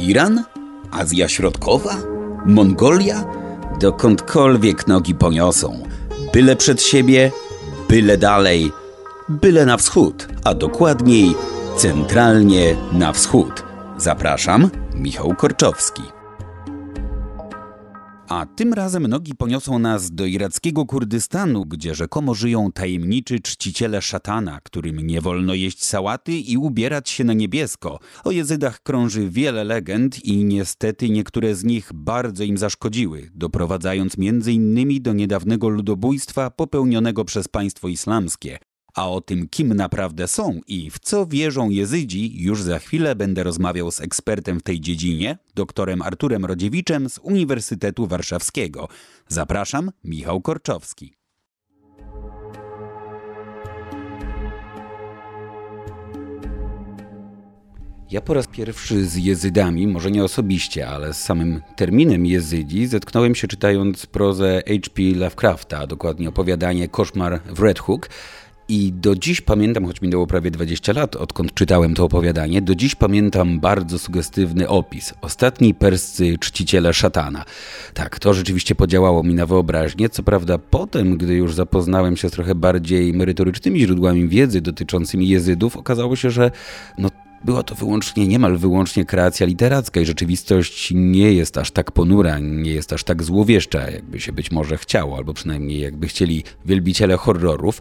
Iran? Azja Środkowa? Mongolia? Dokądkolwiek nogi poniosą. Byle przed siebie, byle dalej, byle na wschód, a dokładniej centralnie na wschód. Zapraszam, Michał Korczowski. A tym razem nogi poniosą nas do irackiego Kurdystanu, gdzie rzekomo żyją tajemniczy czciciele szatana, którym nie wolno jeść sałaty i ubierać się na niebiesko. O jezydach krąży wiele legend i niestety niektóre z nich bardzo im zaszkodziły, doprowadzając między innymi do niedawnego ludobójstwa popełnionego przez państwo islamskie. A o tym, kim naprawdę są i w co wierzą Jezydzi, już za chwilę będę rozmawiał z ekspertem w tej dziedzinie, doktorem Arturem Rodziewiczem z Uniwersytetu Warszawskiego. Zapraszam, Michał Korczowski. Ja po raz pierwszy z jezydami, może nie osobiście, ale z samym terminem jezydzi, zetknąłem się czytając prozę H.P. Lovecrafta, dokładnie opowiadanie Koszmar w Red Hook. I do dziś pamiętam, choć minęło prawie 20 lat, odkąd czytałem to opowiadanie, do dziś pamiętam bardzo sugestywny opis. Ostatni perscy czciciele szatana. Tak, to rzeczywiście podziałało mi na wyobraźnię. Co prawda, potem, gdy już zapoznałem się z trochę bardziej merytorycznymi źródłami wiedzy dotyczącymi jezydów, okazało się, że no, była to wyłącznie, niemal wyłącznie kreacja literacka i rzeczywistość nie jest aż tak ponura, nie jest aż tak złowieszcza, jakby się być może chciało, albo przynajmniej jakby chcieli wielbiciele horrorów.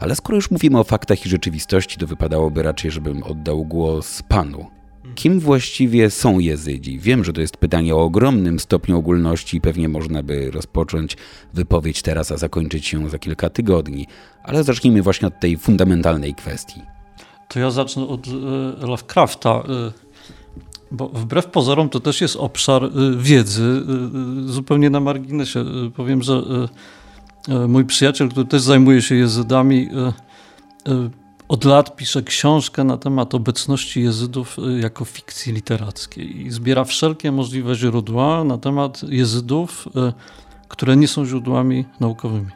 Ale skoro już mówimy o faktach i rzeczywistości, to wypadałoby raczej, żebym oddał głos panu. Kim właściwie są Jezydzi? Wiem, że to jest pytanie o ogromnym stopniu ogólności i pewnie można by rozpocząć wypowiedź teraz, a zakończyć się za kilka tygodni, ale zacznijmy właśnie od tej fundamentalnej kwestii. To ja zacznę od y, Lovecrafta, y, bo wbrew pozorom to też jest obszar y, wiedzy. Zupełnie na marginesie powiem, że E, mój przyjaciel, który też zajmuje się jezydami, e, e, od lat pisze książkę na temat obecności jezydów jako fikcji literackiej i zbiera wszelkie możliwe źródła na temat jezydów, które nie są źródłami naukowymi.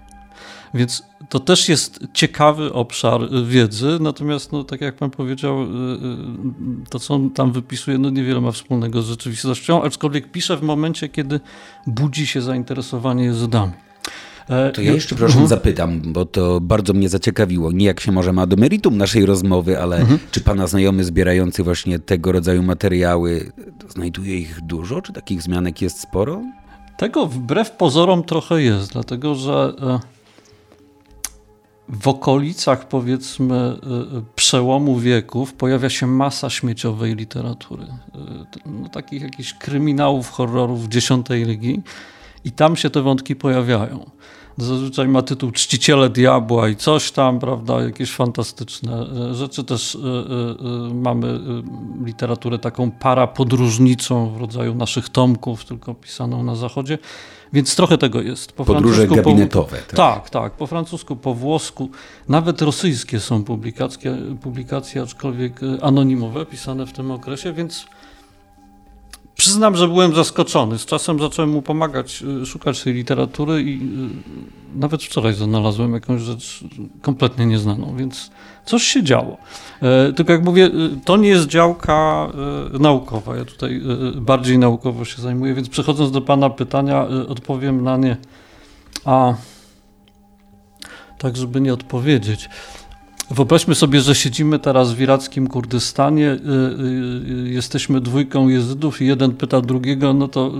Więc to też jest ciekawy obszar wiedzy, natomiast, no, tak jak pan powiedział, to co on tam wypisuje, no niewiele ma wspólnego z rzeczywistością, aczkolwiek pisze w momencie, kiedy budzi się zainteresowanie jezydami. E, to ja jeszcze proszę mhm. zapytam, bo to bardzo mnie zaciekawiło. Nie jak się może ma do meritum naszej rozmowy, ale mhm. czy pana znajomy zbierający właśnie tego rodzaju materiały, znajduje ich dużo? Czy takich zmianek jest sporo? Tego wbrew pozorom trochę jest, dlatego że e, w okolicach powiedzmy e, przełomu wieków pojawia się masa śmieciowej literatury. No, takich jakichś kryminałów, horrorów dziesiątej ligi i tam się te wątki pojawiają. Zazwyczaj ma tytuł Czciciele Diabła i coś tam, prawda, jakieś fantastyczne e, rzeczy. Też y, y, mamy literaturę taką parapodróżniczą w rodzaju naszych tomków, tylko pisaną na zachodzie. Więc trochę tego jest. Po Podróże gabinetowe. Po, tak? tak, tak. Po francusku, po włosku. Nawet rosyjskie są publikacje, publikacje aczkolwiek anonimowe, pisane w tym okresie, więc Przyznam, że byłem zaskoczony. Z czasem zacząłem mu pomagać, y, szukać tej literatury i y, nawet wczoraj znalazłem jakąś rzecz kompletnie nieznaną, więc coś się działo. E, tylko jak mówię, y, to nie jest działka naukowa. Ja tutaj bardziej naukowo się zajmuję, więc przechodząc do Pana pytania, odpowiem na nie. A tak, żeby nie odpowiedzieć. Wyobraźmy sobie, że siedzimy teraz w irackim Kurdystanie, y, y, y, jesteśmy dwójką jezydów i jeden pyta drugiego, no to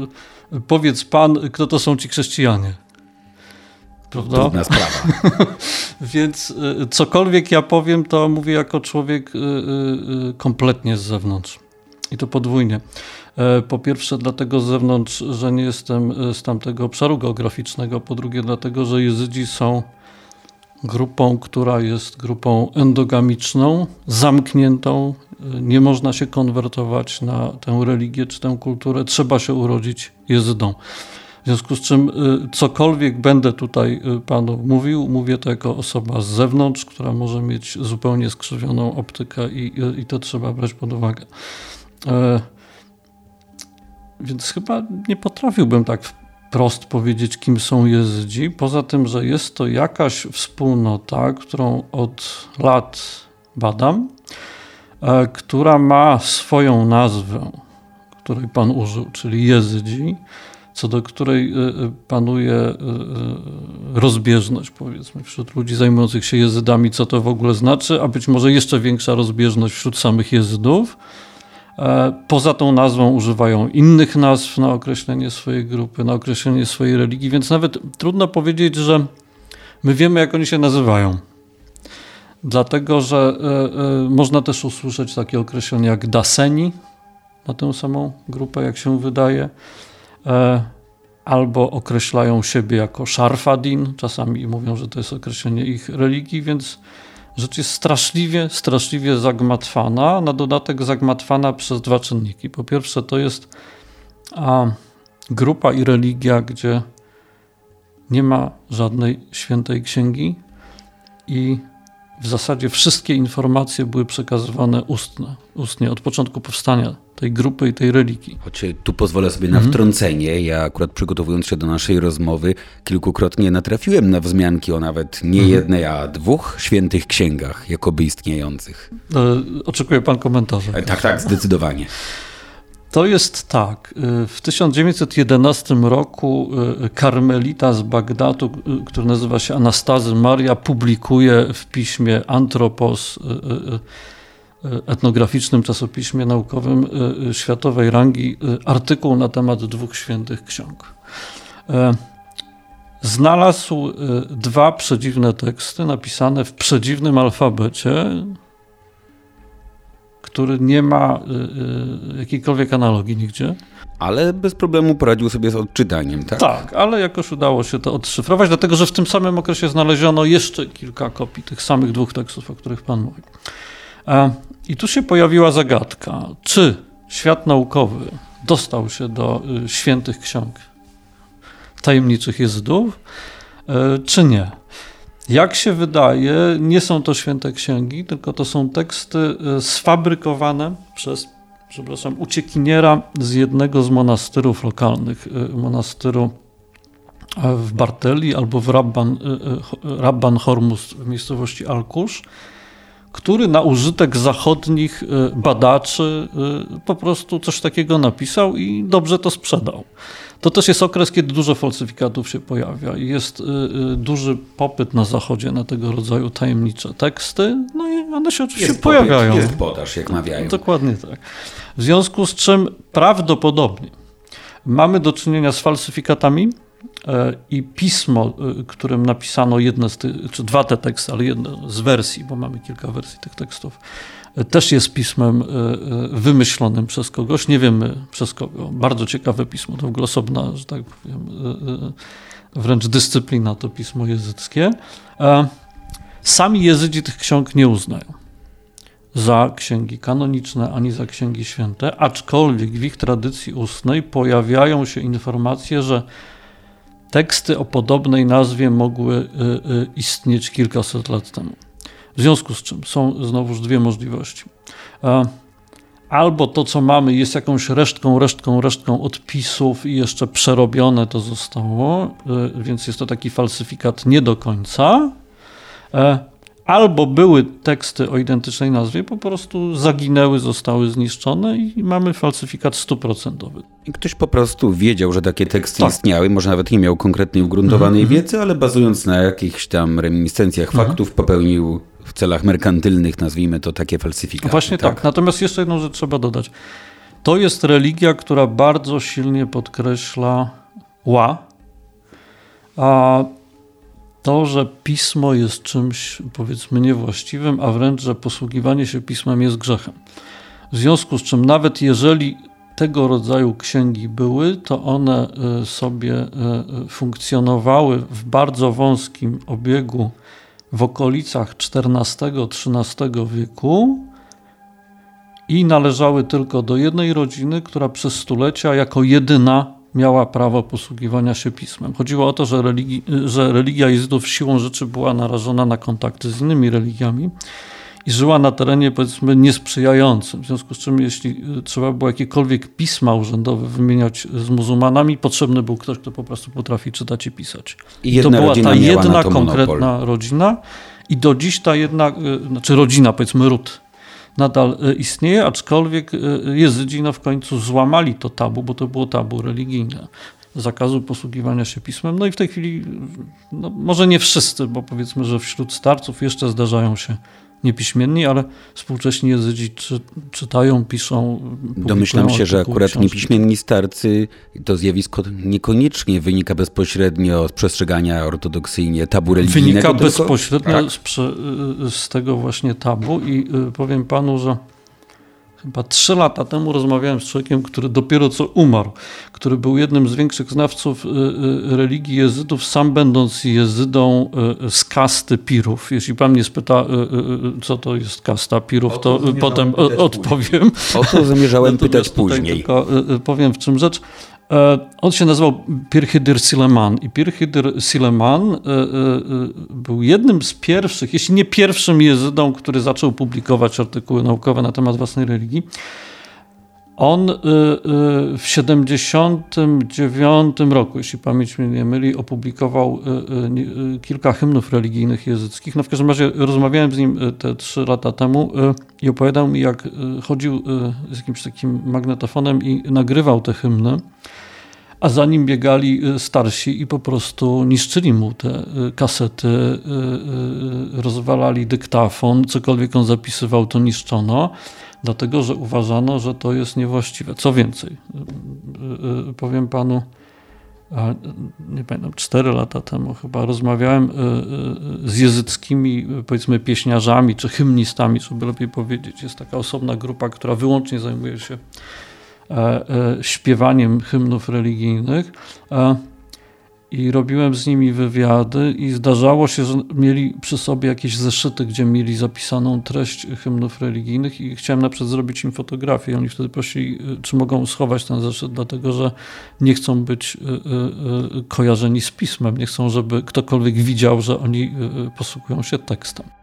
powiedz pan, kto to są ci chrześcijanie. Prawda? Trudna sprawa. Więc cokolwiek ja powiem, to mówię jako człowiek kompletnie z zewnątrz. I to podwójnie. E, po pierwsze, dlatego z zewnątrz, że nie jestem z tamtego obszaru geograficznego. Po drugie, dlatego, że jezydzi są grupą, która jest grupą endogamiczną, zamkniętą. Nie można się konwertować na tę religię czy tę kulturę, trzeba się urodzić jezydą. W związku z czym y, cokolwiek będę tutaj y, panu mówił, mówię to jako osoba z zewnątrz, która może mieć zupełnie skrzywioną optykę i, i to trzeba brać pod uwagę. E, więc chyba nie potrafiłbym tak wprost powiedzieć, kim są Jezydzi. Poza tym, że jest to jakaś wspólnota, którą od lat badam, e, która ma swoją nazwę, której Pan użył, czyli jezydzi, co do której panuje rozbieżność, powiedzmy, wśród ludzi zajmujących się jezydami, co to w ogóle znaczy, a być może jeszcze większa rozbieżność wśród samych jezydów. E, poza tą nazwą używają innych nazw na określenie swojej grupy, na określenie swojej religii, więc nawet trudno powiedzieć, że my wiemy, jak oni się nazywają. Dlatego, że y, y, można też usłyszeć takie określenie jak Daseni na tę samą grupę, jak się wydaje. Albo określają siebie jako Sharfadin, czasami mówią, że to jest określenie ich religii, więc rzecz jest straszliwie, straszliwie zagmatwana, na dodatek zagmatwana przez dwa czynniki. Po pierwsze, to jest a, grupa i religia, gdzie nie ma żadnej świętej księgi i w zasadzie wszystkie informacje były przekazywane ustne, ustnie od początku powstania tej grupy i tej religii. Choć tu pozwolę sobie na mhm. wtrącenie. Ja akurat przygotowując się do naszej rozmowy, kilkukrotnie natrafiłem na wzmianki o nawet nie mhm. jednej, a dwóch świętych księgach, jakoby istniejących. E, oczekuje pan komentarza. E, tak, tak, zdecydowanie. To jest tak. Y, w 1911 roku y, karmelita z Bagdadu, y, który nazywa się Anastazy Maria, publikuje w piśmie Antropos, etnograficznym czasopiśmie naukowym światowej rangi, artykuł na temat dwóch świętych ksiąg. Znalazł dwa przedziwne teksty napisane w przedziwnym alfabecie, który nie ma y, y, jakiejkolwiek analogii nigdzie. Ale bez problemu poradził sobie z odczytaniem, tak? Tak, ale jakoś udało się to odszyfrować, dlatego że w tym samym okresie znaleziono jeszcze kilka kopii tych samych dwóch tekstów, o których Pan mówi. I tu się pojawiła zagadka, czy świat naukowy dostał się do y, świętych ksiąg tajemniczych jezydów, czy nie. Jak się wydaje, nie są to święte księgi, tylko to są teksty e, sfabrykowane przez, przepraszam, uciekiniera z jednego z monastyrów lokalnych, e, monastyru e, w Barteli albo w Rabban, Rabban Hormus w miejscowości Alkusz, który na użytek zachodnich badaczy po prostu coś takiego napisał i dobrze to sprzedał. To też jest okres, kiedy dużo falsyfikatów się pojawia i jest y, y, duży popyt na Zachodzie na tego rodzaju tajemnicze teksty, no i one się oczywiście jest pojawiają. Popyt, jest podaż, jak mawiają. Dokładnie tak. W związku z czym prawdopodobnie mamy do czynienia z falsyfikatami, e, i pismo, y, którym napisano jedne z tych, czy dwa te teksty, ale jedno z wersji, bo mamy kilka wersji tych tekstów, też jest pismem e, e, wymyślonym przez kogoś, nie wiemy przez kogo. Bardzo ciekawe pismo, to w ogóle osobna, że tak powiem, e, wręcz dyscyplina to pismo jezyckie. Sami jezydzi tych ksiąg nie uznają za księgi kanoniczne ani za księgi święte, aczkolwiek w ich tradycji ustnej pojawiają się informacje, że teksty o podobnej nazwie mogły istnieć kilkaset lat temu. W związku z czym są znowuż dwie możliwości. Albo to, co mamy, jest jakąś resztką, resztką, resztką odpisów i jeszcze przerobione to zostało, e, więc jest to taki falsyfikat nie do końca. E, albo były teksty o identycznej nazwie, po prostu zaginęły, zostały zniszczone i mamy falsyfikat stuprocentowy. Ktoś po prostu wiedział, że takie teksty tak. istniały, może nawet nie miał konkretnej ugruntowanej mm -hmm. wiedzy, ale bazując na jakichś tam reminiscencjach mm -hmm. faktów popełnił w celach merkantylnych, nazwijmy to takie falsyfikaty. Właśnie tak? tak. Natomiast jeszcze jedną rzecz trzeba dodać. To jest religia, która bardzo silnie podkreśla ła, a to, że pismo jest czymś powiedzmy niewłaściwym, a wręcz, że posługiwanie się pismem jest grzechem. W związku z czym nawet jeżeli tego rodzaju księgi były, to one e, sobie e, funkcjonowały w bardzo wąskim obiegu w okolicach XIV-XIII wieku i należały tylko do jednej rodziny, która przez stulecia jako jedyna miała prawo posługiwania się pismem. Chodziło o to, że, religi że religia Jezydów siłą rzeczy była narażona na kontakty z innymi religiami i żyła na terenie powiedzmy niesprzyjającym. W związku z czym, jeśli y, trzeba było jakiekolwiek pisma urzędowe wymieniać z muzułmanami, potrzebny był ktoś, kto po prostu potrafi czytać i pisać. I, I to była ta jedna konkretna monopol. rodzina i do dziś ta jedna, y, znaczy rodzina, powiedzmy ród, nadal istnieje, aczkolwiek Jezydzi no w końcu złamali to tabu, bo to było tabu religijne zakazu posługiwania się pismem. No i w tej chwili, no może nie wszyscy, bo powiedzmy, że wśród starców jeszcze zdarzają się niepiśmienni, ale współcześni jezydzi czy, czytają, piszą. Domyślam się, że akurat książki. niepiśmienni starcy to zjawisko niekoniecznie wynika bezpośrednio z przestrzegania ortodoksyjnie tabu religijnego. Wynika bezpośrednio z, z, tego właśnie tabu i y, powiem panu, że Chyba trzy lata temu rozmawiałem z człowiekiem, który dopiero co umarł, który był jednym z większych znawców y, y, religii jezydów, sam będąc jezydą y, z kasty pirów. Jeśli pan mnie spyta, co to jest kasta pirów, to, to potem odpowiem. O to zamierzałem pytać później. Tylko powiem w czym rzecz. E, on się nazywał Pirchidyr Sileman i Pirchidyr Sileman e, e, był jednym z pierwszych, jeśli nie pierwszym jezydą, który zaczął publikować artykuły naukowe na temat własnej religii. On w 79 roku, jeśli pamięć mnie nie myli, opublikował kilka hymnów religijnych jezyckich. No w każdym razie rozmawiałem z nim te trzy lata temu i opowiadał mi, jak chodził z jakimś takim magnetofonem i nagrywał te hymny a za nim biegali y, starsi i po prostu niszczyli mu te y, kasety, y, rozwalali dyktafon, cokolwiek on zapisywał, to niszczono, dlatego że uważano, że to jest niewłaściwe. Co więcej, powiem panu, nie pamiętam, cztery lata temu chyba rozmawiałem z jezyckimi, powiedzmy, pieśniarzami czy hymnistami, żeby lepiej powiedzieć. Jest taka osobna grupa, która wyłącznie zajmuje się śpiewaniem hymnów religijnych e, i robiłem z nimi wywiady i zdarzało się, że mieli przy sobie jakieś zeszyty, gdzie mieli zapisaną treść hymnów religijnych i chciałem na przykład zrobić im fotografię. Oni wtedy prosili, czy mogą schować ten zeszyt, dlatego że nie chcą być kojarzeni z pismem, nie chcą, żeby ktokolwiek widział, że oni posługują się tekstem.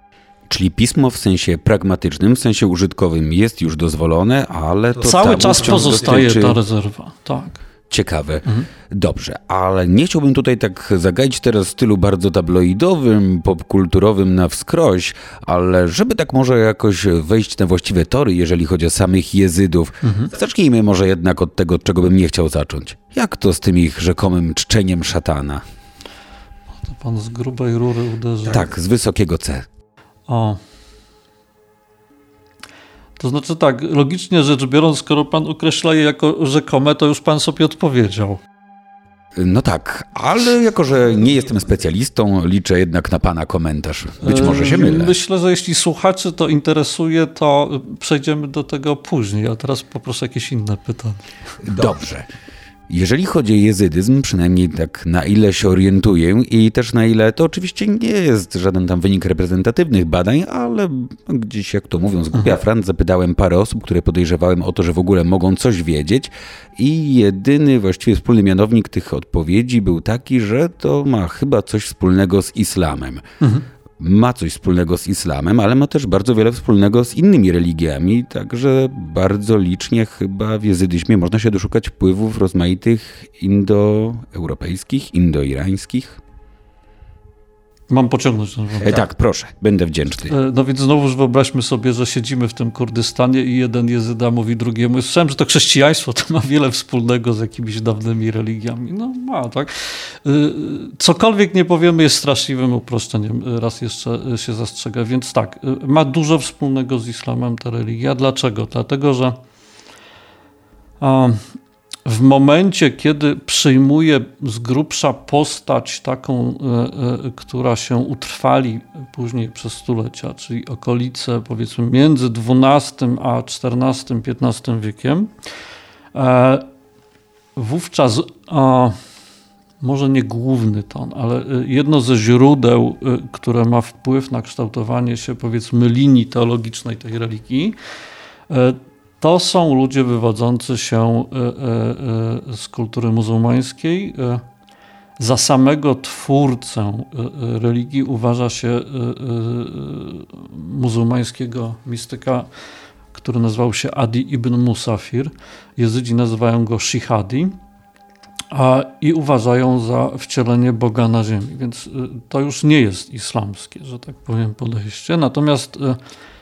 Czyli pismo w sensie pragmatycznym, w sensie użytkowym jest już dozwolone, ale to cały czas pozostaje dotyczy... ta rezerwa. Tak. Ciekawe. Mhm. Dobrze, ale nie chciałbym tutaj tak zagaić teraz w stylu bardzo tabloidowym, popkulturowym na wskroś, ale żeby tak może jakoś wejść na właściwe tory, jeżeli chodzi o samych jezydów, mhm. zacznijmy może jednak od tego, od czego bym nie chciał zacząć. Jak to z tym ich rzekomym czczeniem szatana? To pan z grubej rury uderzył. Tak, z wysokiego C. O. To znaczy tak, logicznie rzecz biorąc, skoro pan określa je jako rzekome, to już pan sobie odpowiedział. No tak, ale jako, że nie jestem specjalistą, liczę jednak na pana komentarz. Być może się mylę. Myślę, że jeśli słuchaczy to interesuje, to przejdziemy do tego później, a teraz poproszę jakieś inne pytanie. Dobrze. Jeżeli chodzi o jezydyzm, przynajmniej tak na ile się orientuję i też na ile to oczywiście nie jest żaden tam wynik reprezentatywnych badań, ale gdzieś jak to mówią z głupia mhm. Franc zapytałem parę osób, które podejrzewałem o to, że w ogóle mogą coś wiedzieć i jedyny właściwie wspólny mianownik tych odpowiedzi był taki, że to ma chyba coś wspólnego z islamem. Mhm ma coś wspólnego z islamem, ale ma też bardzo wiele wspólnego z innymi religiami, także bardzo licznie chyba w jezydyzmie można się doszukać wpływów rozmaitych indoeuropejskich, indoirańskich. Mam pociągnąć ten wątek. Tak, proszę, będę wdzięczny. E, no więc znowuż wyobraźmy sobie, że siedzimy w tym Kurdystanie i jeden jezyda mówi drugiemu. Słyszałem, że to chrześcijaństwo to ma wiele wspólnego z jakimiś dawnymi religiami. No ma, tak. E, cokolwiek nie powiemy jest straszliwym uproszczeniem. Raz jeszcze się zastrzega. Więc tak, e, ma dużo wspólnego z islamem ta religia. Dlaczego? Dlatego, że w momencie, kiedy przyjmuje z grubsza postać taką, e, e, która się utrwali później przez stulecia, czyli okolice powiedzmy między XII a XIV-XV wiekiem, e, wówczas może nie główny ton, ale jedno ze źródeł, które ma wpływ na kształtowanie się powiedzmy linii teologicznej tej religii, to są ludzie wywodzący się e, e, e, z kultury muzułmańskiej. Za samego twórcę religii uważa się muzułmańskiego mistyka, który nazywał się Adi ibn Musafir. Jezydzi nazywają go Shihadi a, i uważają za wcielenie Boga na ziemi. Więc to już nie jest islamskie, że tak powiem, podejście. Natomiast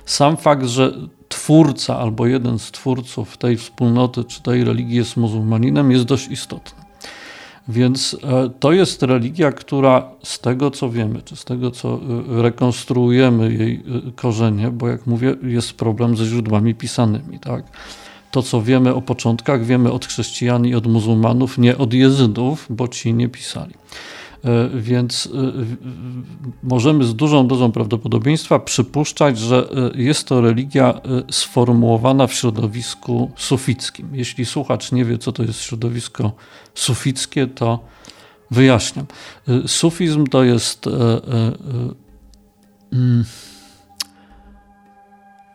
sam fakt, że twórca albo jeden z twórców tej wspólnoty czy tej religii jest muzułmaninem, jest dość istotny. Więc e, to jest religia, która z tego co wiemy, czy z tego co e, rekonstruujemy jej e, korzenie, bo jak mówię, jest problem ze źródłami pisanymi, tak? To, co wiemy o początkach, wiemy od chrześcijan i od muzułmanów, nie od jezydów, bo ci nie pisali. E, więc e, możemy z dużą dozą prawdopodobieństwa przypuszczać, że e, jest to religia sformułowana w środowisku sufickim. Jeśli słuchacz nie wie, co to jest środowisko sufickie, to wyjaśniam. Sufizm to jest mm,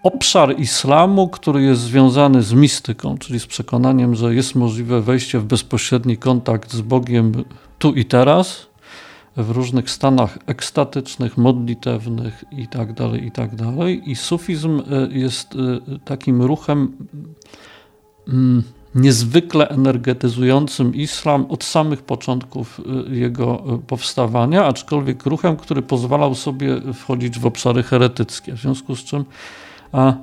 obszar islamu, który jest związany z mistyką, czyli z przekonaniem, że jest możliwe wejście w bezpośredni kontakt z Bogiem tu i teraz, w różnych stanach ekstatycznych, modlitewnych i tak dalej, i tak. I sufizm e, jest e, takim ruchem mm, niezwykle energetyzującym islam od samych początków e, jego powstawania, aczkolwiek ruchem, który pozwalał sobie wchodzić w obszary heretyckie, w związku z czym a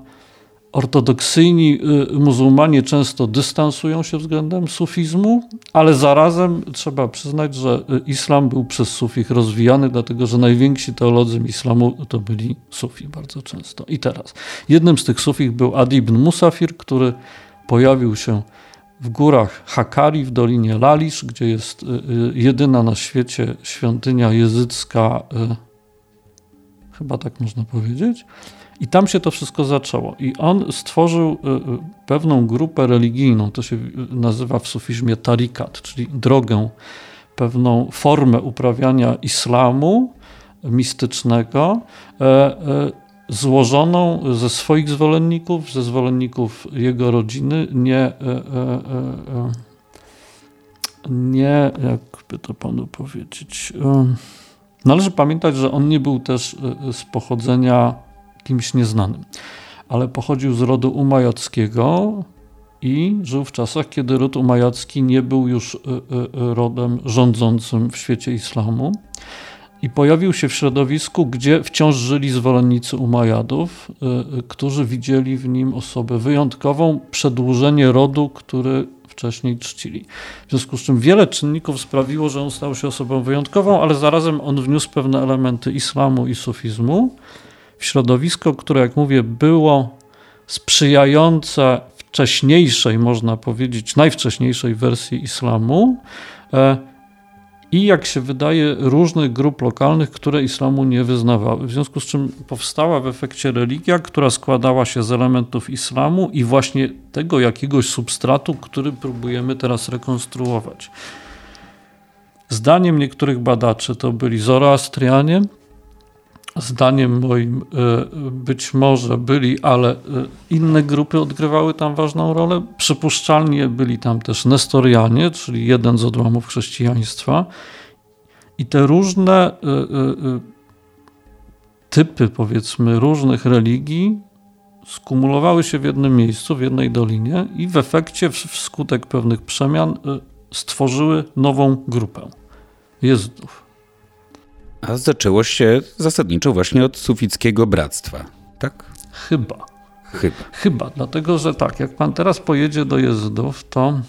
Ortodoksyjni y, muzułmanie często dystansują się względem sufizmu, ale zarazem trzeba przyznać, że y, islam był przez sufich rozwijany, dlatego że najwięksi teolodzy islamu to byli sufi bardzo często. I teraz, jednym z tych sufich był Adi ibn Musafir, który pojawił się w górach Hakari w dolinie Lalisz, gdzie jest y, jedyna na świecie świątynia jezycka, chyba tak można powiedzieć i tam się to wszystko zaczęło. I on stworzył y, y, pewną grupę religijną, to się nazywa w sufizmie tarikat, czyli drogę, pewną formę uprawiania islamu mistycznego, e, e, złożoną ze swoich zwolenników, ze zwolenników jego rodziny, nie, e, nie jakby to panu powiedzieć. Należy pamiętać, że on nie był też z pochodzenia kimś nieznanym, ale pochodził z rodu umajackiego i żył w czasach, kiedy ród umajacki nie był już e, e, rodem rządzącym w świecie islamu. I pojawił się w środowisku, gdzie wciąż żyli zwolennicy Umajadów, którzy widzieli w nim osobę wyjątkową, przedłużenie rodu, który wcześniej czcili. W związku z czym wiele czynników sprawiło, że on stał się osobą wyjątkową, ale zarazem on wniósł pewne elementy islamu i sufizmu w środowisko, które, jak mówię, było sprzyjające wcześniejszej, można powiedzieć, najwcześniejszej wersji islamu e, i, jak się wydaje, różnych grup lokalnych, które islamu nie wyznawały. W związku z czym powstała w efekcie religia, która składała się z elementów islamu i właśnie tego jakiegoś substratu, który próbujemy teraz rekonstruować. Zdaniem niektórych badaczy to byli Zoroastrianie, zdaniem moim e, być może byli, ale e, inne grupy odgrywały tam ważną rolę. Przypuszczalnie byli tam też Nestorianie, czyli jeden z odłamów chrześcijaństwa. I te różne e, typy, powiedzmy, różnych religii skumulowały się w jednym miejscu, w jednej dolinie i w efekcie, wskutek pewnych przemian, stworzyły nową grupę jezdów. A zaczęło się zasadniczo właśnie od sufickiego bractwa, tak? Chyba. Chyba. Chyba, dlatego że tak, jak pan teraz pojedzie do Jezydów, to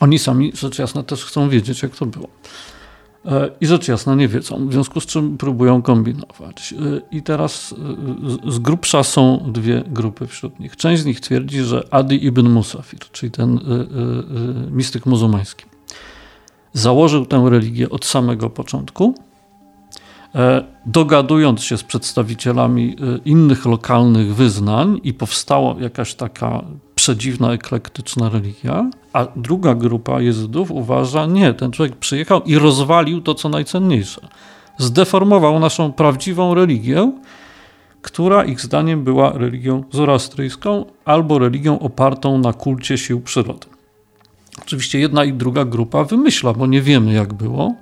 oni sami rzecz jasna też chcą wiedzieć, jak to było. E, I rzecz jasna nie wiedzą, w związku z czym próbują kombinować. E, I teraz e, z grubsza są dwie grupy wśród nich. Część z nich twierdzi, że Adi ibn Musafir, czyli ten mistyk muzułmański, założył tę religię od samego początku dogadując się z przedstawicielami e, innych lokalnych wyznań i powstała jakaś taka przedziwna, eklektyczna religia, a druga grupa jezydów uważa, nie, ten człowiek przyjechał i rozwalił to, co najcenniejsze. Zdeformował naszą prawdziwą religię, która ich zdaniem była religią zoroastryjską albo religią opartą na kulcie sił przyrody. Oczywiście jedna i druga grupa wymyśla, bo nie wiemy jak było,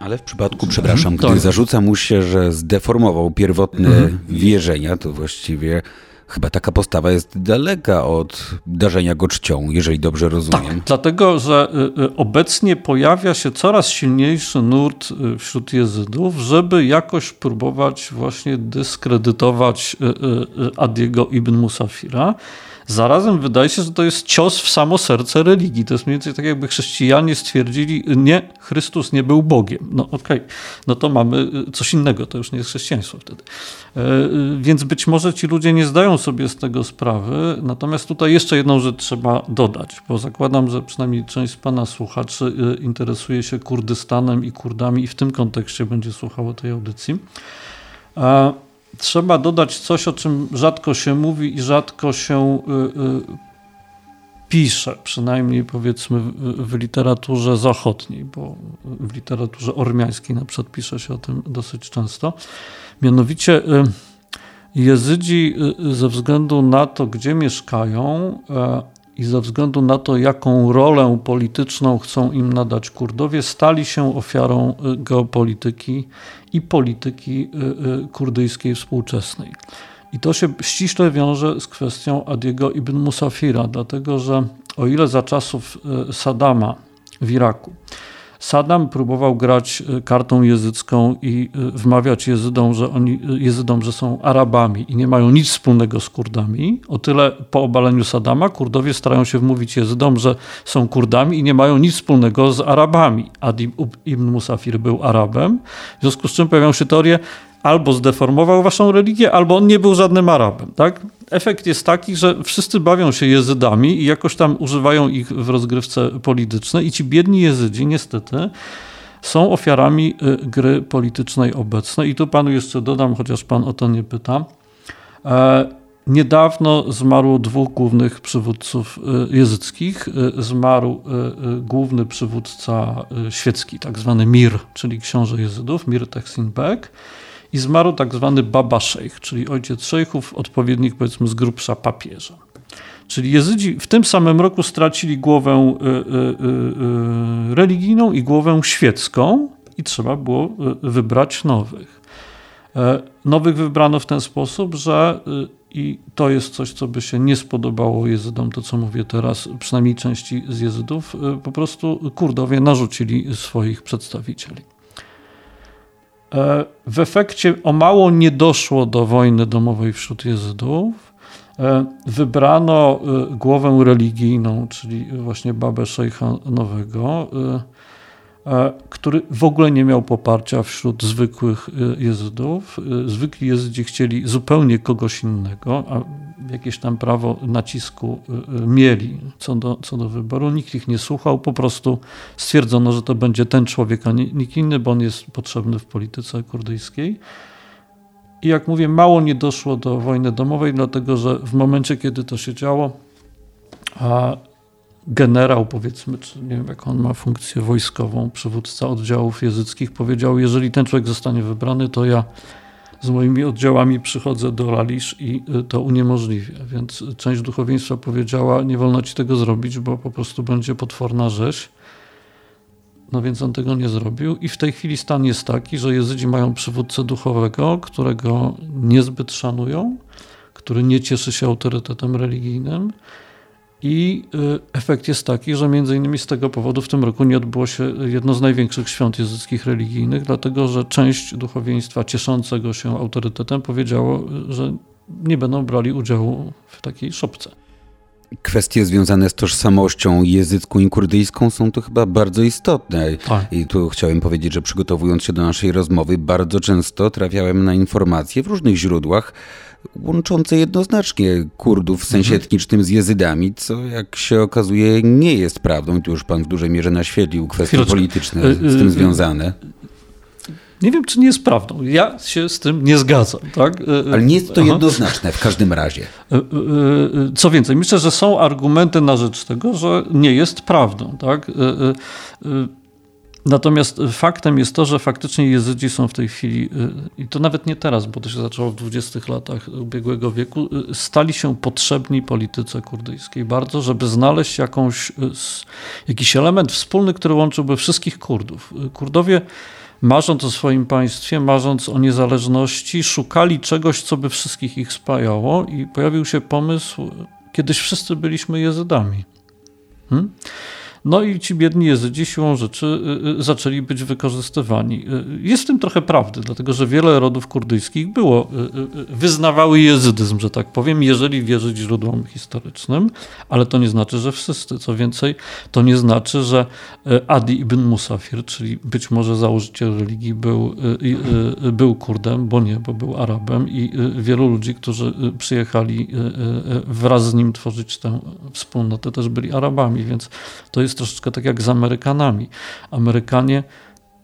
ale w przypadku, przepraszam, gdy tak. zarzuca mu się, że zdeformował pierwotne mhm. wierzenia, to właściwie Chyba taka postawa jest daleka od darzenia go czcią, jeżeli dobrze rozumiem. Tak, dlatego, że y, y, obecnie pojawia się coraz silniejszy nurt y, wśród jezydów, żeby jakoś próbować właśnie dyskredytować Adiego ibn Musafira. Zarazem wydaje się, że to jest cios w samo serce religii. To jest mniej więcej tak, jakby chrześcijanie stwierdzili, nie, Chrystus nie był Bogiem. No okej, okay. no to mamy y, coś innego, to już nie jest chrześcijaństwo wtedy. E, y, więc być może ci ludzie nie zdają sobie z tego sprawy. Natomiast tutaj jeszcze jedną rzecz trzeba dodać, bo zakładam, że przynajmniej część z Pana słuchaczy y, interesuje się Kurdystanem i Kurdami i w tym kontekście będzie słuchało tej audycji. Trzeba dodać coś, o czym rzadko się mówi i rzadko się y, y, pisze, przynajmniej powiedzmy w literaturze zachodniej, bo w literaturze ormiańskiej na przykład pisze się o tym dosyć często. Mianowicie y, Jezydzi ze względu na to, gdzie mieszkają i ze względu na to, jaką rolę polityczną chcą im nadać Kurdowie, stali się ofiarą geopolityki i polityki y, y, kurdyjskiej współczesnej. I to się ściśle wiąże z kwestią Adiego ibn Musafira, dlatego że o ile za czasów y, Saddama w Iraku Saddam próbował grać y, kartą jezycką i y, wmawiać Jezydom, że oni, y, Jezydom, że są Arabami i nie mają nic wspólnego z Kurdami. O tyle po obaleniu Saddama Kurdowie starają się wmówić Jezydom, że są Kurdami i nie mają nic wspólnego z Arabami. Adi ibn Musafir był Arabem, w związku z czym pojawiają się teorie, albo zdeformował waszą religię, albo on nie był żadnym Arabem. Tak? Efekt jest taki, że wszyscy bawią się jezydami i jakoś tam używają ich w rozgrywce politycznej i ci biedni jezydzi niestety są ofiarami y, gry politycznej obecnej. I tu panu jeszcze dodam, chociaż pan o to nie pyta. E, niedawno zmarło dwóch głównych przywódców y, jezyckich. Y, zmarł główny przywódca świecki, tak zwany Mir, czyli książę jezydów, Mir Teksin Bek i zmarł tak zwany Baba Sheikh, czyli ojciec szejchów, odpowiednik powiedzmy z grubsza papieża. Czyli Jezydzi w tym samym roku stracili głowę y, y, y, religijną i głowę świecką i trzeba było wybrać nowych. E, nowych wybrano w ten sposób, że i to jest coś, co by się nie spodobało Jezydom, to co mówię teraz, przynajmniej części z Jezydów, po prostu Kurdowie narzucili swoich przedstawicieli. E, w efekcie o mało nie doszło do wojny domowej wśród Jezydów. E, wybrano e, głowę religijną, czyli właśnie babę szejcha nowego, który w ogóle nie miał poparcia wśród zwykłych Jezydów. Zwykli Jezydzi chcieli zupełnie kogoś innego, a jakieś tam prawo nacisku mieli co do, co do wyboru. Nikt ich nie słuchał, po prostu stwierdzono, że to będzie ten człowiek, a nie, nikt inny, bo on jest potrzebny w polityce kurdyjskiej. I jak mówię, mało nie doszło do wojny domowej, dlatego że w momencie, kiedy to się działo, a generał, powiedzmy, czy nie wiem, jak on ma funkcję wojskową, przywódca oddziałów jezyckich, powiedział: Jeżeli ten człowiek zostanie wybrany, to ja z moimi oddziałami przychodzę do Lalisz i y, to uniemożliwia. Więc część duchowieństwa powiedziała, nie wolno ci tego zrobić, bo po prostu będzie potworna rzeź. No więc on tego nie zrobił i w tej chwili stan jest taki, że Jezydzi mają przywódcę duchowego, którego niezbyt szanują, który nie cieszy się autorytetem religijnym, i y, efekt jest taki, że między innymi z tego powodu w tym roku nie odbyło się jedno z największych świąt jezyckich religijnych, dlatego że część duchowieństwa cieszącego się autorytetem powiedziało, że nie będą brali udziału w takiej szopce. Kwestie związane z tożsamością jezycką i kurdyjską są tu chyba bardzo istotne. Tak. I tu chciałem powiedzieć, że przygotowując się do naszej rozmowy, bardzo często trafiałem na informacje w różnych źródłach, łączące jednoznacznie Kurdów w sensie mhm. etnicznym z Jezydami, co jak się okazuje nie jest prawdą. I tu już pan w dużej mierze naświetlił kwestie Chwileczkę. polityczne z tym y, y, y, związane. Nie wiem, czy nie jest prawdą. Ja się z tym nie zgadzam. Tak? Ale nie jest to jednoznaczne w każdym razie. Co więcej, myślę, że są argumenty na rzecz tego, że nie jest prawdą. Tak? Natomiast faktem jest to, że faktycznie Jezydzi są w tej chwili, y, i to nawet nie teraz, bo to się zaczęło w 20 latach ubiegłego wieku, y, stali się potrzebni polityce kurdyjskiej bardzo, żeby znaleźć jakąś, y, jakiś element wspólny, który łączyłby wszystkich Kurdów. Kurdowie marząc o swoim państwie, marząc o niezależności, szukali czegoś, co by wszystkich ich spajało i pojawił się pomysł, kiedyś wszyscy byliśmy jezydami. Hmm? No i ci biedni Jezydzi siłą rzeczy y, y, zaczęli być wykorzystywani. Y, jest w tym trochę prawdy, dlatego że wiele rodów kurdyjskich było, wyznawały jezydyzm, że tak powiem, jeżeli wierzyć źródłom historycznym, ale to nie znaczy, że wszyscy. Co więcej, to nie znaczy, że Adi ibn Musafir, czyli być może założyciel religii, był, był Kurdem, bo nie, bo był Arabem i wielu ludzi, którzy przyjechali wraz z nim tworzyć tę wspólnotę, też byli Arabami, więc to jest jest troszeczkę tak jak z Amerykanami. Amerykanie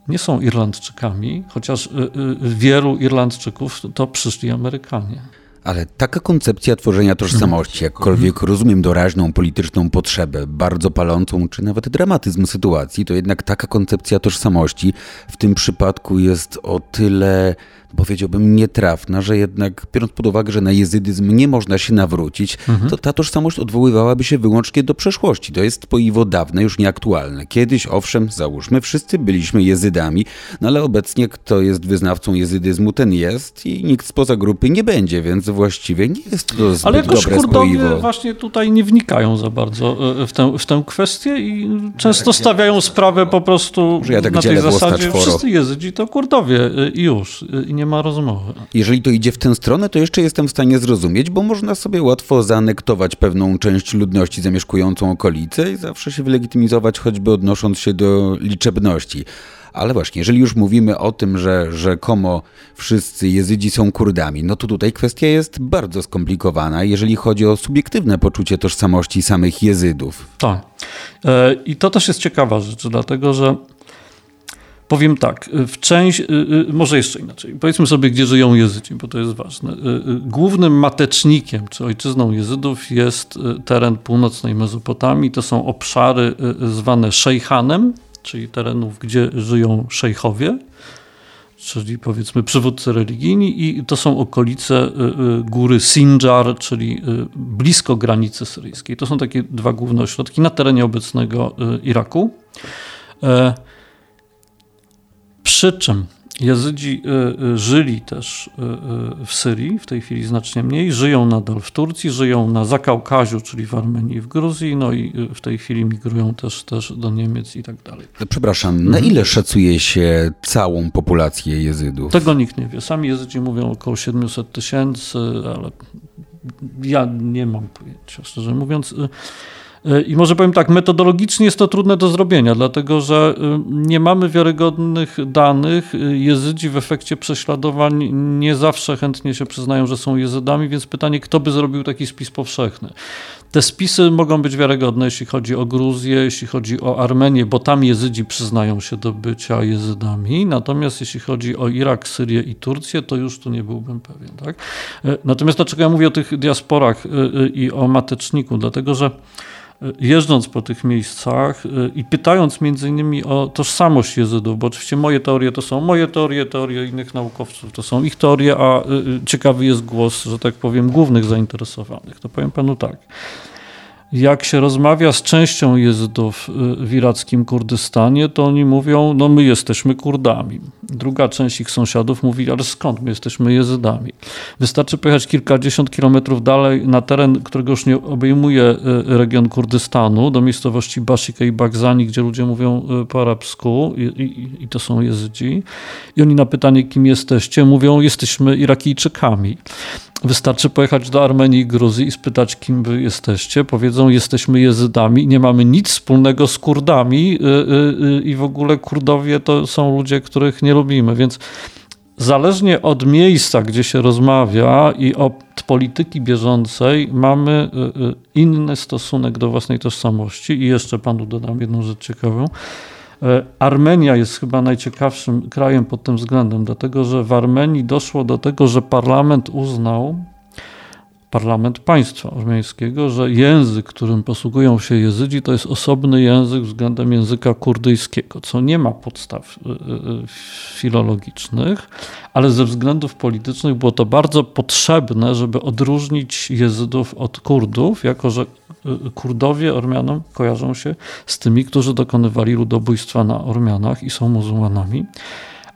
nie są Irlandczykami, chociaż y, y, wielu Irlandczyków to przyszli Amerykanie. Ale taka koncepcja tworzenia tożsamości, jakkolwiek rozumiem doraźną polityczną potrzebę, bardzo palącą, czy nawet dramatyzm sytuacji, to jednak taka koncepcja tożsamości w tym przypadku jest o tyle powiedziałbym, nietrafna, że jednak biorąc pod uwagę, że na jezydyzm nie można się nawrócić, mhm. to ta tożsamość odwoływałaby się wyłącznie do przeszłości. To jest poiwo dawne, już nieaktualne. Kiedyś, owszem, załóżmy, wszyscy byliśmy jezydami, no ale obecnie kto jest wyznawcą jezydyzmu, ten jest i nikt spoza grupy nie będzie, więc właściwie nie jest to zbyt ale jakoś dobre Kurdowie spoiwo. właśnie tutaj nie wnikają za bardzo e, w tę, w tę kwestię i często stawiają sprawę po prostu ja tak na tej zasadzie, wszyscy jezydzi to Kurdowie e, i już. E, I nie ma rozmowy. Jeżeli to idzie w tę stronę, to jeszcze jestem w stanie zrozumieć, bo można sobie łatwo zaanektować pewną część ludności zamieszkującą okolice i zawsze się wylegitymizować, choćby odnosząc się do liczebności. Ale właśnie, jeżeli już mówimy o tym, że rzekomo wszyscy Jezydzi są Kurdami, no to tutaj kwestia jest bardzo skomplikowana, jeżeli chodzi o subiektywne poczucie tożsamości samych Jezydów. Tak. E, I to też jest ciekawa rzecz, dlatego że Powiem tak, w część, y, y, może jeszcze inaczej, powiedzmy sobie, gdzie żyją Jezydzi, bo to jest ważne. Y, głównym matecznikiem, czy ojczyzną Jezydów jest teren północnej Mezopotamii. To są obszary zwane szejhanem, czyli terenów, gdzie żyją szejchowie, czyli powiedzmy przywódcy religijni i to są okolice góry Sinjar, czyli blisko granicy syryjskiej. To są takie dwa główne ośrodki na terenie obecnego Iraku. Przy czym Jezydzi y, y, żyli też y, w Syrii, w tej chwili znacznie mniej, żyją nadal w Turcji, żyją na Zakaukaziu, czyli w Armenii i w Gruzji, no i w tej chwili migrują też, też do Niemiec i tak dalej. Przepraszam, na ile szacuje się całą populację Jezydów? Tego nikt nie wie. Sami Jezydzi mówią około 700 tysięcy, ale ja nie mam pojęcia, szczerze mówiąc. I może powiem tak, metodologicznie jest to trudne do zrobienia, dlatego że y, nie mamy wiarygodnych danych. Jezydzi w efekcie prześladowań nie zawsze chętnie się przyznają, że są jezydami, więc pytanie, kto by zrobił taki spis powszechny. Te spisy mogą być wiarygodne, jeśli chodzi o Gruzję, jeśli chodzi o Armenię, bo tam Jezydzi przyznają się do bycia Jezydami. Natomiast jeśli chodzi o Irak, Syrię i Turcję, to już tu nie byłbym pewien. Tak? E, natomiast dlaczego ja mówię o tych diasporach y, y, i o mateczniku? Dlatego, że jeżdżąc po tych miejscach y, i pytając między innymi o tożsamość Jezydów, bo oczywiście moje teorie to są moje teorie, teorie innych naukowców to są ich teorie, a y, ciekawy jest głos, że tak powiem, głównych zainteresowanych. To powiem panu tak jak się rozmawia z częścią Jezydów y, w irackim Kurdystanie, to oni mówią, no my jesteśmy Kurdami. Druga część ich sąsiadów mówi, ale skąd my jesteśmy Jezydami? Wystarczy pojechać kilkadziesiąt kilometrów dalej na teren, którego już nie obejmuje y, region Kurdystanu, do miejscowości Bashika i Bagzani, gdzie ludzie mówią y, po arabsku i, i, i to są Jezydzi. I oni na pytanie, kim jesteście, mówią, jesteśmy Irakijczykami. Wystarczy pojechać do Armenii i Gruzji i spytać, kim wy jesteście. Powiedzą, jesteśmy Jezydami, nie mamy nic wspólnego z Kurdami y, y, y, i w ogóle Kurdowie to są ludzie, których nie lubimy. Więc zależnie od miejsca, gdzie się rozmawia i od polityki bieżącej, mamy inny stosunek do własnej tożsamości. I jeszcze panu dodam jedną rzecz ciekawą E, Armenia jest chyba najciekawszym krajem pod tym względem, dlatego że w Armenii doszło do tego, że parlament uznał, parlament państwa armeńskiego, że język, którym posługują się Jezydzi, to jest osobny język względem języka kurdyjskiego, co nie ma podstaw e, e, filologicznych, ale ze względów politycznych było to bardzo potrzebne, żeby odróżnić Jezydów od Kurdów, jako że Kurdowie Ormianom kojarzą się z tymi, którzy dokonywali ludobójstwa na Ormianach i są muzułmanami.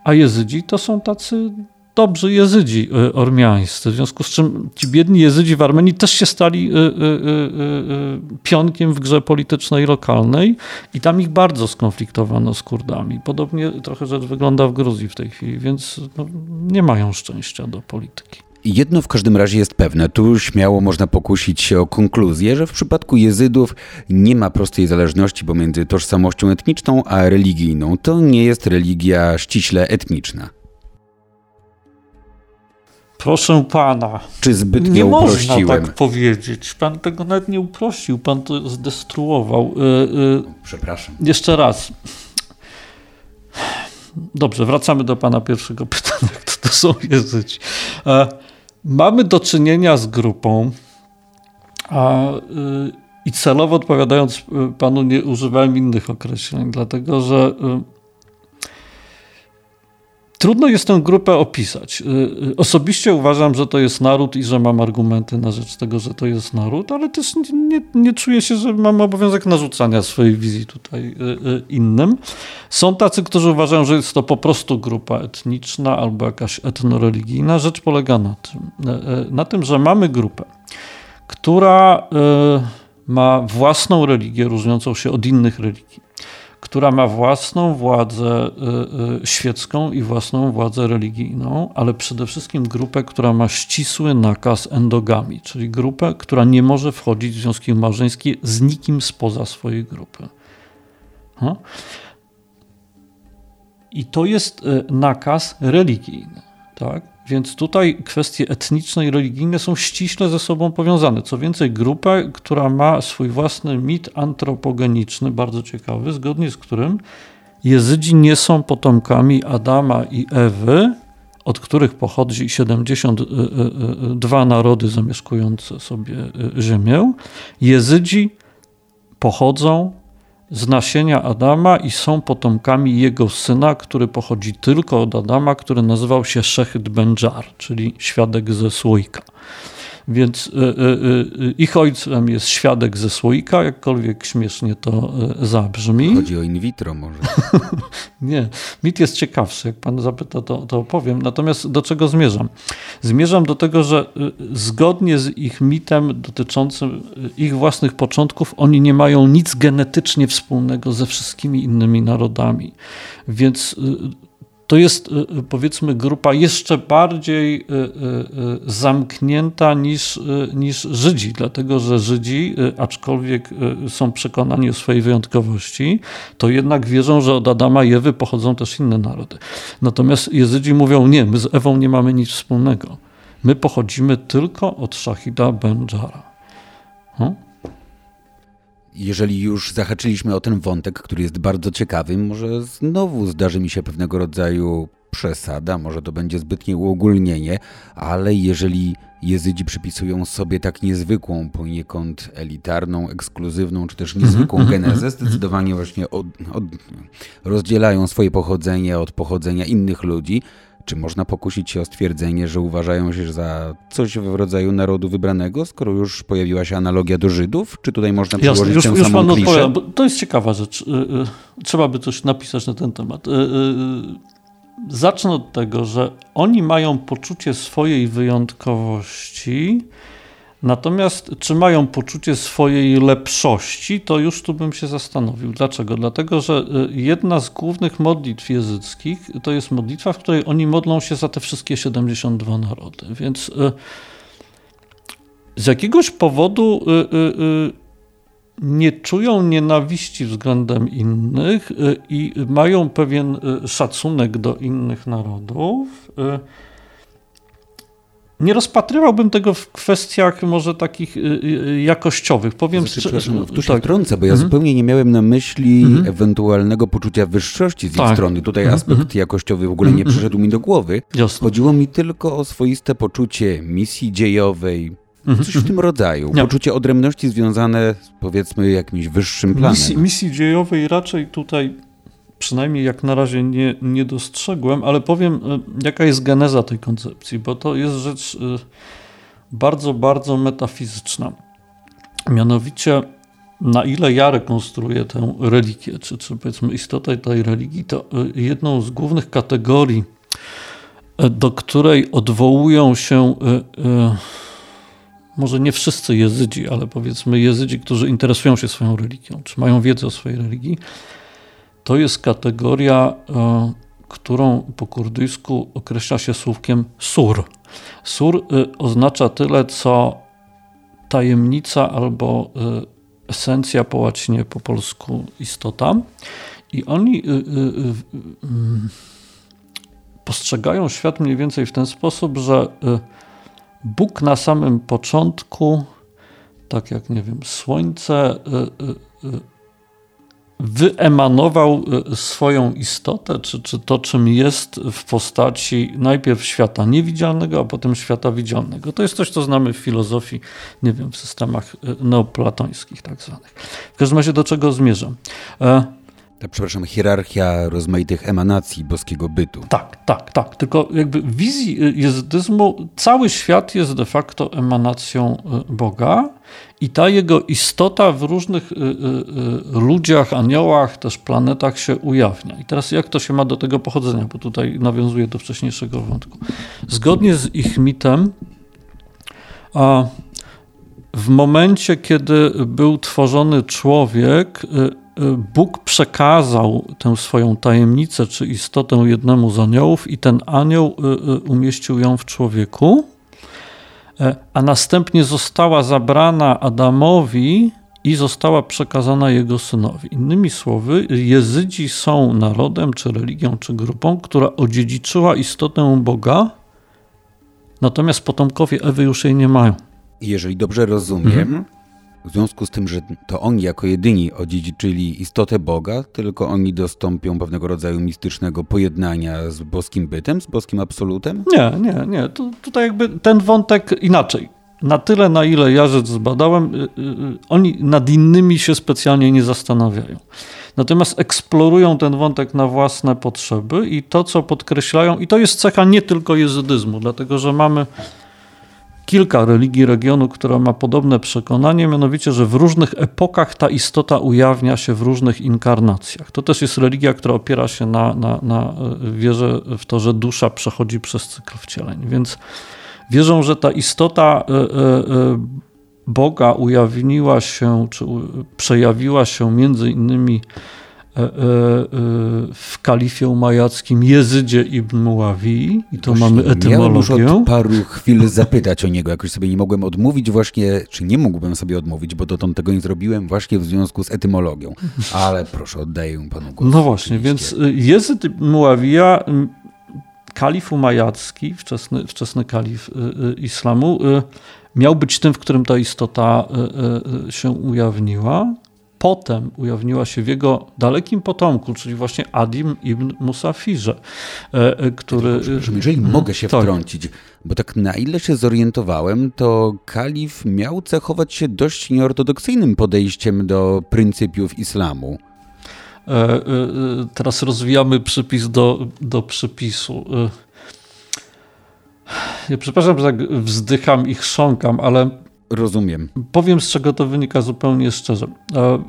a jezydzi to są tacy dobrzy jezydzi y, ormiańscy, w związku z czym ci biedni jezydzi w Armenii też się stali y, y, pionkiem w grze politycznej lokalnej i tam ich bardzo skonfliktowano z Kurdami. Podobnie trochę rzecz wygląda w Gruzji w tej chwili, więc no, nie mają szczęścia do polityki. Jedno w każdym razie jest pewne, tu śmiało można pokusić się o konkluzję, że w przypadku jezydów nie ma prostej zależności pomiędzy tożsamością etniczną a religijną. To nie jest religia ściśle etniczna. Proszę pana. Czy zbyt nie uprościłem? można tak powiedzieć. Pan tego nawet nie uprościł, pan to zdestruował. Yy, yy, Przepraszam. Jeszcze raz. Dobrze, wracamy do pana pierwszego pytania, kto to są jezydzi. E, mamy do czynienia z grupą, a, y, i celowo odpowiadając panu nie używałem innych określeń, dlatego że Trudno jest tę grupę opisać. Y, y, osobiście uważam, że to jest naród i że mam argumenty na rzecz tego, że to jest naród, ale też nie, nie czuję się, że mam obowiązek narzucania swojej wizji tutaj y, innym. Są tacy, którzy uważają, że jest to po prostu grupa etniczna albo jakaś etnoreligijna. Rzecz polega na tym, na tym że mamy grupę, która ma własną religię różniącą się od innych religii która ma własną władzę y, y, świecką i własną władzę religijną, ale przede wszystkim grupę, która ma ścisły nakaz endogami, czyli grupę, która nie może wchodzić w związki małżeńskie z nikim spoza swojej grupy. I to jest y, nakaz religijny. Tak? Więc tutaj kwestie etniczne i religijne są ściśle ze sobą powiązane. Co więcej, grupa, która ma swój własny mit antropogeniczny, bardzo ciekawy, zgodnie z którym Jezydzi nie są potomkami Adama i Ewy, od których pochodzi 72 narody zamieszkujące sobie Ziemię. Jezydzi pochodzą z nasienia Adama i są potomkami jego syna, który pochodzi tylko od Adama, który nazywał się Szechyd Benjar, czyli świadek ze słoika. Więc y, y, y, ich ojcem jest świadek ze słoika, jakkolwiek śmiesznie to zabrzmi. Chodzi o in vitro może. Nie, mit jest ciekawszy. Jak pan zapyta, to, to opowiem. Natomiast do czego zmierzam? Zmierzam do tego, że zgodnie z ich mitem dotyczącym ich własnych początków, oni nie mają nic genetycznie wspólnego ze wszystkimi innymi narodami. Więc to jest y, y, powiedzmy grupa jeszcze bardziej y, zamknięta niż, niż Żydzi, dlatego że Żydzi, aczkolwiek są przekonani o swojej wyjątkowości, to jednak wierzą, że od Adama i Ewy pochodzą też inne narody. Natomiast Jezydzi mówią, nie, my z Ewą nie mamy nic wspólnego. My pochodzimy tylko od Shahida Benjara. Hmm? Jeżeli już zahaczyliśmy o ten wątek, który jest bardzo ciekawy, może znowu zdarzy mi się pewnego rodzaju przesada, może to będzie zbytnie uogólnienie, ale jeżeli Jezydzi przypisują sobie tak niezwykłą, poniekąd elitarną, ekskluzywną, czy też niezwykłą mhm, mhm, genezę, mhm. zdecydowanie właśnie od, od, rozdzielają swoje pochodzenie od pochodzenia innych ludzi, czy można pokusić się o stwierdzenie, że uważają się za coś w rodzaju narodu wybranego, skoro już pojawiła się analogia do Żydów? Czy tutaj można przyłożyć Jasne, już, tę już samą to jest ciekawa rzecz. Y, y, trzeba by coś napisać na ten temat. Y, zacznę od tego, że oni mają poczucie swojej wyjątkowości, Natomiast czy mają poczucie swojej lepszości, to już tu bym się zastanowił. Dlaczego? Dlatego, że y, jedna z głównych modlitw jezyckich to jest modlitwa, w której oni modlą się za te wszystkie 72 narody. Więc y, z jakiegoś powodu y, nie czują nienawiści względem innych i mają pewien szacunek do innych narodów. Nie rozpatrywałbym tego w kwestiach może takich y, y, jakościowych. Powiem znaczy, przepraszam, tu się tak. bo ja mhm. zupełnie nie miałem na myśli mhm. ewentualnego poczucia wyższości z tak. ich strony. Tutaj mhm. aspekt mhm. jakościowy w ogóle nie mhm. przyszedł mi do głowy. Jasne. Chodziło mi tylko o swoiste poczucie misji dziejowej, mhm. Coś w tym rodzaju. Poczucie odrębności związane z powiedzmy jakimś wyższym planem. Misji, misji dziejowej raczej tutaj przynajmniej jak na razie nie, nie dostrzegłem, ale powiem, e, jaka jest geneza tej koncepcji, bo to jest rzecz e, bardzo, bardzo metafizyczna. Mianowicie na ile ja rekonstruuję tę religię, czy, czy powiedzmy istotę tej religii, to y, jedną z głównych kategorii, do której odwołują się może nie wszyscy jezydzi, ale powiedzmy jezydzi, którzy interesują się swoją religią, czy mają wiedzę o swojej religii, to jest kategoria, którą po kurdyjsku określa się słówkiem sur. Sur oznacza tyle, co tajemnica albo esencja po łacinie, po polsku istota. I oni mm, postrzegają świat mniej więcej w ten sposób, że Bóg na samym początku, tak jak nie wiem, słońce wyemanował e, swoją istotę, czy, czy to, czym jest w postaci najpierw świata niewidzialnego, a potem świata widzialnego. To jest coś, co znamy w filozofii, nie wiem, w systemach e, neoplatońskich tak zwanych. W każdym razie do czego zmierzam? Ta, przepraszam, hierarchia rozmaitych emanacji boskiego bytu. Tak, tak, tak. Tylko jakby w wizji jezydyzmu cały świat jest de facto emanacją Boga i ta jego istota w różnych y, y, y, ludziach, aniołach, też planetach się ujawnia. I teraz jak to się ma do tego pochodzenia, bo tutaj nawiązuje do wcześniejszego wątku. Zgodnie z ich mitem, a w momencie, kiedy był tworzony człowiek, Bóg przekazał tę swoją tajemnicę czy istotę jednemu z aniołów, i ten anioł umieścił ją w człowieku. E, a następnie została zabrana Adamowi i została przekazana jego synowi. Innymi słowy, Jezydzi są narodem, czy religią, czy grupą, która odziedziczyła istotę Boga, natomiast potomkowie Ewy już jej nie mają. Jeżeli dobrze rozumiem, mhm. W związku z tym, że to oni jako jedyni odziedziczyli istotę Boga, tylko oni dostąpią pewnego rodzaju mistycznego pojednania z boskim bytem, z boskim absolutem? Nie, nie, nie. Tu, tutaj jakby ten wątek inaczej. Na tyle, na ile ja rzecz zbadałem, yy, yy, oni nad innymi się specjalnie nie zastanawiają. Natomiast eksplorują ten wątek na własne potrzeby i to, co podkreślają, i to jest cecha nie tylko jezydyzmu, dlatego że mamy kilka religii regionu, która ma podobne przekonanie, mianowicie, że w różnych epokach ta istota ujawnia się w różnych inkarnacjach. To też jest religia, która opiera się na, na, na e, wierze w to, że dusza przechodzi przez cykl wcieleń. Więc wierzą, że ta istota e, e, Boga ujawniła się, czy przejawiła się między innymi w kalifie umajackim Jezydzie ibn Muawi i to właśnie mamy etymologię. Już od paru chwil zapytać o niego, jakoś sobie nie mogłem odmówić właśnie, czy nie mógłbym sobie odmówić, bo dotąd tego nie zrobiłem właśnie w związku z etymologią. Ale proszę, oddaję panu głos. No właśnie, oczywiście. więc y, Jezyd ibn Muawija, kalif umajacki, wczesny, wczesny kalif y, y, islamu, miał być tym, w którym ta istota się ujawniła potem ujawniła się w jego dalekim potomku, czyli właśnie Adim ibn Musafirze, e, e, który... Przepraszam, jeżeli hmm, mogę się tak. wtrącić, bo tak na ile się zorientowałem, to kalif miał cechować się dość nieortodoksyjnym podejściem do pryncypiów islamu. E, teraz rozwijamy przypis do, do przypisu. Ja przepraszam, że tak wzdycham i chrząkam, ale Rozumiem. Powiem, z czego to wynika zupełnie szczerze. E,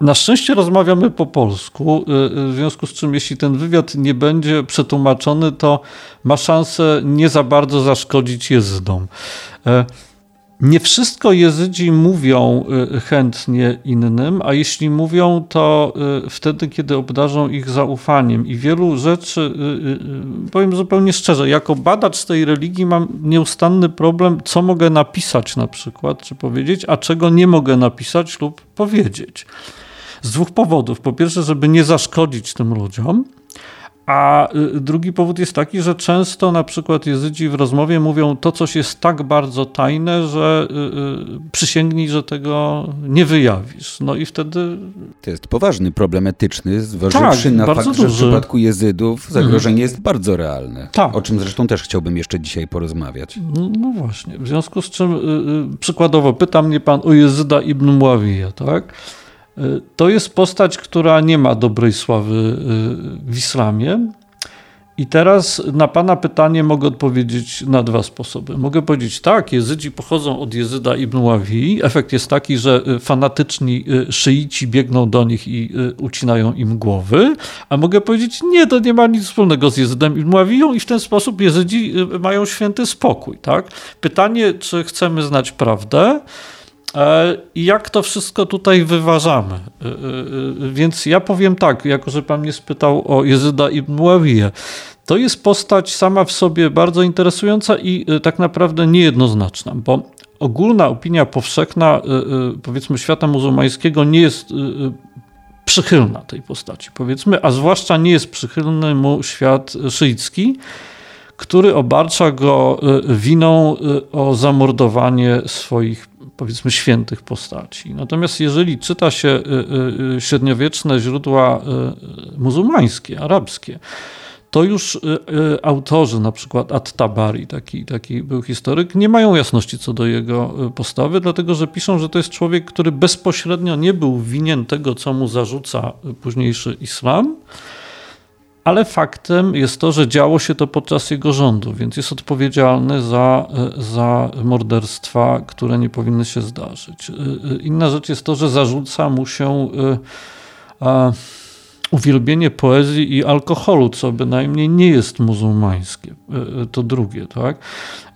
na szczęście rozmawiamy po polsku, e, w związku z czym, jeśli ten wywiad nie będzie przetłumaczony, to ma szansę nie za bardzo zaszkodzić jezdom. Nie wszystko Jezydzi mówią y, chętnie innym, a jeśli mówią, to y, wtedy, kiedy obdarzą ich zaufaniem. I wielu rzeczy, y, powiem zupełnie szczerze, jako badacz tej religii mam nieustanny problem, co mogę napisać na przykład, czy powiedzieć, a czego nie mogę napisać lub powiedzieć. Z dwóch powodów. Po pierwsze, żeby nie zaszkodzić tym ludziom. A y, drugi powód jest taki, że często na przykład jezydzi w rozmowie mówią, to coś jest tak bardzo tajne, że y, y, przysięgnij, że tego nie wyjawisz. No i wtedy... To jest poważny problem etyczny, zważywszy tak, na fakt, duży. że w przypadku jezydów zagrożenie mhm. jest bardzo realne. Tak. O czym zresztą też chciałbym jeszcze dzisiaj porozmawiać. No, no właśnie, w związku z czym przykładowo pyta mnie pan o jezyda ibn Muawija, tak? To jest postać, która nie ma dobrej sławy y, w islamie. I teraz na Pana pytanie mogę odpowiedzieć na dwa sposoby. Mogę powiedzieć tak, jezydzi pochodzą od Jezyda ibn Ławi. Efekt jest taki, że y, fanatyczni y, szyici biegną do nich i ucinają im głowy. A mogę powiedzieć nie, to nie ma nic wspólnego z Jezydem ibn Ławiją i w ten sposób jezydzi mają święty spokój. Tak? Pytanie, czy chcemy znać prawdę? E, jak to wszystko tutaj wyważamy? E, e, więc ja powiem tak, jako że pan mnie spytał o Jezyda ibn Muawiyę. To jest postać sama w sobie bardzo interesująca i tak naprawdę niejednoznaczna, bo ogólna opinia powszechna, powiedzmy, świata muzułmańskiego nie jest przychylna tej postaci, powiedzmy, a zwłaszcza nie jest przychylny mu świat szyicki, który obarcza go winą o zamordowanie swoich powiedzmy świętych postaci. Natomiast jeżeli czyta się y, y, y, średniowieczne źródła muzułmańskie, arabskie, to już autorzy, na przykład At-Tabari, taki, taki był historyk, nie mają jasności co do jego postawy, dlatego że piszą, że to jest człowiek, który bezpośrednio nie był winien tego, co mu zarzuca późniejszy islam, ale faktem jest to, że działo się to podczas jego rządu, więc jest odpowiedzialny za, e, za morderstwa, które nie powinny się zdarzyć. E, e, inna rzecz jest to, że zarzuca mu się uwielbienie poezji i alkoholu, co bynajmniej nie jest muzułmańskie. E, e, to drugie, tak?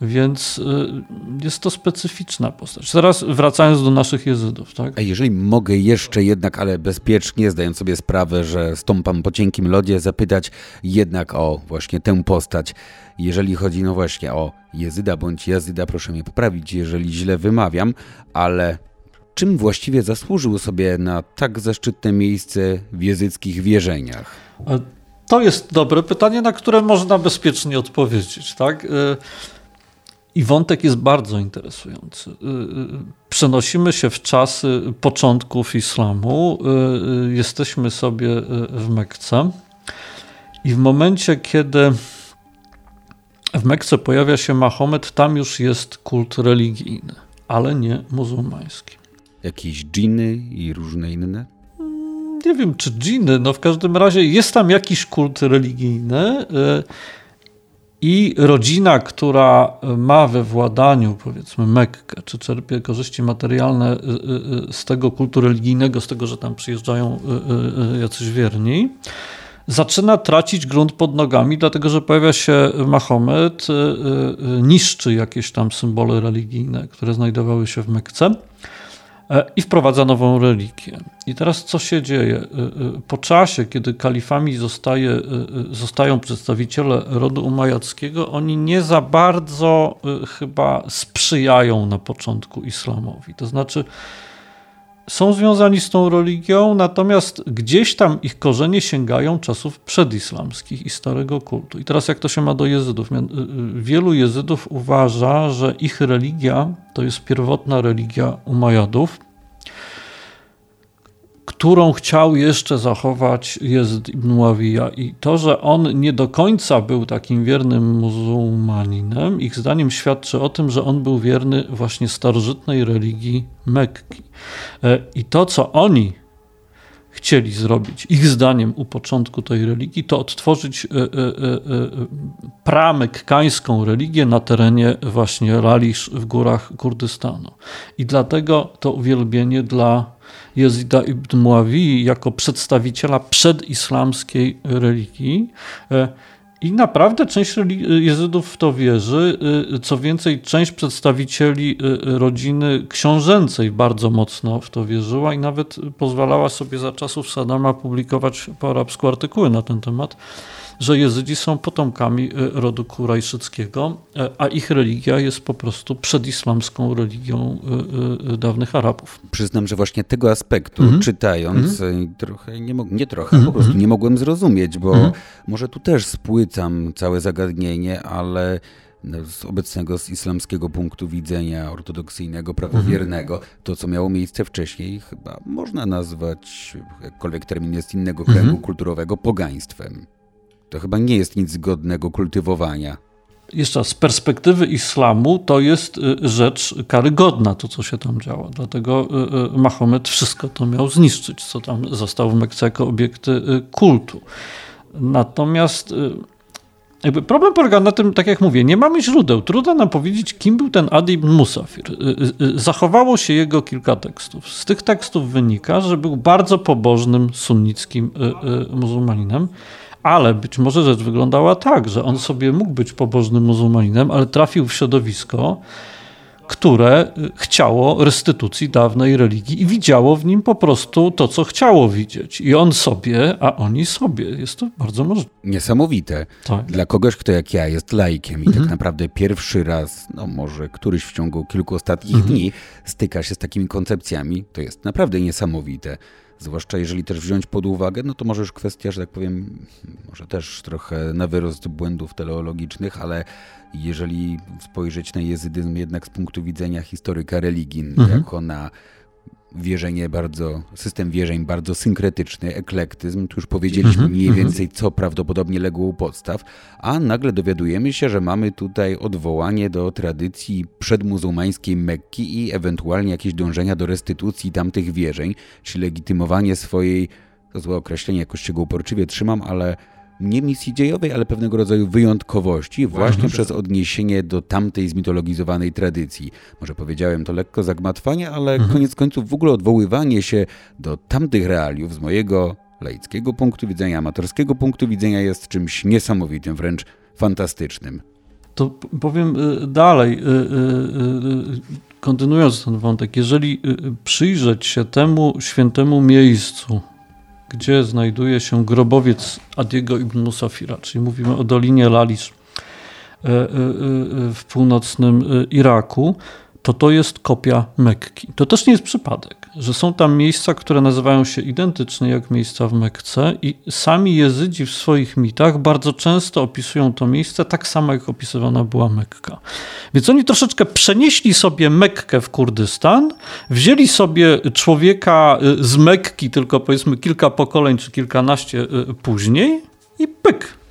Więc e, jest to specyficzna postać. Teraz wracając do naszych jezydów, tak? A jeżeli mogę jeszcze jednak, ale bezpiecznie, zdając sobie sprawę, że stąpam po cienkim lodzie, zapytać jednak o właśnie tę postać. Jeżeli chodzi, no właśnie, o jezyda bądź jazyda, proszę mnie poprawić, jeżeli źle wymawiam, ale Czym właściwie zasłużył sobie na tak zaszczytne miejsce w jezyckich wierzeniach? To jest dobre pytanie, na które można bezpiecznie odpowiedzieć. Tak? Y, I wątek jest bardzo interesujący. Y, przenosimy się w czasy początków islamu. Jesteśmy sobie w Mekce. I w momencie, kiedy w Mekce pojawia się Mahomet, tam już jest kult religijny, ale nie muzułmański. Jakieś dżiny i różne inne? Nie wiem, czy dżiny, no w każdym razie jest tam jakiś kult religijny y, i rodzina, która ma we władaniu, powiedzmy, Mekkę, czy czerpie korzyści materialne y, y, z tego kultu religijnego, z tego, że tam przyjeżdżają jacyś wierni, zaczyna tracić grunt pod nogami, dlatego że pojawia się Mahomet, niszczy jakieś tam symbole religijne, które znajdowały się w Mekce. E, i wprowadza nową religię. I teraz co się dzieje? E, e, po czasie, kiedy kalifami zostaje, zostają przedstawiciele rodu umajackiego, oni nie za bardzo chyba sprzyjają na początku islamowi. To znaczy, są związani z tą religią, natomiast gdzieś tam ich korzenie sięgają czasów przedislamskich i starego kultu. I teraz jak to się ma do jezydów? Y, y, wielu jezydów uważa, że ich religia to jest pierwotna religia Umajadów, którą chciał jeszcze zachować Jezyd ibn Muawija. I to, że on nie do końca był takim wiernym muzułmaninem, ich zdaniem świadczy o tym, że on był wierny właśnie starożytnej religii Mekki. E, I to, co oni chcieli zrobić, ich zdaniem u początku tej religii, to odtworzyć e, e, pramekkańską religię na terenie właśnie Ralisz w górach Kurdystanu. I dlatego to uwielbienie dla Jezida ibn Muawi jako przedstawiciela przedislamskiej religii. E, I naprawdę część Jezydów w to wierzy. E, co więcej, część przedstawicieli e, rodziny książęcej bardzo mocno w to wierzyła i nawet pozwalała sobie za czasów Sadama publikować po arabsku artykuły na ten temat że Jezydzi są potomkami e, rodu kurajszyckiego, e, a ich religia jest po prostu przedislamską religią e, dawnych Arabów. Przyznam, że właśnie tego aspektu mm -hmm. czytając mm -hmm. trochę, nie, nie trochę, mm -hmm. po prostu nie mogłem zrozumieć, bo mhm. może tu też spłycam całe zagadnienie, ale no, z obecnego, z islamskiego punktu widzenia ortodoksyjnego, prawowiernego, to co miało miejsce wcześniej, chyba można nazwać, jakkolwiek termin jest innego kręgu mhm. kulturowego, pogaństwem. To chyba nie jest nic godnego kultywowania. Jeszcze z perspektywy islamu to jest y, rzecz karygodna, to co się tam działo. Dlatego y, y, Mahomet wszystko to miał zniszczyć, co tam zostało w Mekce jako obiekty kultu. Natomiast jakby problem polega na tym, tak jak mówię, nie mamy źródeł. Trudno nam powiedzieć, kim był ten Adib Musafir. Zachowało się jego kilka tekstów. Z tych tekstów wynika, że był bardzo pobożnym sunnickim muzułmaninem. Ale być może rzecz wyglądała tak, że on sobie mógł być pobożnym muzułmaninem, ale trafił w środowisko, które y, chciało restytucji dawnej religii i widziało w nim po prostu to, co chciało widzieć. I on sobie, a oni sobie. Jest to bardzo możliwe. Niesamowite. Tak. Dla kogoś, kto jak ja jest laikiem i tak mhm. tak naprawdę pierwszy raz, no może któryś w ciągu kilku ostatnich mhm. dni styka się z takimi koncepcjami, to jest naprawdę niesamowite. Zwłaszcza jeżeli też wziąć pod uwagę, no to może już kwestia, że tak powiem, może też trochę na wyrost błędów teleologicznych, ale jeżeli spojrzeć na jezydyzm jednak z punktu widzenia historyka religii, mhm. jako na wierzenie bardzo, system wierzeń bardzo synkretyczny, eklektyzm, tu już powiedzieliśmy mhm, mniej mhm. więcej, co prawdopodobnie legło u podstaw, a nagle dowiadujemy się, że mamy tutaj odwołanie do tradycji przedmuzułmańskiej Mekki i ewentualnie jakieś dążenia do restytucji tamtych wierzeń, czy legitymowanie swojej, to złe określenie, jakoś się go uporczywie trzymam, ale nie misji dziejowej, ale pewnego rodzaju wyjątkowości właśnie przez odniesienie do tamtej zmitologizowanej tradycji. Może powiedziałem to lekko zagmatwanie, ale mhm. koniec końców w ogóle odwoływanie się do tamtych realiów z mojego laickiego punktu widzenia, amatorskiego punktu widzenia jest czymś niesamowitym, wręcz fantastycznym. To powiem y, dalej, y, y, kontynuując ten wątek, jeżeli przyjrzeć się temu świętemu miejscu, gdzie znajduje się grobowiec Adiego ibn Musafira, czyli mówimy o Dolinie Lalisz e, e, e, w północnym Iraku, to to jest kopia Mekki. To też nie jest przypadek, że są tam miejsca, które nazywają się identycznie jak miejsca w Mekce i sami Jezydzi w swoich mitach bardzo często opisują to miejsce tak samo, jak opisywana była Mekka. Więc oni troszeczkę przenieśli sobie Mekkę w Kurdystan, wzięli sobie człowieka y, z Mekki, tylko powiedzmy kilka pokoleń czy kilkanaście y, później i pyk,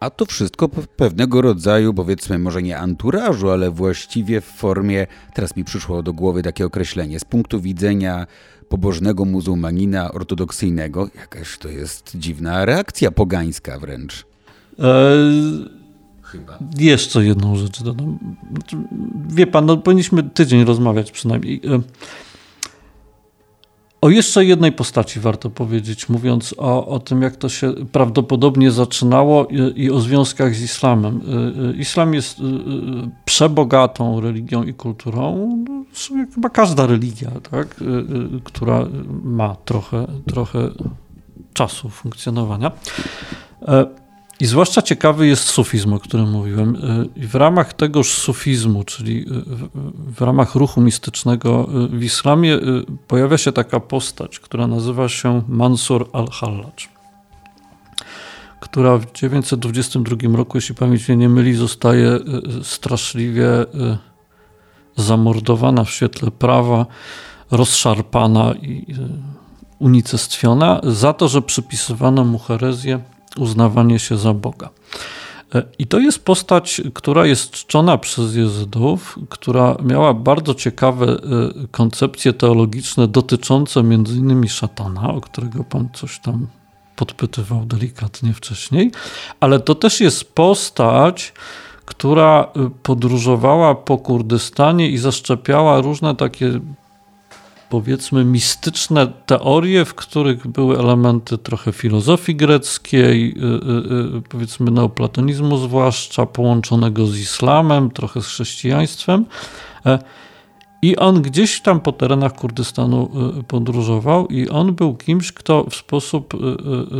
a to wszystko pewnego rodzaju, powiedzmy, może nie anturażu, ale właściwie w formie, teraz mi przyszło do głowy takie określenie, z punktu widzenia pobożnego muzułmanina ortodoksyjnego, jakaś to jest dziwna reakcja pogańska wręcz. Eee, Chyba. Jeszcze jedną rzecz dodam. Znaczy, wie pan, no, powinniśmy tydzień rozmawiać przynajmniej. O jeszcze jednej postaci warto powiedzieć, mówiąc o, o tym, jak to się prawdopodobnie zaczynało i, i o związkach z islamem. Y, y, islam jest y, przebogatą religią i kulturą, chyba każda religia, tak? która ma trochę, trochę czasu funkcjonowania. I zwłaszcza ciekawy jest sufizm, o którym mówiłem. Y, w ramach tegoż sufizmu, czyli y, w ramach ruchu mistycznego y, w islamie, pojawia się taka postać, która nazywa się Mansur al-Hallaj, która w 922 roku, jeśli pamięć mnie nie myli, zostaje straszliwie zamordowana w świetle prawa, rozszarpana i unicestwiona za to, że przypisywano mu herezję uznawanie się za Boga. E, I to jest postać, która jest czczona przez Jezydów, która miała bardzo ciekawe e, koncepcje teologiczne dotyczące innymi szatana, o którego pan coś tam podpytywał delikatnie wcześniej, ale to też jest postać, która e, podróżowała po Kurdystanie i zaszczepiała różne takie powiedzmy mistyczne teorie, w których były elementy trochę filozofii greckiej, y, y, y, powiedzmy neoplatonizmu zwłaszcza, połączonego z islamem, trochę z chrześcijaństwem. E, I on gdzieś tam po terenach Kurdystanu podróżował i on był kimś, kto w sposób,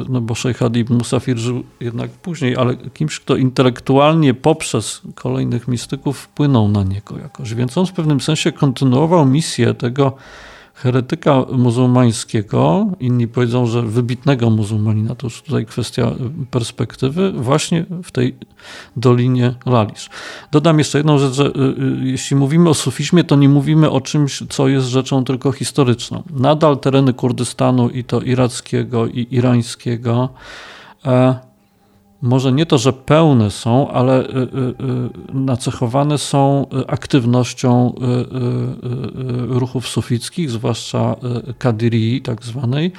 no bo Sheikh Hadib Musafir żył jednak później, ale kimś, kto intelektualnie poprzez kolejnych mistyków wpłynął na niego jakoś. Więc on w pewnym sensie kontynuował misję tego heretyka muzułmańskiego, inni powiedzą, że wybitnego muzułmanina, to już tutaj kwestia perspektywy, właśnie w tej Dolinie Lalisz. Dodam jeszcze jedną rzecz, że y, y, jeśli mówimy o sufizmie, to nie mówimy o czymś, co jest rzeczą tylko historyczną. Nadal tereny Kurdystanu i to irackiego i irańskiego e, może nie to, że pełne są, ale y, y, y, nacechowane są aktywnością ruchów sufickich, zwłaszcza kadirii tak zwanej,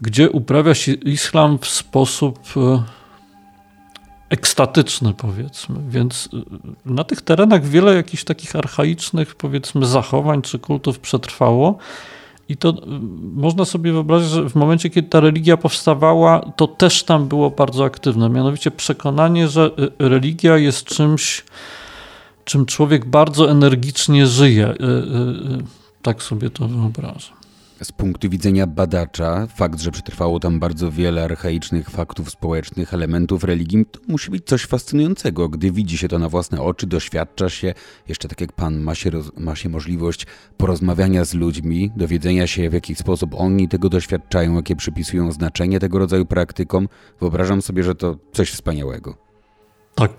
gdzie uprawia się islam w sposób ekstatyczny, powiedzmy. Więc na tych terenach wiele jakichś takich archaicznych, powiedzmy, zachowań czy kultów przetrwało. I to można sobie wyobrazić, że w momencie, kiedy ta religia powstawała, to też tam było bardzo aktywne. Mianowicie przekonanie, że religia jest czymś, czym człowiek bardzo energicznie żyje. Tak sobie to wyobrażam. Z punktu widzenia badacza, fakt, że przetrwało tam bardzo wiele archaicznych faktów społecznych, elementów religii, to musi być coś fascynującego, gdy widzi się to na własne oczy, doświadcza się, jeszcze tak jak pan ma się, ma się możliwość porozmawiania z ludźmi, dowiedzenia się w jaki sposób oni tego doświadczają, jakie przypisują znaczenie tego rodzaju praktykom. Wyobrażam sobie, że to coś wspaniałego. Tak.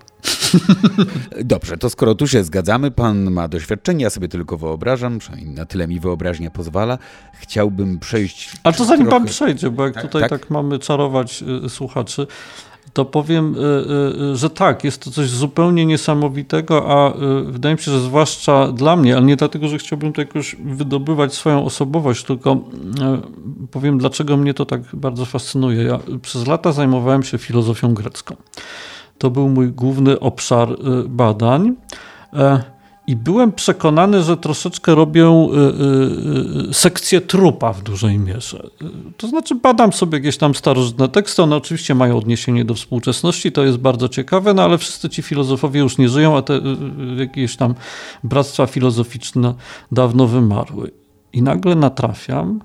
Dobrze, to skoro tu się zgadzamy, pan ma doświadczenie, ja sobie tylko wyobrażam, przynajmniej na tyle mi wyobraźnia pozwala. Chciałbym przejść. A to zanim trochę... pan przejdzie, bo jak tak, tutaj tak? tak mamy czarować y, słuchaczy, to powiem, y, y, że tak, jest to coś zupełnie niesamowitego, a wydaje mi się, że zwłaszcza dla mnie, ale nie dlatego, że chciałbym to jakoś wydobywać swoją osobowość, tylko powiem, dlaczego mnie to tak bardzo fascynuje. Ja przez lata zajmowałem się filozofią grecką. To był mój główny obszar y, badań. E, I byłem przekonany, że troszeczkę robię y, y, sekcję trupa w dużej mierze. To znaczy, badam sobie jakieś tam starożytne teksty. One oczywiście mają odniesienie do współczesności, to jest bardzo ciekawe, no ale wszyscy ci filozofowie już nie żyją, a te jakieś tam bractwa filozoficzne dawno wymarły. I nagle natrafiam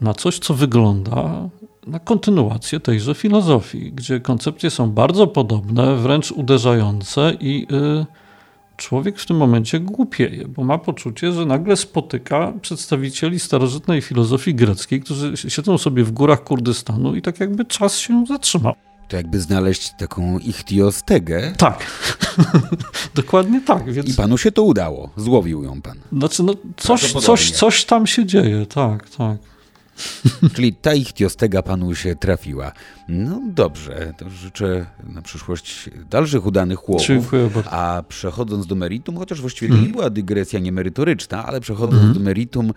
na coś, co wygląda na kontynuację tejże filozofii, gdzie koncepcje są bardzo podobne, wręcz uderzające i y, człowiek w tym momencie głupieje, bo ma poczucie, że nagle spotyka przedstawicieli starożytnej filozofii greckiej, którzy siedzą sobie w górach Kurdystanu i tak jakby czas się zatrzymał. To jakby znaleźć taką ichtiostegę. Tak, dokładnie tak. Więc... I panu się to udało, złowił ją pan. Znaczy, no, coś, coś, coś tam się dzieje, tak, tak. Czyli ta ichtiostega panu się trafiła. No dobrze, to życzę na przyszłość dalszych udanych bardzo. A przechodząc do meritum, chociaż właściwie to nie mhm. była dygresja niemerytoryczna, ale przechodząc mm. do meritum,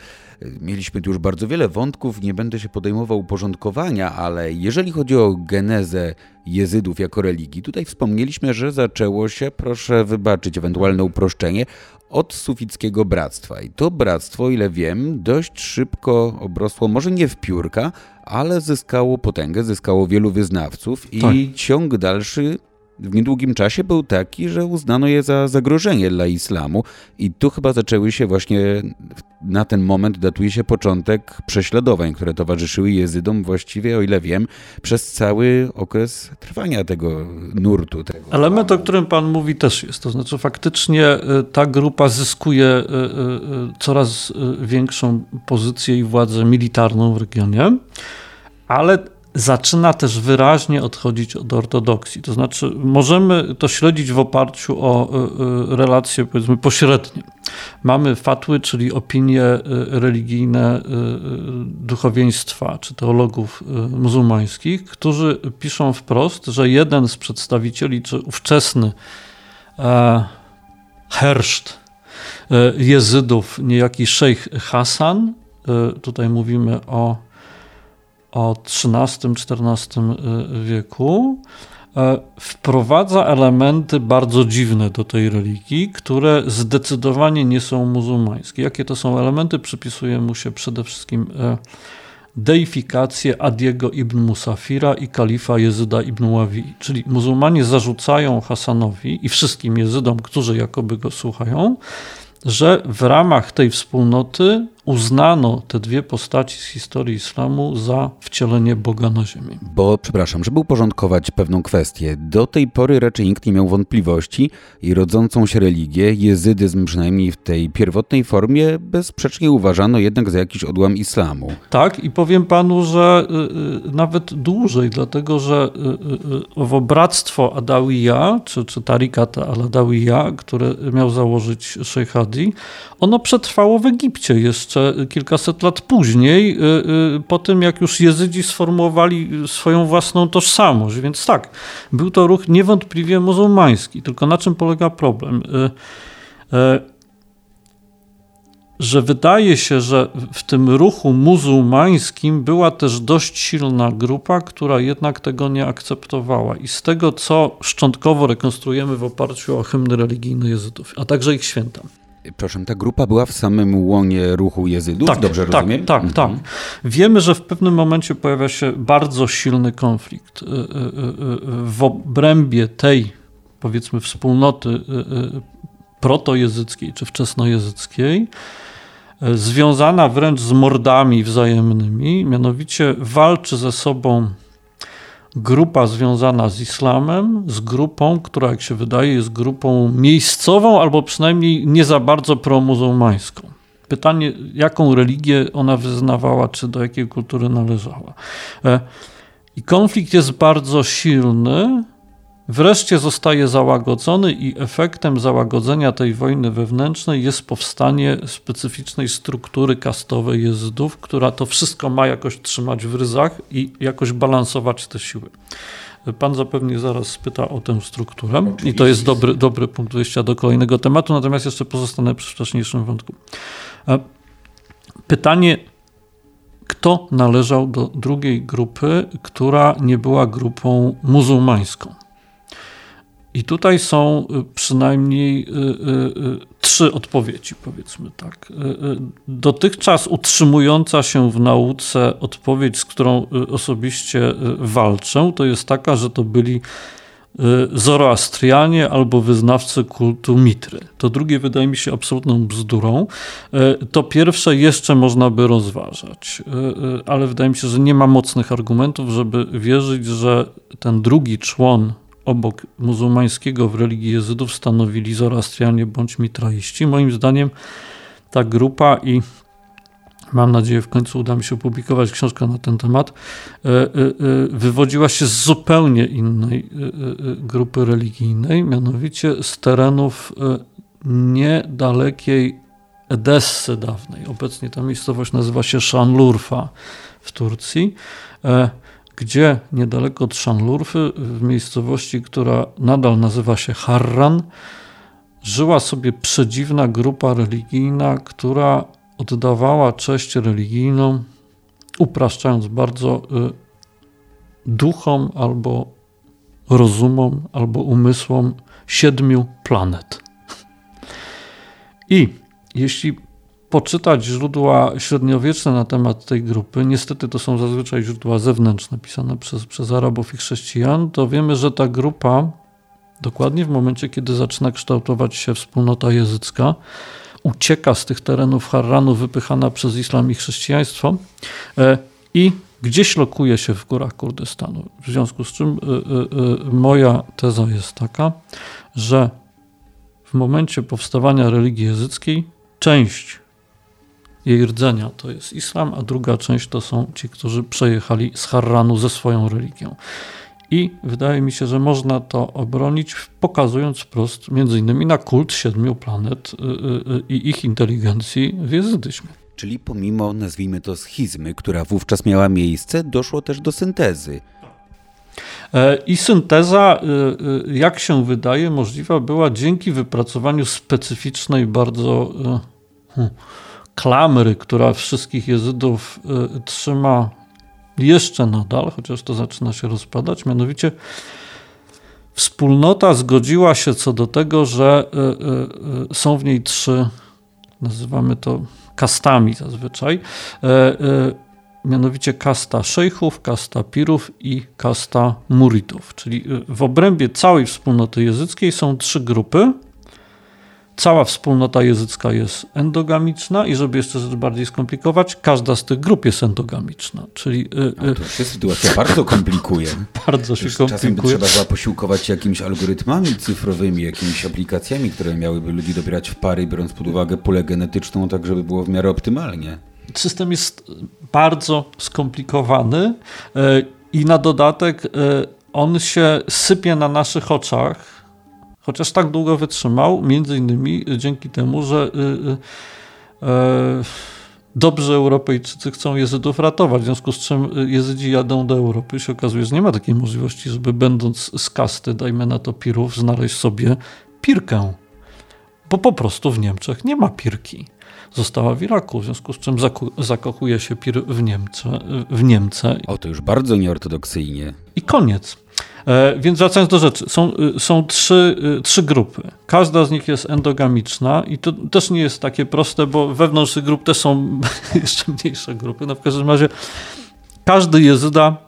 mieliśmy tu już bardzo wiele wątków, nie będę się podejmował porządkowania, ale jeżeli chodzi o genezę jezydów jako religii, tutaj wspomnieliśmy, że zaczęło się, proszę wybaczyć ewentualne uproszczenie, od sufickiego bractwa. I to bractwo, ile wiem, dość szybko obrosło, może nie w piórka, ale zyskało potęgę, zyskało wielu wyznawców i tak. ciąg dalszy w niedługim czasie był taki, że uznano je za zagrożenie dla islamu i tu chyba zaczęły się właśnie, na ten moment datuje się początek prześladowań, które towarzyszyły jezydom właściwie, o ile wiem, przez cały okres trwania tego nurtu. Tego Element, o którym pan mówi też jest, to znaczy faktycznie y, ta grupa zyskuje y, y, coraz większą pozycję i władzę militarną w regionie, ale zaczyna też wyraźnie odchodzić od ortodoksji. To znaczy, możemy to śledzić w oparciu o e, e, relacje, powiedzmy, pośrednie. Mamy fatły, czyli opinie e, religijne duchowieństwa czy teologów muzułmańskich, którzy piszą wprost, że jeden z przedstawicieli, czy ówczesny herszt jezydów, niejaki szejch Hasan, tutaj mówimy o o XIII-XIV y, wieku, e, wprowadza elementy bardzo dziwne do tej religii, które zdecydowanie nie są muzułmańskie. Jakie to są elementy? Przypisuje mu się przede wszystkim e, deifikację Adiego ibn Musafira i kalifa Jezyda ibn Ławi. Czyli muzułmanie zarzucają Hasanowi i wszystkim Jezydom, którzy jakoby go słuchają, że w ramach tej wspólnoty uznano te dwie postaci z historii islamu za wcielenie Boga na ziemi. Bo, przepraszam, żeby uporządkować pewną kwestię, do tej pory raczej nikt nie miał wątpliwości i rodzącą się religię, jezydyzm przynajmniej w tej pierwotnej formie, bezsprzecznie uważano jednak za jakiś odłam islamu. Tak i powiem panu, że y, y, nawet dłużej, dlatego że y, owo bractwo Adawiya, czy, czy Tarikat al-Adawiya, które miał założyć Sheikh Hadi, ono przetrwało w Egipcie jeszcze kilkaset lat później, y, y, po tym jak już Jezydzi sformułowali swoją własną tożsamość. Więc tak, był to ruch niewątpliwie muzułmański. Tylko na czym polega problem? Y, że wydaje się, że w tym ruchu muzułmańskim była też dość silna grupa, która jednak tego nie akceptowała. I z tego, co szczątkowo rekonstruujemy w oparciu o hymny religijne Jezydów, a także ich święta. Proszę, ta grupa była w samym łonie ruchu Jezydów, tak, dobrze tak, rozumiem? Tak, mhm. tak. Wiemy, że w pewnym momencie pojawia się bardzo silny konflikt y, y, y, w obrębie tej, powiedzmy, wspólnoty protojezyckiej czy wczesnojezyckiej, związana wręcz z mordami wzajemnymi, mianowicie walczy ze sobą grupa związana z islamem, z grupą, która jak się wydaje jest grupą miejscową albo przynajmniej nie za bardzo promuzułmańską. Pytanie, jaką religię ona wyznawała, czy do jakiej kultury należała. E, I konflikt jest bardzo silny, wreszcie zostaje załagodzony i efektem załagodzenia tej wojny wewnętrznej jest powstanie specyficznej struktury kastowej Jezydów, która to wszystko ma jakoś trzymać w ryzach i jakoś balansować te siły. Pan zapewne zaraz spyta o tę strukturę Oczywiście. i to jest dobry, dobry punkt wyjścia do kolejnego tematu, natomiast jeszcze pozostanę przy wcześniejszym wątku. Pytanie, kto należał do drugiej grupy, która nie była grupą muzułmańską? I tutaj są y, przynajmniej y, y, trzy odpowiedzi, powiedzmy tak. Dotychczas utrzymująca się w nauce odpowiedź, z którą osobiście walczę, to jest taka, że to byli Zoroastrianie albo wyznawcy kultu Mitry. To drugie wydaje mi się absolutną bzdurą. To pierwsze jeszcze można by rozważać, ale wydaje mi się, że nie ma mocnych argumentów, żeby wierzyć, że ten drugi człon obok muzułmańskiego w religii Jezydów stanowili Zoroastrianie bądź Mitraiści. Moim zdaniem ta grupa i mam nadzieję w końcu uda mi się opublikować książkę na ten temat, e, e, e, wywodziła się z zupełnie innej grupy religijnej, mianowicie z terenów niedalekiej Edessy dawnej. Obecnie ta miejscowość nazywa się Szanlurfa w Turcji gdzie niedaleko od Szanlurfy, w miejscowości, która nadal nazywa się Harran, żyła sobie przedziwna grupa religijna, która oddawała cześć religijną, upraszczając bardzo, y, duchom albo rozumom, albo umysłom siedmiu planet. I jeśli poczytać źródła średniowieczne na temat tej grupy, niestety to są zazwyczaj źródła zewnętrzne, pisane przez, przez Arabów i chrześcijan, to wiemy, że ta grupa, dokładnie w momencie, kiedy zaczyna kształtować się wspólnota jezycka, ucieka z tych terenów Harranu, wypychana przez islam i chrześcijaństwo e, i gdzieś lokuje się w górach Kurdystanu. W związku z czym e, e, moja teza jest taka, że w momencie powstawania religii jezyckiej część jej rdzenia to jest islam, a druga część to są ci, którzy przejechali z Harranu ze swoją religią. I wydaje mi się, że można to obronić, pokazując wprost między innymi na kult siedmiu planet y, y, y, i ich inteligencji w jezydyzmie. Czyli pomimo, nazwijmy to, schizmy, która wówczas miała miejsce, doszło też do syntezy. E, I synteza, jak się wydaje, możliwa była dzięki wypracowaniu specyficznej, bardzo klamry, która wszystkich Jezydów y, trzyma jeszcze nadal, chociaż to zaczyna się rozpadać, mianowicie wspólnota zgodziła się co do tego, że y, y, są w niej trzy, nazywamy to kastami zazwyczaj, mianowicie kasta szejchów, kasta pirów i kasta muritów. Czyli w obrębie całej wspólnoty jezyckiej są trzy grupy, Cała wspólnota jezycka jest endogamiczna i żeby jeszcze rzecz bardziej skomplikować, każda z tych grup jest endogamiczna. Czyli, y, no, to się sytuacja bardzo komplikuje. bardzo się komplikuje. Czasem by trzeba było posiłkować jakimiś algorytmami cyfrowymi, jakimiś aplikacjami, które miałyby ludzi dobierać w pary, biorąc pod uwagę pulę genetyczną, tak żeby było w miarę optymalnie. System jest bardzo skomplikowany y, i na dodatek y, on się sypie na naszych oczach Chociaż tak długo wytrzymał, między innymi dzięki temu, że y, y, e, dobrzy Europejczycy chcą Jezydów ratować, w związku z czym Jezydzi jadą do Europy i się okazuje, że nie ma takiej możliwości, żeby będąc z kasty, dajmy na to pirów, znaleźć sobie pirkę. Bo po prostu w Niemczech nie ma pirki. Została w Iraku, w związku z czym zakochuje się Pir w Niemce. W Niemce. O, to już bardzo nieortodoksyjnie. I koniec. E, więc wracając do rzeczy, są, y, są trzy, y, trzy grupy. Każda z nich jest endogamiczna i to też nie jest takie proste, bo wewnątrz tych grup też są jeszcze mniejsze grupy. No w każdym razie każdy jezyda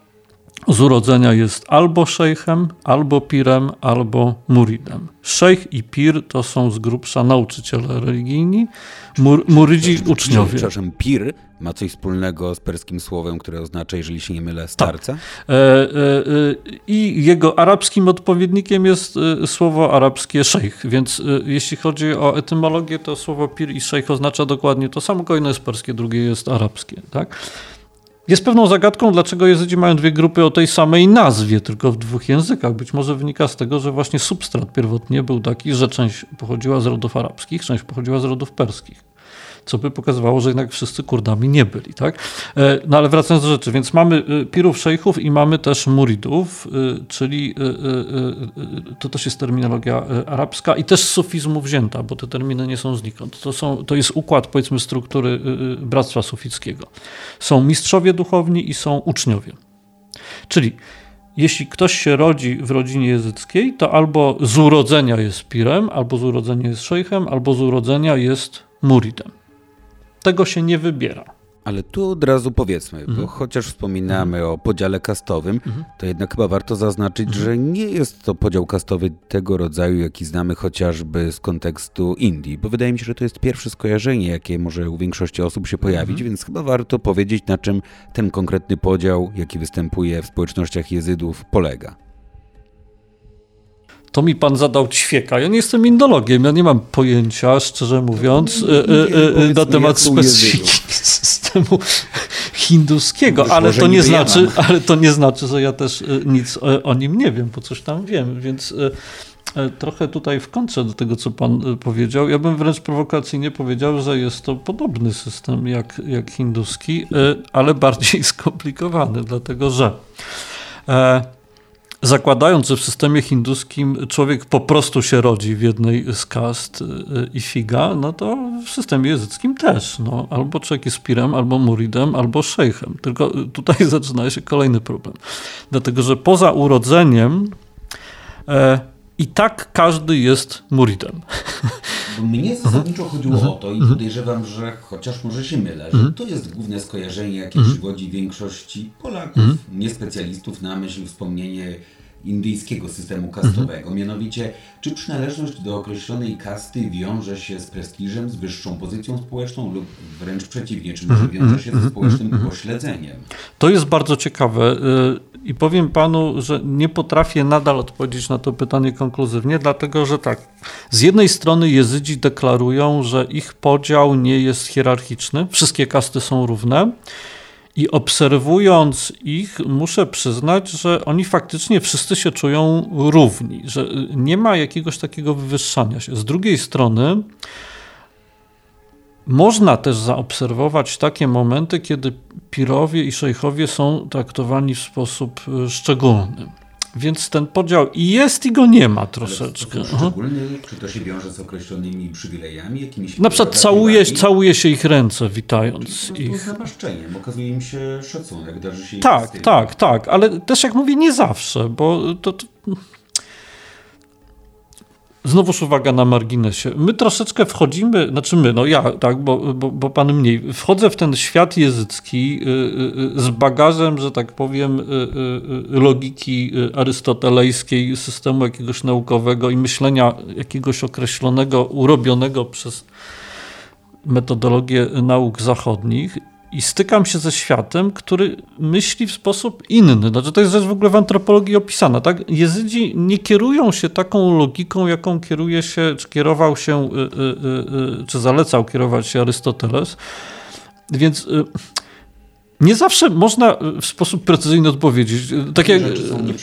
z urodzenia jest albo szejchem, albo pirem, albo muridem. Szejch i pir to są z grubsza nauczyciele religijni, mur, murydzi uczniowie. Przepraszam, pir ma coś wspólnego z perskim słowem, które oznacza, jeżeli się nie mylę, starca? Tak. E, e, e, I jego arabskim odpowiednikiem jest e, słowo arabskie szejch, więc e, jeśli chodzi o etymologię, to słowo pir i szejch oznacza dokładnie to samo, tylko jedno jest perskie, drugie jest arabskie. Tak? Jest pewną zagadką, dlaczego Jezydzi mają dwie grupy o tej samej nazwie, tylko w dwóch językach. Być może wynika z tego, że właśnie substrat pierwotnie był taki, że część pochodziła z rodów arabskich, część pochodziła z rodów perskich co by pokazywało, że jednak wszyscy Kurdami nie byli. Tak? E, no ale wracając do rzeczy, więc mamy e, pirów szejchów i mamy też muridów, e, czyli to też jest terminologia arabska i też z sufizmu wzięta, bo te terminy nie są znikąd. To, są, to jest układ powiedzmy struktury Bractwa Sufickiego. Są mistrzowie duchowni i są uczniowie. Czyli jeśli ktoś się rodzi w rodzinie jezyckiej, to albo z urodzenia jest pirem, albo z urodzenia jest szejchem, albo z urodzenia jest muridem tego się nie wybiera. Ale tu od razu powiedzmy, mhm. bo chociaż wspominamy mhm. o podziale kastowym, mhm. to jednak chyba warto zaznaczyć, mhm. że nie jest to podział kastowy tego rodzaju, jaki znamy chociażby z kontekstu Indii, bo wydaje mi się, że to jest pierwsze skojarzenie, jakie może u większości osób się pojawić, mhm. więc chyba warto powiedzieć, na czym ten konkretny podział, jaki występuje w społecznościach jezydów, polega to mi pan zadał ćwieka. Ja nie jestem indologiem, ja nie mam pojęcia, szczerze mówiąc, no, nie, nie, na temat specyfiki systemu hinduskiego, ale to, nie znaczy, ale to nie znaczy, że ja też nic o nim nie wiem, bo coś tam wiem, więc trochę tutaj w kontrze do tego, co pan powiedział. Ja bym wręcz prowokacyjnie powiedział, że jest to podobny system jak, jak hinduski, ale bardziej skomplikowany, dlatego że zakładając, że w systemie hinduskim człowiek po prostu się rodzi w jednej z kast y, i figa, no to w systemie jezyckim też. No, albo człowiek jest pirem, albo muridem, albo szejchem. Tylko tutaj zaczyna się kolejny problem. Dlatego, że poza urodzeniem e, i tak każdy jest muridem. Bo mnie zasadniczo chodziło mhm. o to i mhm. podejrzewam, że chociaż może się mylę, że mhm. to jest główne skojarzenie, jakie przywodzi większości Polaków, niespecjalistów na myśl wspomnienie indyjskiego systemu kastowego. Mianowicie, czy przynależność do określonej kasty wiąże się z prestiżem, z wyższą pozycją społeczną lub wręcz przeciwnie, czy może wiąże się ze społecznym upośledzeniem? To jest bardzo ciekawe. Y, i powiem panu, że nie potrafię nadal odpowiedzieć na to pytanie konkluzywnie, dlatego że tak, z jednej strony Jezydzi deklarują, że ich podział nie jest hierarchiczny, wszystkie kasty są równe. I obserwując ich, muszę przyznać, że oni faktycznie wszyscy się czują równi, że nie ma jakiegoś takiego wywyższania się. Z drugiej strony, można też zaobserwować takie momenty, kiedy pirowie i szejchowie są traktowani w sposób e, szczególny. Więc ten podział i jest i go nie ma troszeczkę. szczególny, czy to się wiąże z określonymi przywilejami, jakimiś Na przykład całuje, całuje się ich ręce, witając ich. Z namaszczeniem, okazuje im się szacunek, darzy się Tak, tak, tak, ale też jak mówię, nie zawsze, bo to, to Znowuż uwaga na marginesie. My troszeczkę wchodzimy, znaczy my, no ja, tak, bo, bo, bo pan mniej. Wchodzę w ten świat jezycki y, y, y, z bagażem, że tak powiem, logiki arystotelejskiej, systemu jakiegoś naukowego i myślenia jakiegoś określonego, urobionego przez metodologię nauk zachodnich i stykam się ze światem, który myśli w sposób inny. Znaczy, to jest rzecz w ogóle w antropologii opisana. Tak? Jezydzi nie kierują się taką logiką, jaką kieruje się, czy kierował się, y, y, y, czy zalecał kierować się Arystoteles. Więc nie zawsze można w sposób precyzyjny odpowiedzieć. Tak jak,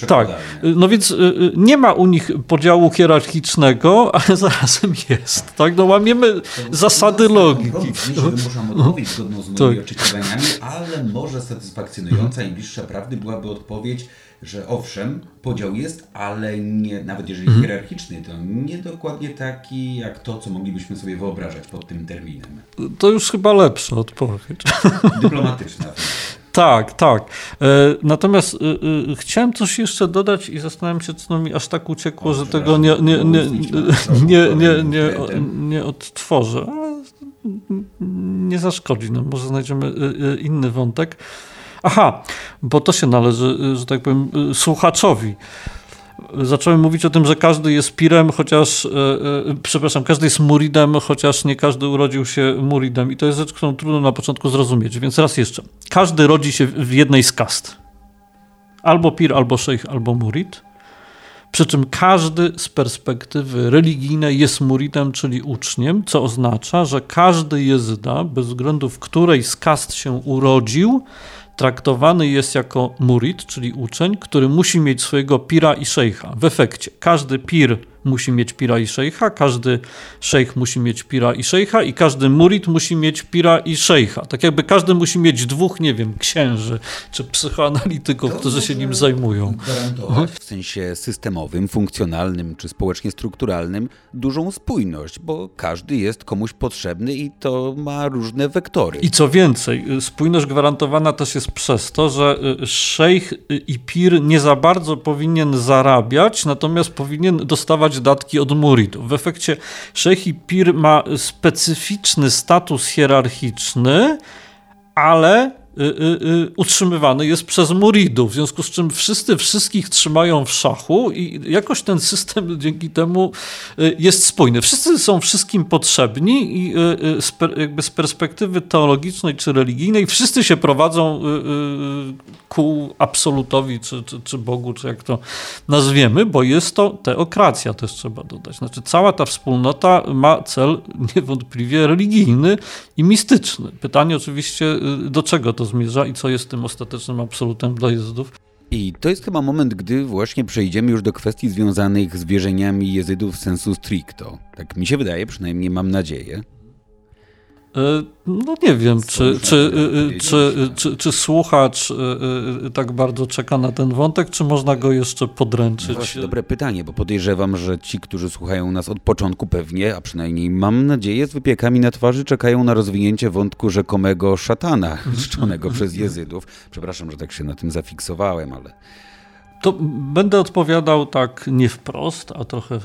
tak. No więc nie ma u nich podziału hierarchicznego, ale zarazem jest. Tak? No łamiemy zasady logiki. Nie, że można odpowiedź zgodną z moimi tak. oczekiwaniami, ale może satysfakcjonująca i bliższa prawdy byłaby odpowiedź, że owszem, podział jest, ale nie, nawet jeżeli Mhm. hierarchiczny, to nie dokładnie taki jak to, co moglibyśmy sobie wyobrażać pod tym terminem. To już chyba lepsza odpowiedź. Dyplomatyczna. Tak, tak. E, natomiast e, e, chciałem coś jeszcze dodać i zastanawiam się, co mi aż tak uciekło, że tego nie, nie, nie, nie, nie, nie, odtworzę. Nie zaszkodzi, no może znajdziemy inny wątek. Aha, bo to się należy, e, że tak powiem, e, słuchaczowi. Zacząłem mówić o tym, że każdy jest pirem, chociaż, e, przepraszam, każdy jest muridem, chociaż nie każdy urodził się muridem. I to jest rzecz, którą trudno na początku zrozumieć. Więc raz jeszcze. Każdy rodzi się w jednej z kast. Albo pir, albo szejch, albo murid. Przy czym każdy z perspektywy religijnej jest muridem, czyli uczniem, co oznacza, że każdy jezyda, bez względu w której z kast się urodził, traktowany jest jako murid, czyli uczeń, który musi mieć swojego pira i szejcha. W efekcie każdy pir musi mieć pira i szejcha, każdy szejch musi mieć pira i szejcha i każdy murid musi mieć pira i szejcha. Tak jakby każdy musi mieć dwóch, nie wiem, księży czy psychoanalityków, To którzy się nim zajmują. Gwarantować w sensie systemowym, funkcjonalnym czy społecznie strukturalnym dużą spójność, bo każdy jest komuś potrzebny i to ma różne wektory. I co więcej, y, spójność gwarantowana też jest przez to, że y, szejch i pir nie za bardzo powinien zarabiać, natomiast powinien dostawać datki od muridów. W efekcie szejch i pir ma specyficzny status hierarchiczny, ale utrzymywany jest przez muridów, w związku z czym wszyscy wszystkich trzymają w szachu i jakoś ten system dzięki temu y, jest spójny. Wszyscy są wszystkim potrzebni i y, y, jakby z perspektywy teologicznej czy religijnej wszyscy się prowadzą y, y, ku absolutowi czy, czy, czy Bogu, czy jak to nazwiemy, bo jest to teokracja też trzeba dodać. Znaczy cała ta wspólnota ma cel niewątpliwie religijny i mistyczny. Pytanie oczywiście y, do czego to zmierza i co jest tym ostatecznym absolutem dla Jezydów. I to jest chyba moment, gdy właśnie przejdziemy już do kwestii związanych z wierzeniami jezydów sensu stricto. Tak mi się wydaje, przynajmniej mam nadzieję. E, No nie wiem, czy, czy, y, y, powiedzieliśmy. czy, czy, słuchacz y, y, tak bardzo czeka na ten wątek, czy można go jeszcze podręczyć? No dobre pytanie, bo podejrzewam, że ci, którzy słuchają nas od początku pewnie, a przynajmniej mam nadzieję, z wypiekami na twarzy czekają na rozwinięcie wątku rzekomego szatana czczonego przez jezydów. Przepraszam, że tak się na tym zafiksowałem, ale... To będę odpowiadał tak nie wprost, a trochę,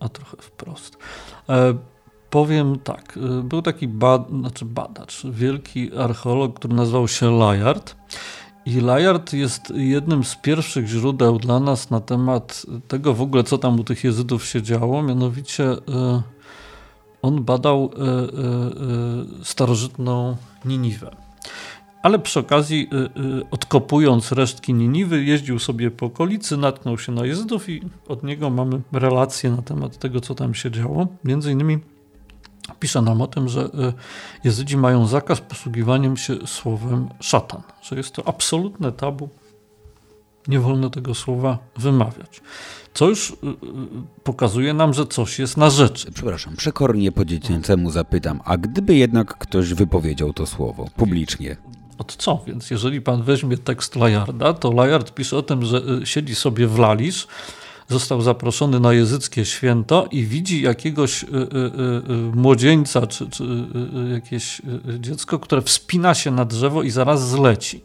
a trochę wprost. Powiem tak, e, był taki znaczy badacz, wielki archeolog, który nazywał się Layard. I Layard jest jednym z pierwszych źródeł dla nas na temat tego w ogóle, co tam u tych Jezydów się działo. Mianowicie e, on badał e, starożytną Niniwę. Ale przy okazji, y, y, odkopując resztki Niniwy, jeździł sobie po okolicy, natknął się na Jezydów i od niego mamy relacje na temat tego, co tam się działo. Między innymi pisze nam o tym, że y, Jezydzi mają zakaz posługiwaniem się słowem szatan, że jest to absolutne tabu. Nie wolno tego słowa wymawiać. Co już y, y, pokazuje nam, że coś jest na rzeczy. Przepraszam, przekornie po dziecięcemu zapytam, a gdyby jednak ktoś wypowiedział to słowo publicznie? Od co? Więc jeżeli pan weźmie tekst Lajarda, to Lajard pisze o tym, że siedzi sobie w Lalisz, został zaproszony na jezyckie święto i widzi jakiegoś y, y, y, młodzieńca czy, czy jakieś dziecko, które wspina się na drzewo i zaraz zleci.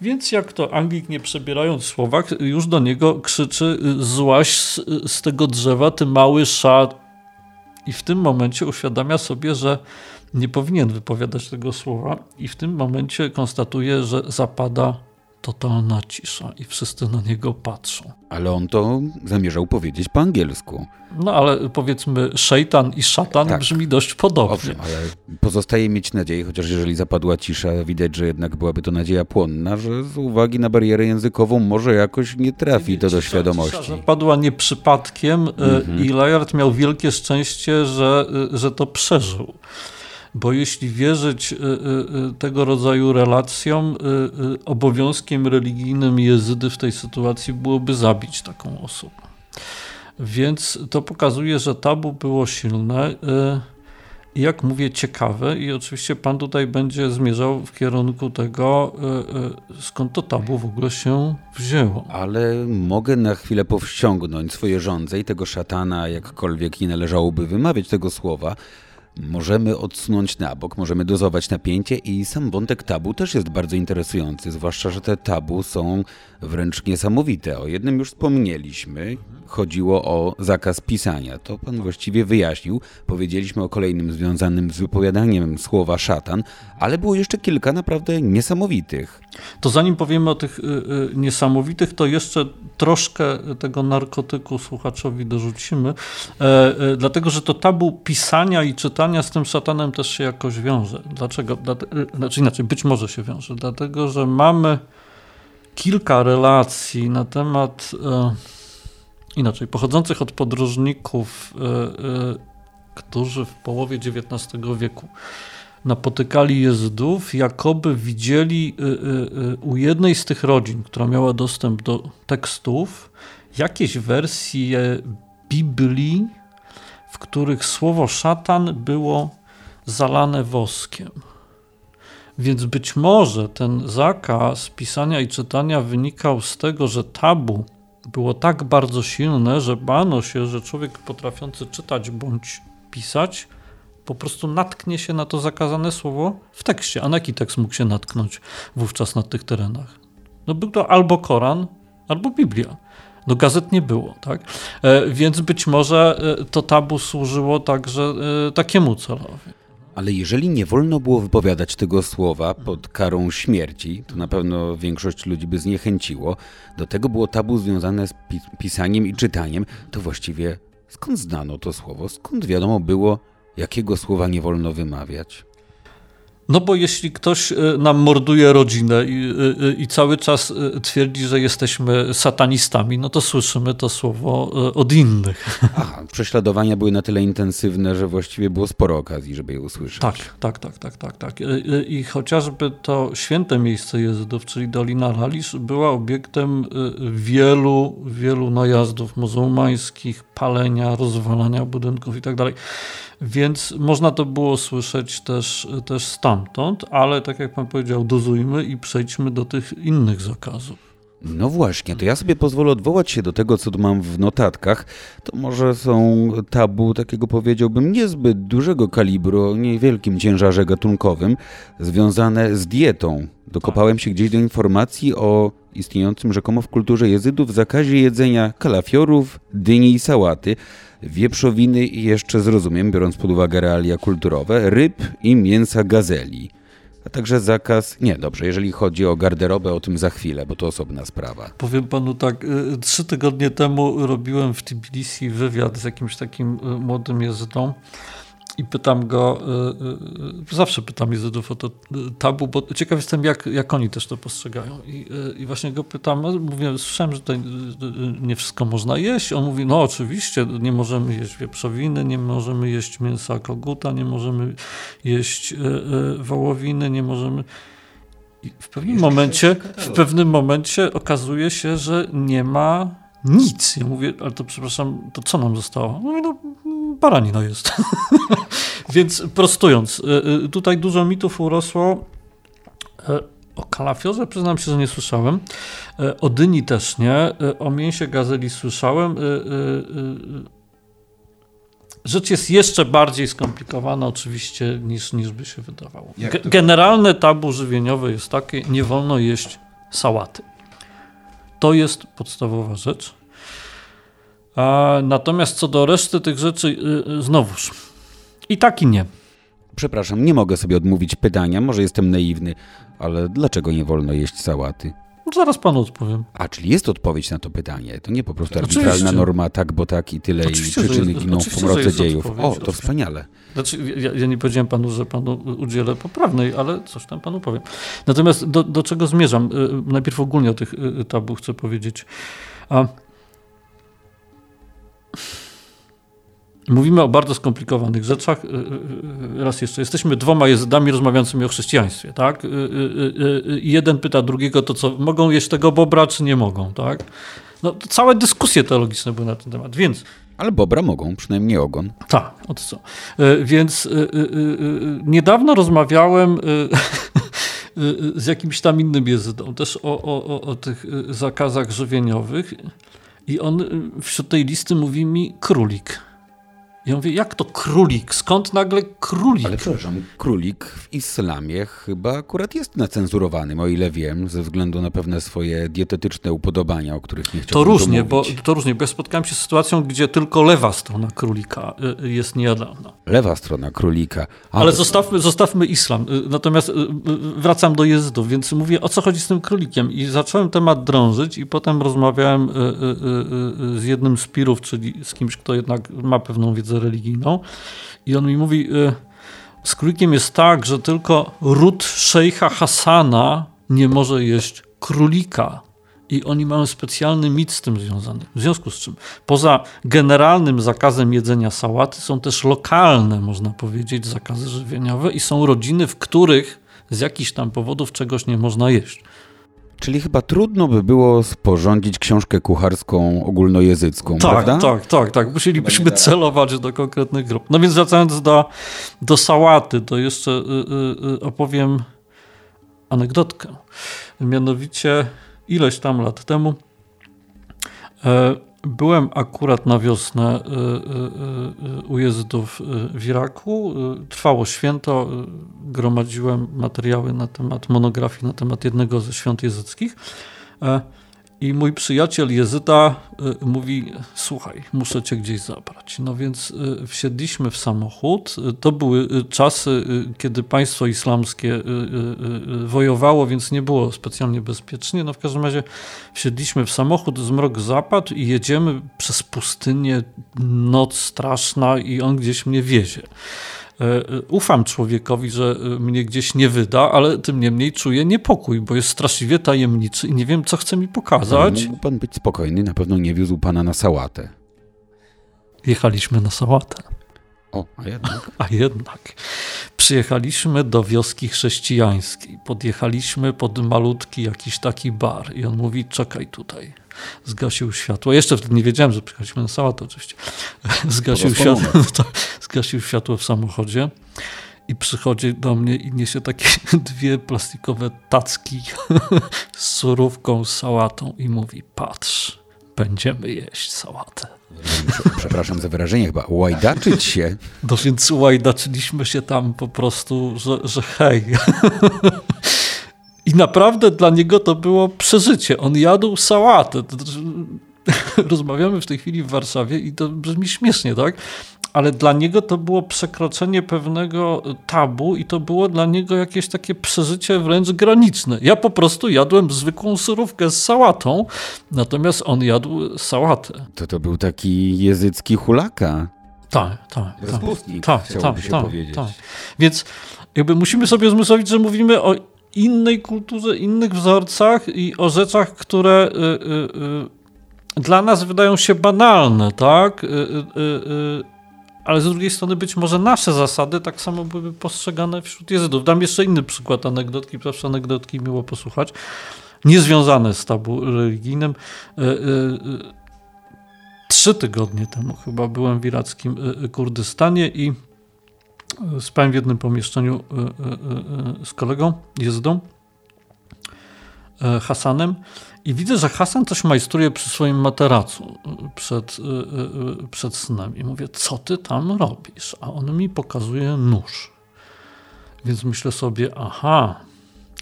Więc jak to Anglik nie przebierając w słowach, już do niego krzyczy złaś z, z tego drzewa, ty mały szat. I w tym momencie uświadamia sobie, że nie powinien wypowiadać tego słowa i w tym momencie konstatuje, że zapada totalna cisza i wszyscy na niego patrzą. Ale on to zamierzał powiedzieć po angielsku. No ale powiedzmy szejtan i szatan Tak. brzmi dość podobnie. Owszem, ale pozostaje mieć nadzieję, chociaż jeżeli zapadła cisza, widać, że jednak byłaby to nadzieja płonna, że z uwagi na barierę językową może jakoś nie trafi to do świadomości. Cisza zapadła nie przypadkiem e, Mhm. i Layard miał wielkie szczęście, że, e, że to przeżył. Bo jeśli wierzyć e, e, e, tego rodzaju relacjom, obowiązkiem religijnym jezydy w tej sytuacji byłoby zabić taką osobę. Więc to pokazuje, że tabu było silne. jak mówię, ciekawe i oczywiście pan tutaj będzie zmierzał w kierunku tego, skąd to tabu w ogóle się wzięło. Ale mogę na chwilę powściągnąć swoje żądze i tego szatana, jakkolwiek nie należałoby wymawiać tego słowa, możemy odsunąć na bok, możemy dozować napięcie i sam wątek tabu też jest bardzo interesujący, zwłaszcza, że te tabu są wręcz niesamowite. O jednym już wspomnieliśmy, chodziło o zakaz pisania. To pan właściwie wyjaśnił. Powiedzieliśmy o kolejnym związanym z wypowiadaniem słowa szatan, ale było jeszcze kilka naprawdę niesamowitych. To zanim powiemy o tych y, y, niesamowitych, to jeszcze troszkę tego narkotyku słuchaczowi dorzucimy, e, dlatego że to tabu pisania i czytania z tym szatanem też się jakoś wiąże. Dlaczego? Znaczy inaczej, być może się wiąże, dlatego że mamy kilka relacji na temat e, inaczej, pochodzących od podróżników, e, e, którzy w połowie XIX wieku napotykali Jezydów, jakoby widzieli u jednej z tych rodzin, która miała dostęp do tekstów, jakieś wersje Biblii, w których słowo szatan było zalane woskiem. Więc być może ten zakaz pisania i czytania wynikał z tego, że tabu było tak bardzo silne, że bano się, że człowiek potrafiący czytać bądź pisać po prostu natknie się na to zakazane słowo w tekście. A na jaki tekst mógł się natknąć wówczas na tych terenach? No był to albo Koran, albo Biblia. No gazet nie było, tak? E, więc być może e, to tabu służyło także e, takiemu celowi. Ale jeżeli nie wolno było wypowiadać tego słowa pod karą śmierci, to na pewno większość ludzi by zniechęciło. Do tego było tabu związane z pisaniem i czytaniem. To właściwie skąd znano to słowo? Skąd wiadomo było, jakiego słowa nie wolno wymawiać? No bo jeśli ktoś e, nam morduje rodzinę i, e, e, i, cały czas twierdzi, że jesteśmy satanistami, no to słyszymy to słowo od innych. Aha, prześladowania były na tyle intensywne, że właściwie było sporo okazji, żeby je usłyszeć. Tak, tak, tak, tak, tak, tak. I chociażby to święte miejsce Jezydów, czyli Dolina Lalisz, była obiektem wielu, wielu najazdów muzułmańskich, palenia, rozwalania budynków i tak. Więc można to było słyszeć też, też stamtąd, ale tak jak pan powiedział, dozujmy i przejdźmy do tych innych zakazów. No właśnie, to ja sobie pozwolę odwołać się do tego, co tu mam w notatkach. To może są tabu takiego powiedziałbym niezbyt dużego kalibru, o niewielkim ciężarze gatunkowym, związane z dietą. Dokopałem się gdzieś do informacji o istniejącym rzekomo w kulturze jezydów zakazie jedzenia kalafiorów, dyni i sałaty wieprzowiny jeszcze zrozumiem, biorąc pod uwagę realia kulturowe, ryb i mięsa gazeli. A także zakaz. Nie, dobrze, jeżeli chodzi o garderobę, o tym za chwilę, bo to osobna sprawa. Powiem panu tak, y, trzy tygodnie temu robiłem w Tbilisi wywiad z jakimś takim y, młodym jezydą i pytam go, y, y, zawsze pytam Jezydów o to tabu, bo ciekaw jestem, jak, jak oni też to postrzegają. I, y, I, właśnie go pytam, no, mówię, słyszałem, że tutaj nie wszystko można jeść. On mówi, no oczywiście, nie możemy jeść wieprzowiny, nie możemy jeść mięsa koguta, nie możemy jeść wołowiny, nie możemy... I w pewnym momencie, w pewnym momencie okazuje się, że nie ma nic. Ja mówię, ale to przepraszam, to co nam zostało? Mówi, no baranina jest. Więc prostując, y, y, tutaj dużo mitów urosło. E, o kalafiorze przyznam się, że nie słyszałem. E, o dyni też nie. E, o mięsie gazeli słyszałem. Rzecz jest jeszcze bardziej skomplikowana oczywiście niż, niż by się wydawało. Generalne tabu żywieniowe jest takie, nie wolno jeść sałaty. To jest podstawowa rzecz. Natomiast co do reszty tych rzeczy, y, y, znowuż i tak i nie. Przepraszam, nie mogę sobie odmówić pytania, może jestem naiwny, ale dlaczego nie wolno jeść sałaty? Zaraz panu odpowiem. A, czyli jest odpowiedź na to pytanie. To nie po prostu arbitralna Oczywiście. norma tak, bo tak i tyle Oczywiście, i przyczyny giną w pomrodze dziejów. O, to wspaniale. Znaczy, ja, ja, nie powiedziałem panu, że panu udzielę poprawnej, ale coś tam panu powiem. Natomiast do, do czego zmierzam? Y, najpierw ogólnie o tych tabu chcę powiedzieć. A Mówimy o bardzo skomplikowanych rzeczach. Y, y, y, raz jeszcze, jesteśmy dwoma jezydami rozmawiającymi o chrześcijaństwie, tak? Jeden pyta drugiego, to co, mogą jeść tego bobra, czy nie mogą, tak? No, całe dyskusje teologiczne były na ten temat, więc... Ale bobra mogą, przynajmniej ogon. Tak, od co. Więc niedawno rozmawiałem z jakimś tam innym jezydą, też o, o, o tych zakazach żywieniowych i on wśród tej listy mówi mi królik. Ja mówię, jak to królik? Skąd nagle królik? Ale przepraszam, królik w islamie chyba akurat jest nacenzurowany, o ile wiem, ze względu na pewne swoje dietetyczne upodobania, o których nie chciałbym To różnie, bo, to różnie, bo ja spotkałem się z sytuacją, gdzie tylko lewa strona królika y, jest niejadalna. Lewa strona królika. A, Ale zostawmy, zostawmy islam. Y, natomiast y, wracam do jezydów, więc mówię, o co chodzi z tym królikiem? I zacząłem temat drążyć i potem rozmawiałem z jednym z pirów, czyli z kimś, kto jednak ma pewną wiedzę religijną. I on mi mówi, y, z królikiem jest tak, że tylko ród szejcha Hasana nie może jeść królika. I oni mają specjalny mit z tym związany. W związku z czym, poza generalnym zakazem jedzenia sałaty, są też lokalne, można powiedzieć, zakazy żywieniowe i są rodziny, w których z jakichś tam powodów czegoś nie można jeść. Czyli chyba trudno by było sporządzić książkę kucharską ogólnojezycką, tak, prawda? Tak, tak, tak. Musielibyśmy celować do konkretnych grup. No więc wracając do, do sałaty, to jeszcze y, y, y, opowiem anegdotkę. Mianowicie ileś tam lat temu e, Byłem akurat na wiosnę y, y, y, u jezdów w Iraku. Trwało święto, gromadziłem materiały na temat monografii na temat jednego ze świąt jezyckich. I mój przyjaciel Jezyda y, mówi: Słuchaj, muszę cię gdzieś zabrać. No więc y, wsiedliśmy w samochód. Y, to były czasy, kiedy państwo islamskie wojowało, więc nie było specjalnie bezpiecznie. No w każdym razie wsiedliśmy w samochód, zmrok zapadł i jedziemy przez pustynię, noc straszna, i on gdzieś mnie wiezie. E, ufam człowiekowi, że e, mnie gdzieś nie wyda, ale tym niemniej czuję niepokój, bo jest straszliwie tajemniczy i nie wiem, co chce mi pokazać. Mógł pan być spokojny, na pewno nie wiózł pana na sałatę. Jechaliśmy na sałatę. O, a jednak. A jednak. Przyjechaliśmy do wioski chrześcijańskiej. Podjechaliśmy pod malutki jakiś taki bar i on mówi, czekaj tutaj zgasił światło. Jeszcze wtedy nie wiedziałem, że przyjechaliśmy na sałatę oczywiście. Zgasił światło, zgasił światło w samochodzie i przychodzi do mnie i niesie takie dwie plastikowe tacki z surówką, z sałatą i mówi, patrz, będziemy jeść sałatę. Przepraszam za wyrażenie, chyba łajdaczyć się. No więc łajdaczyliśmy się tam po prostu, że, że hej. I naprawdę dla niego to było przeżycie. On jadł sałatę. Rozmawiamy w tej chwili w Warszawie i to brzmi śmiesznie, tak? Ale dla niego to było przekroczenie pewnego tabu i to było dla niego jakieś takie przeżycie wręcz graniczne. Ja po prostu jadłem zwykłą surówkę z sałatą, natomiast on jadł sałatę. To to był taki jezycki hulaka. Tak, tak. Tak, tak, tak, tak, tak. Więc jakby musimy sobie zmysłowić, że mówimy o innej kulturze, innych wzorcach i o rzeczach, które y, y, y, dla nas wydają się banalne, tak? ale z drugiej strony być może nasze zasady tak samo były postrzegane wśród jezydów. Dam jeszcze inny przykład anegdotki, zawsze anegdotki miło posłuchać, niezwiązane z tabu religijnym. Trzy tygodnie temu chyba byłem w irackim Kurdystanie i spałem w jednym pomieszczeniu e, e, e, z kolegą, jezdą, Hasanem i widzę, że Hasan coś majstruje przy swoim materacu przed, przed snem i mówię, co ty tam robisz? A on mi pokazuje nóż. Więc myślę sobie, aha,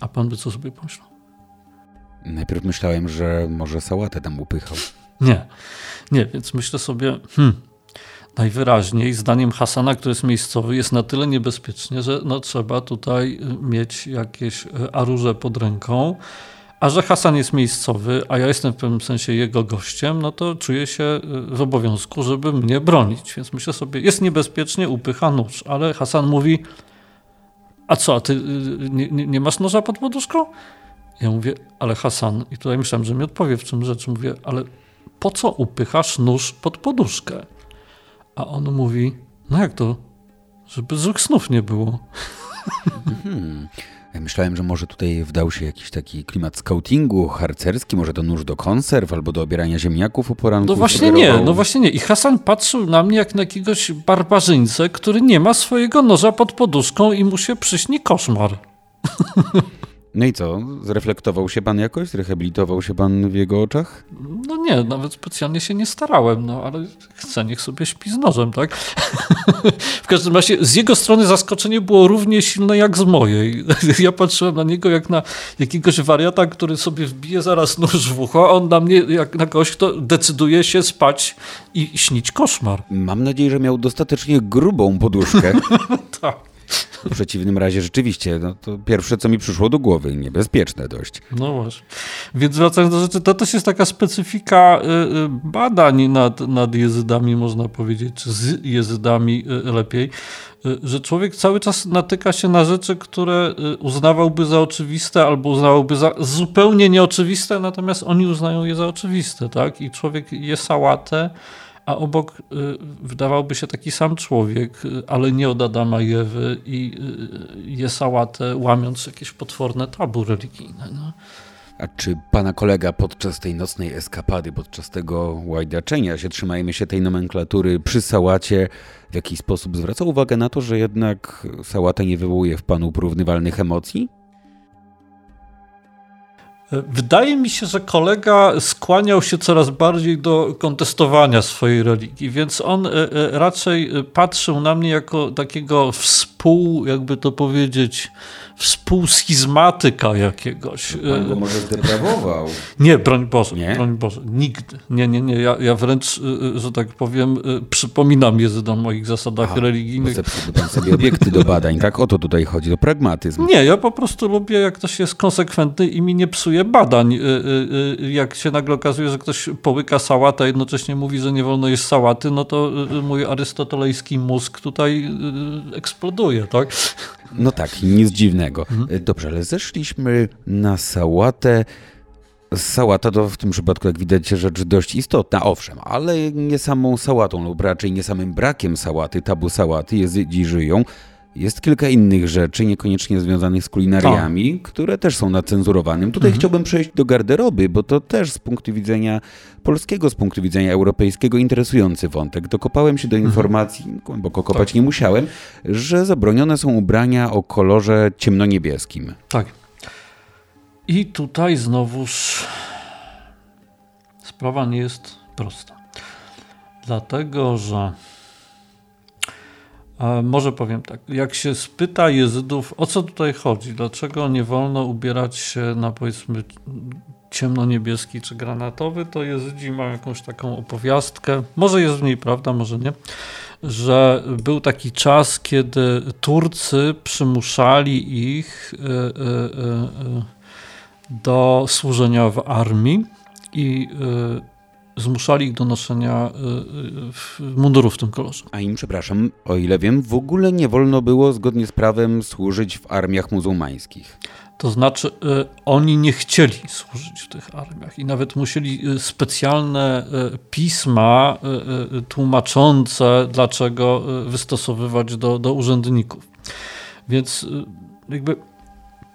a pan by co sobie pomyślał? Najpierw myślałem, że może sałatę tam upychał. Nie, nie, więc myślę sobie, hmm, najwyraźniej, zdaniem Hasana, który jest miejscowy, jest na tyle niebezpiecznie, że no, trzeba tutaj mieć jakieś y, aruże pod ręką. A że Hasan jest miejscowy, a ja jestem w pewnym sensie jego gościem, no to czuję się y, w obowiązku, żeby mnie bronić. Więc myślę sobie, jest niebezpiecznie, upycha nóż. Ale Hasan mówi, a co, a ty nie, nie, nie masz noża pod poduszką? Ja mówię, ale Hasan, i tutaj myślałem, że mi odpowie w czym rzecz. Mówię, ale po co upychasz nóż pod poduszkę? A on mówi, no jak to? Żeby złych snów nie było. Hmm. Myślałem, że może tutaj wdał się jakiś taki klimat scoutingu harcerski, może to nóż do konserw albo do obierania ziemniaków u poranku. No właśnie nie, no właśnie nie. I Hasan patrzył na mnie jak na jakiegoś barbarzyńcę, który nie ma swojego noża pod poduszką i mu się przyśni koszmar. No i co? Zreflektował się pan jakoś? Zrehabilitował się pan w jego oczach? No nie, nawet specjalnie się nie starałem, no ale chcę, niech sobie śpi z nożem, tak? w każdym razie z jego strony zaskoczenie było równie silne jak z mojej. ja patrzyłem na niego jak na jakiegoś wariata, który sobie wbije zaraz nóż w ucho, a on na mnie jak na kogoś, kto decyduje się spać i śnić koszmar. Mam nadzieję, że miał dostatecznie grubą poduszkę. tak. W przeciwnym razie rzeczywiście, no to pierwsze, co mi przyszło do głowy, niebezpieczne dość. No właśnie. Więc wracając do rzeczy, to też jest taka specyfika y, y, badań nad, nad jezydami, można powiedzieć, czy z jezydami y, lepiej, że człowiek cały czas natyka się na rzeczy, które uznawałby za oczywiste albo uznawałby za zupełnie nieoczywiste, natomiast oni uznają je za oczywiste, tak? I człowiek je sałatę, a obok y, wydawałby się taki sam człowiek, y, ale nie od Adama i Ewy i y, je sałatę, łamiąc jakieś potworne tabu religijne. No. A czy pana kolega podczas tej nocnej eskapady, podczas tego łajdaczenia się, trzymajmy się tej nomenklatury, przy sałacie w jakiś sposób zwracał uwagę na to, że jednak sałata nie wywołuje w panu porównywalnych emocji? Wydaje mi się, że kolega skłaniał się coraz bardziej do kontestowania swojej religii, więc on e, e, raczej patrzył na mnie jako takiego współ, jakby to powiedzieć, współschizmatyka jakiegoś. Pan go może zdeprawował. Nie, broń Boże, nie? broń Boże, nigdy. Nie, nie, nie, ja, ja wręcz, że tak powiem, przypominam Jezydom o moich zasadach Aha, religijnych. Pan sobie obiekty do badań, tak? O to tutaj chodzi, o pragmatyzm. Nie, ja po prostu lubię, jak ktoś jest konsekwentny i mi nie psuje badań. Jak się nagle okazuje, że ktoś połyka sałatę, a jednocześnie mówi, że nie wolno jeść sałaty, no to mój arystotelejski mózg tutaj eksploduje, tak? No tak, nic dziwnego. Mhm. Dobrze, ale zeszliśmy na sałatę. Sałata to w tym przypadku, jak widać, rzecz dość istotna, owszem, ale nie samą sałatą, lub raczej nie samym brakiem sałaty, tabu sałaty, jezydzi żyją. Jest kilka innych rzeczy, niekoniecznie związanych z kulinariami, które też są na cenzurowanym. Tutaj mhm. chciałbym przejść do garderoby, bo to też z punktu widzenia polskiego, z punktu widzenia europejskiego interesujący wątek. Dokopałem się do mhm. informacji, mhm. głęboko kopać tak. nie musiałem, że zabronione są ubrania o kolorze ciemnoniebieskim. Tak. I tutaj znowuż sprawa nie jest prosta. Dlatego, że może powiem tak, jak się spyta Jezydów, o co tutaj chodzi, dlaczego nie wolno ubierać się na powiedzmy ciemno-niebieski czy granatowy, to Jezydzi mają jakąś taką opowiastkę, może jest w niej prawda, może nie, że był taki czas, kiedy Turcy przymuszali ich e, e, e, do służenia w armii i zmuszali ich do noszenia y, y, mundurów w tym kolorze. A im, przepraszam, o ile wiem, w ogóle nie wolno było zgodnie z prawem służyć w armiach muzułmańskich. To znaczy, y, oni nie chcieli służyć w tych armiach i nawet musieli specjalne pisma tłumaczące, dlaczego wystosowywać do, do urzędników. Więc jakby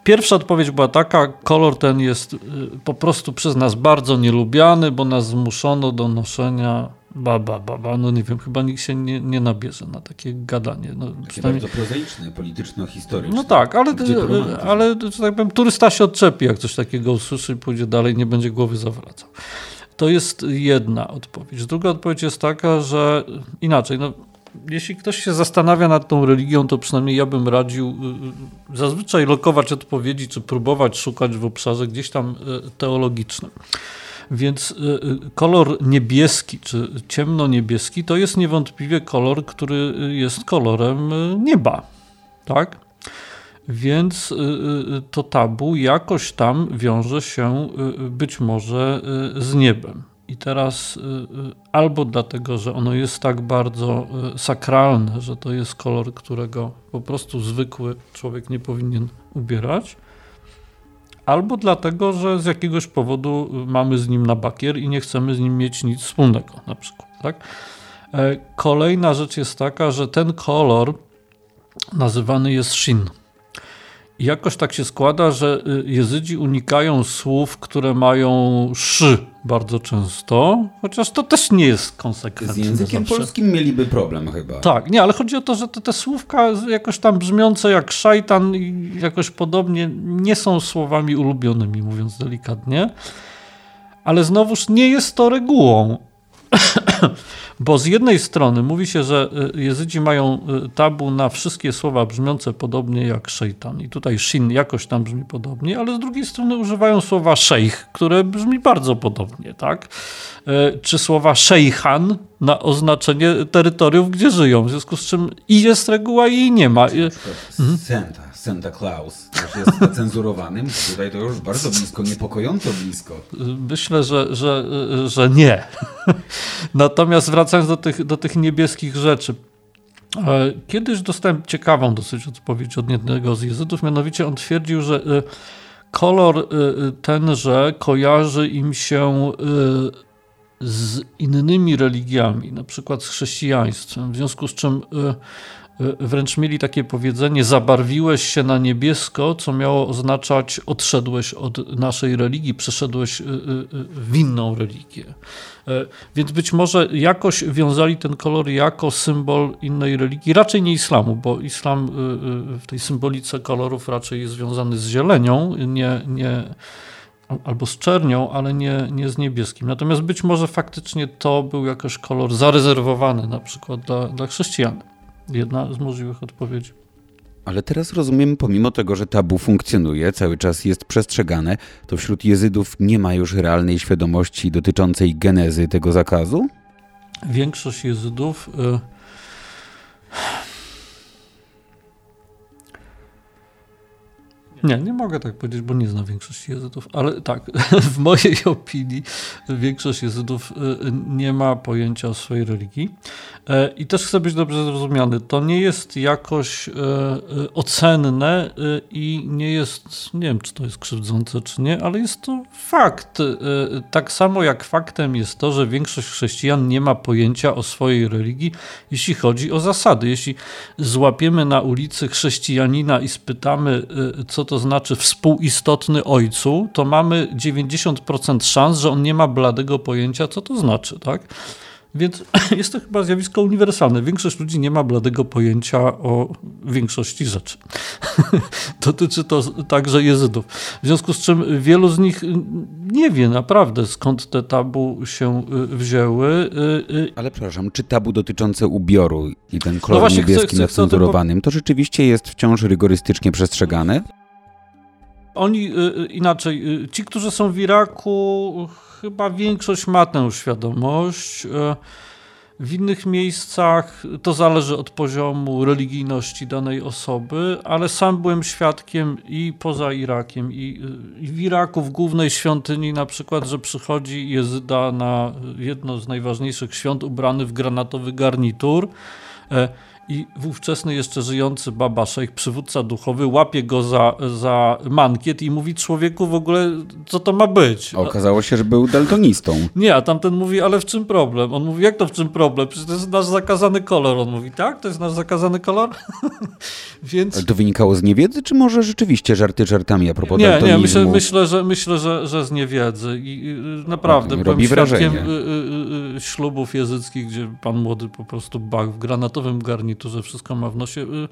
Pierwsza odpowiedź była taka, kolor ten jest y, po prostu przez nas bardzo nielubiany, bo nas zmuszono do noszenia baba, baba. No nie wiem, chyba nikt się nie, nie nabierze na takie gadanie. No, takie przynajmniej... bardzo prozaiczne, polityczno-historyczne. No tak, ale, ale że tak powiem, turysta się odczepi, jak coś takiego usłyszy, pójdzie dalej, nie będzie głowy zawracał. To jest jedna odpowiedź. Druga odpowiedź jest taka, że inaczej, no jeśli ktoś się zastanawia nad tą religią, to przynajmniej ja bym radził y, y, zazwyczaj lokować odpowiedzi, czy próbować szukać w obszarze gdzieś tam y, teologicznym. Więc kolor niebieski, czy ciemno-niebieski, to jest niewątpliwie kolor, który jest kolorem nieba. Tak? Więc to tabu jakoś tam wiąże się być może z niebem. I teraz y, y, albo dlatego, że ono jest tak bardzo y, sakralne, że to jest kolor, którego po prostu zwykły człowiek nie powinien ubierać, albo dlatego, że z jakiegoś powodu mamy z nim na bakier i nie chcemy z nim mieć nic wspólnego, na przykład. Tak? E, kolejna rzecz jest taka, że ten kolor nazywany jest shin. Jakoś tak się składa, że y, jezydzi unikają słów, które mają szy bardzo często, chociaż to też nie jest konsekwentne. Z językiem polskim mieliby problem chyba. Tak, nie, ale chodzi o to, że te, te słówka jakoś tam brzmiące jak szajtan i jakoś podobnie nie są słowami ulubionymi, mówiąc delikatnie. Ale znowuż nie jest to regułą. Bo z jednej strony mówi się, że y, jezydzi mają y, tabu na wszystkie słowa brzmiące podobnie jak szejtan. I tutaj shin jakoś tam brzmi podobnie, ale z drugiej strony używają słowa szejch, które brzmi bardzo podobnie, tak? Y, czy słowa szejchan na oznaczenie terytoriów, gdzie żyją. W związku z czym i jest reguła, i jej nie ma. Santa, Santa Claus też jest zacenzurowanym. Tutaj to już bardzo blisko, niepokojąco blisko. Myślę, że, że, że nie. Natomiast wracając do tych, do tych niebieskich rzeczy. E, kiedyś dostałem ciekawą dosyć odpowiedź od jednego z jezydów, mianowicie on twierdził, że e, kolor e, tenże kojarzy im się z innymi religiami, na przykład z chrześcijaństwem, w związku z czym wręcz mieli takie powiedzenie: zabarwiłeś się na niebiesko, co miało oznaczać odszedłeś od naszej religii, przeszedłeś w inną religię. Więc być może jakoś wiązali ten kolor jako symbol innej religii, raczej nie islamu, bo islam w tej symbolice kolorów raczej jest związany z zielenią, nie, nie, albo z czernią, ale nie, nie z niebieskim. Natomiast być może faktycznie to był jakoś kolor zarezerwowany na przykład dla, dla chrześcijan. Jedna z możliwych odpowiedzi. Ale teraz rozumiem, pomimo tego, że tabu funkcjonuje, cały czas jest przestrzegane, to wśród jezydów nie ma już realnej świadomości dotyczącej genezy tego zakazu? Większość jezydów. Y Nie, nie mogę tak powiedzieć, bo nie znam większości jezydów, ale tak, w mojej opinii większość jezydów y, nie ma pojęcia o swojej religii. E, I też chcę być dobrze zrozumiany, to nie jest jakoś e, e, ocenne i nie jest, nie wiem czy to jest krzywdzące czy nie, ale jest to fakt. Tak samo jak faktem jest to, że większość chrześcijan nie ma pojęcia o swojej religii, jeśli chodzi o zasady. Jeśli złapiemy na ulicy chrześcijanina i spytamy, co to to znaczy współistotny ojcu, to mamy 90% szans, że on nie ma bladego pojęcia, co to znaczy, tak? Więc jest to chyba zjawisko uniwersalne. Większość ludzi nie ma bladego pojęcia o większości rzeczy. Dotyczy to także jezydów. W związku z czym wielu z nich nie wie naprawdę skąd te tabu się y, wzięły. Y, y, Ale przepraszam, czy tabu dotyczące ubioru i ten kolor no właśnie, niebieski chcę, chcę, to, to rzeczywiście jest wciąż rygorystycznie przestrzegane? Oni y, y, inaczej, y, ci, którzy są w Iraku, chyba większość ma tę świadomość. W innych miejscach to zależy od poziomu religijności danej osoby, ale sam byłem świadkiem i poza Irakiem, i, i w Iraku, w głównej świątyni, na przykład, że przychodzi jezyda na jedno z najważniejszych świąt ubrany w granatowy garnitur. I ówczesny jeszcze żyjący Baba Szejk, przywódca duchowy, łapie go za, za mankiet i mówi człowieku w ogóle, co to ma być. Okazało się, że był daltonistą. Nie, a tamten mówi, ale w czym problem? On mówi, jak to w czym problem? Przecież to jest nasz zakazany kolor. On mówi, tak, to jest nasz zakazany kolor? Więc... Ale to wynikało z niewiedzy, czy może rzeczywiście żarty żartami a propos Nie, daltonizmu? nie, myślę, myślę, że, myślę że, że z niewiedzy. I naprawdę, o, robi wrażenie. Y, y, y, ślubów jezyckich, gdzie pan młody po prostu bach w granatowym garniturze to, że wszystko ma w nosie, y,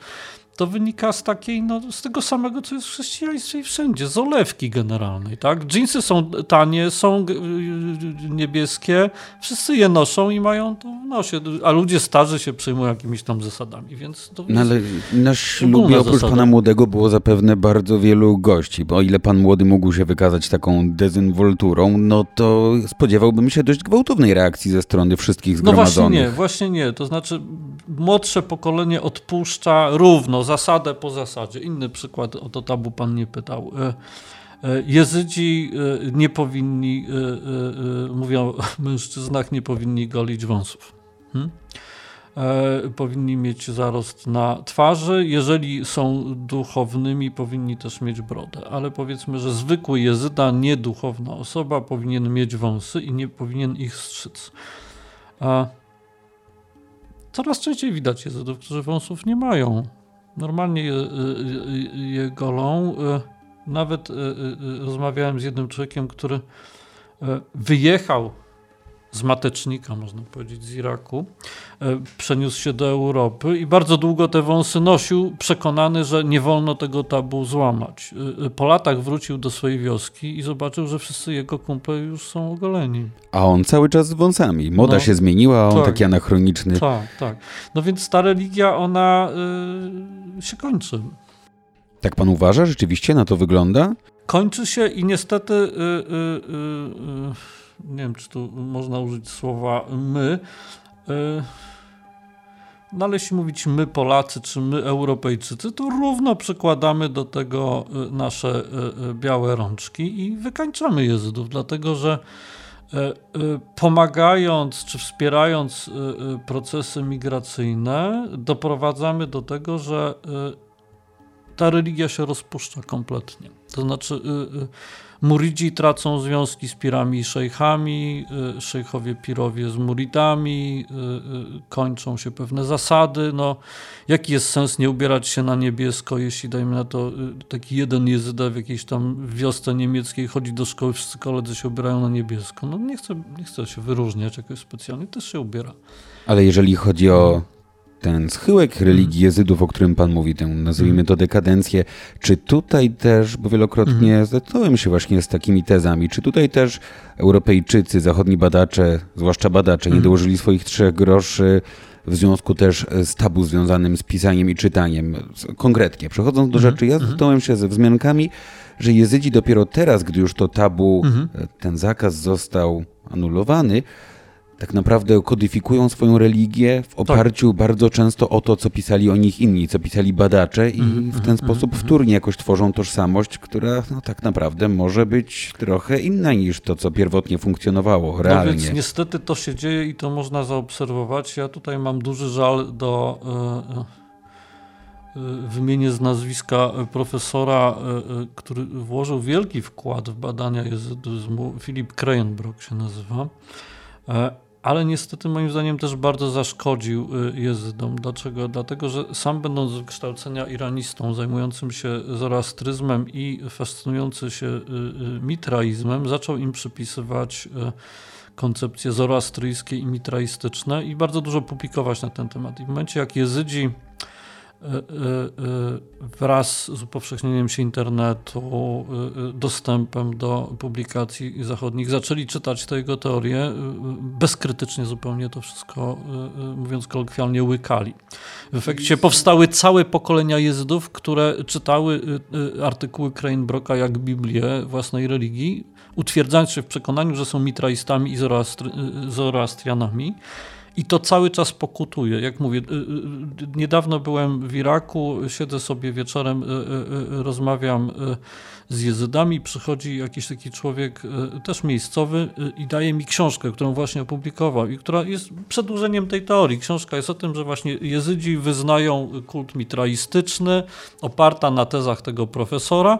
to wynika z takiej, no, z tego samego, co jest w chrześcijaństwie i wszędzie, z olewki generalnej, tak? Dżinsy są tanie, są y, y, niebieskie, wszyscy je noszą i mają to w nosie, a ludzie starzy się przejmują jakimiś tam zasadami, więc to No ale na ślubie oprócz zasada. pana młodego było zapewne bardzo wielu gości, bo o ile pan młody mógł się wykazać taką dezynwolturą, no to spodziewałbym się dość gwałtownej reakcji ze strony wszystkich zgromadzonych. No właśnie nie, właśnie nie, to znaczy młodsze pokolenie odpuszcza równo, zasadę po zasadzie. Inny przykład, o to tabu pan nie pytał. E, e, Jezydzi e, nie powinni, mówią o mężczyznach, nie powinni golić wąsów. Hmm? powinni mieć zarost na twarzy. Jeżeli są duchownymi, powinni też mieć brodę. Ale powiedzmy, że zwykły jezyda, nieduchowna osoba powinien mieć wąsy i nie powinien ich strzyc. Coraz częściej widać jezydów, którzy wąsów nie mają. Normalnie je, je golą. Nawet rozmawiałem z jednym człowiekiem, który wyjechał z matecznika, można powiedzieć, z Iraku, e, przeniósł się do Europy i bardzo długo te wąsy nosił, przekonany, że nie wolno tego tabu złamać. E, e, po latach wrócił do swojej wioski i zobaczył, że wszyscy jego kumple już są ogoleni. A on cały czas z wąsami. Moda no, się zmieniła, a on tak, taki anachroniczny. Tak, tak. No więc ta religia, ona yy, się kończy. Tak pan uważa? Rzeczywiście na to wygląda? Kończy się i niestety... Yy, yy, yy nie wiem, czy tu można użyć słowa my, e, no ale jeśli mówić my Polacy, czy my Europejczycy, to równo przykładamy do tego e, nasze e, białe rączki i wykańczamy jezydów, dlatego że pomagając czy wspierając procesy migracyjne, doprowadzamy do tego, że ta religia się rozpuszcza kompletnie. To znaczy, Muridzi tracą związki z pirami i szejchami, y, szejchowie pirowie z muridami, y, y, kończą się pewne zasady. No, jaki jest sens nie ubierać się na niebiesko, jeśli dajmy na to taki jeden jezyda w jakiejś tam wiosce niemieckiej chodzi do szkoły, wszyscy koledzy się ubierają na niebiesko. No nie chcę, nie chcę się wyróżniać jakoś specjalnie, też się ubiera. Ale jeżeli chodzi o ten schyłek religii jezydów, o którym Pan mówi, tę nazwijmy to dekadencję, czy tutaj też, bo wielokrotnie mm. zetknąłem się właśnie z takimi tezami, czy tutaj też Europejczycy, zachodni badacze, zwłaszcza badacze, nie mhm. dołożyli swoich trzech groszy w związku też z tabu związanym z pisaniem i czytaniem. Konkretnie, przechodząc do mhm. rzeczy, ja mhm. zetknąłem się ze wzmiankami, że jezydzi dopiero teraz, gdy już to tabu, ten zakaz został anulowany, tak naprawdę kodyfikują swoją religię w tak. oparciu tak. bardzo często o to, co pisali o nich inni, co pisali badacze i mm, w ten mm, sposób mm, wtórnie jakoś tworzą tożsamość, która no, tak naprawdę może być trochę inna niż to, co pierwotnie funkcjonowało realnie. No więc niestety to się dzieje i to można zaobserwować. Ja tutaj mam duży żal do y, y, wymienię z nazwiska profesora, który włożył wielki wkład w badania jezydyzmu, Filip Krejenbrock się nazywa. Ale niestety moim zdaniem też bardzo zaszkodził y, jezydom. Dlaczego? Dlatego, że sam będąc z wykształcenia iranistą, zajmującym się zoroastryzmem i fascynujący się y, y, mitraizmem, zaczął im przypisywać koncepcje zoroastryjskie i mitraistyczne i bardzo dużo publikować na ten temat. I w momencie, jak jezydzi wraz z upowszechnieniem się internetu, dostępem do publikacji zachodnich, zaczęli czytać te jego teorie, bezkrytycznie zupełnie to wszystko, mówiąc kolokwialnie, łykali. W efekcie powstały całe pokolenia jezydów, które czytały artykuły Kreinbrocka jak Biblię własnej religii, utwierdzając się w przekonaniu, że są mitraistami i zoroastrianami. I to cały czas pokutuje. Jak mówię, y, y, niedawno byłem w Iraku, siedzę sobie wieczorem, y, rozmawiam z jezydami, przychodzi jakiś taki człowiek, też miejscowy i daje mi książkę, którą właśnie opublikował i która jest przedłużeniem tej teorii. Książka jest o tym, że właśnie jezydzi wyznają kult mitraistyczny, oparta na tezach tego profesora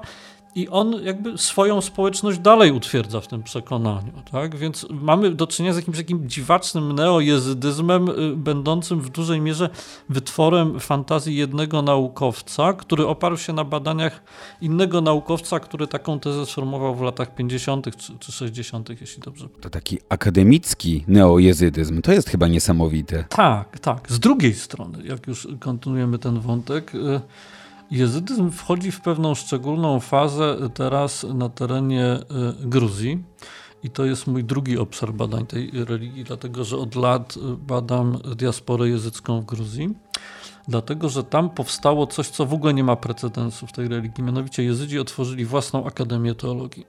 i on jakby swoją społeczność dalej utwierdza w tym przekonaniu. Tak? Więc mamy do czynienia z jakimś takim dziwacznym neojezydyzmem, y, będącym w dużej mierze wytworem fantazji jednego naukowca, który oparł się na badaniach innego naukowca, który taką tezę sformułował w latach 50. czy, czy 60., jeśli dobrze. To taki akademicki neojezydyzm. To jest chyba niesamowite. Tak, tak. Z drugiej strony, jak już kontynuujemy ten wątek, y, Jezydyzm wchodzi w pewną szczególną fazę teraz na terenie e, Gruzji. I to jest mój drugi obszar badań tej religii, dlatego że od lat e, badam diasporę jezycką w Gruzji. Dlatego, że tam powstało coś, co w ogóle nie ma precedensu w tej religii. Mianowicie Jezydzi otworzyli własną akademię teologii.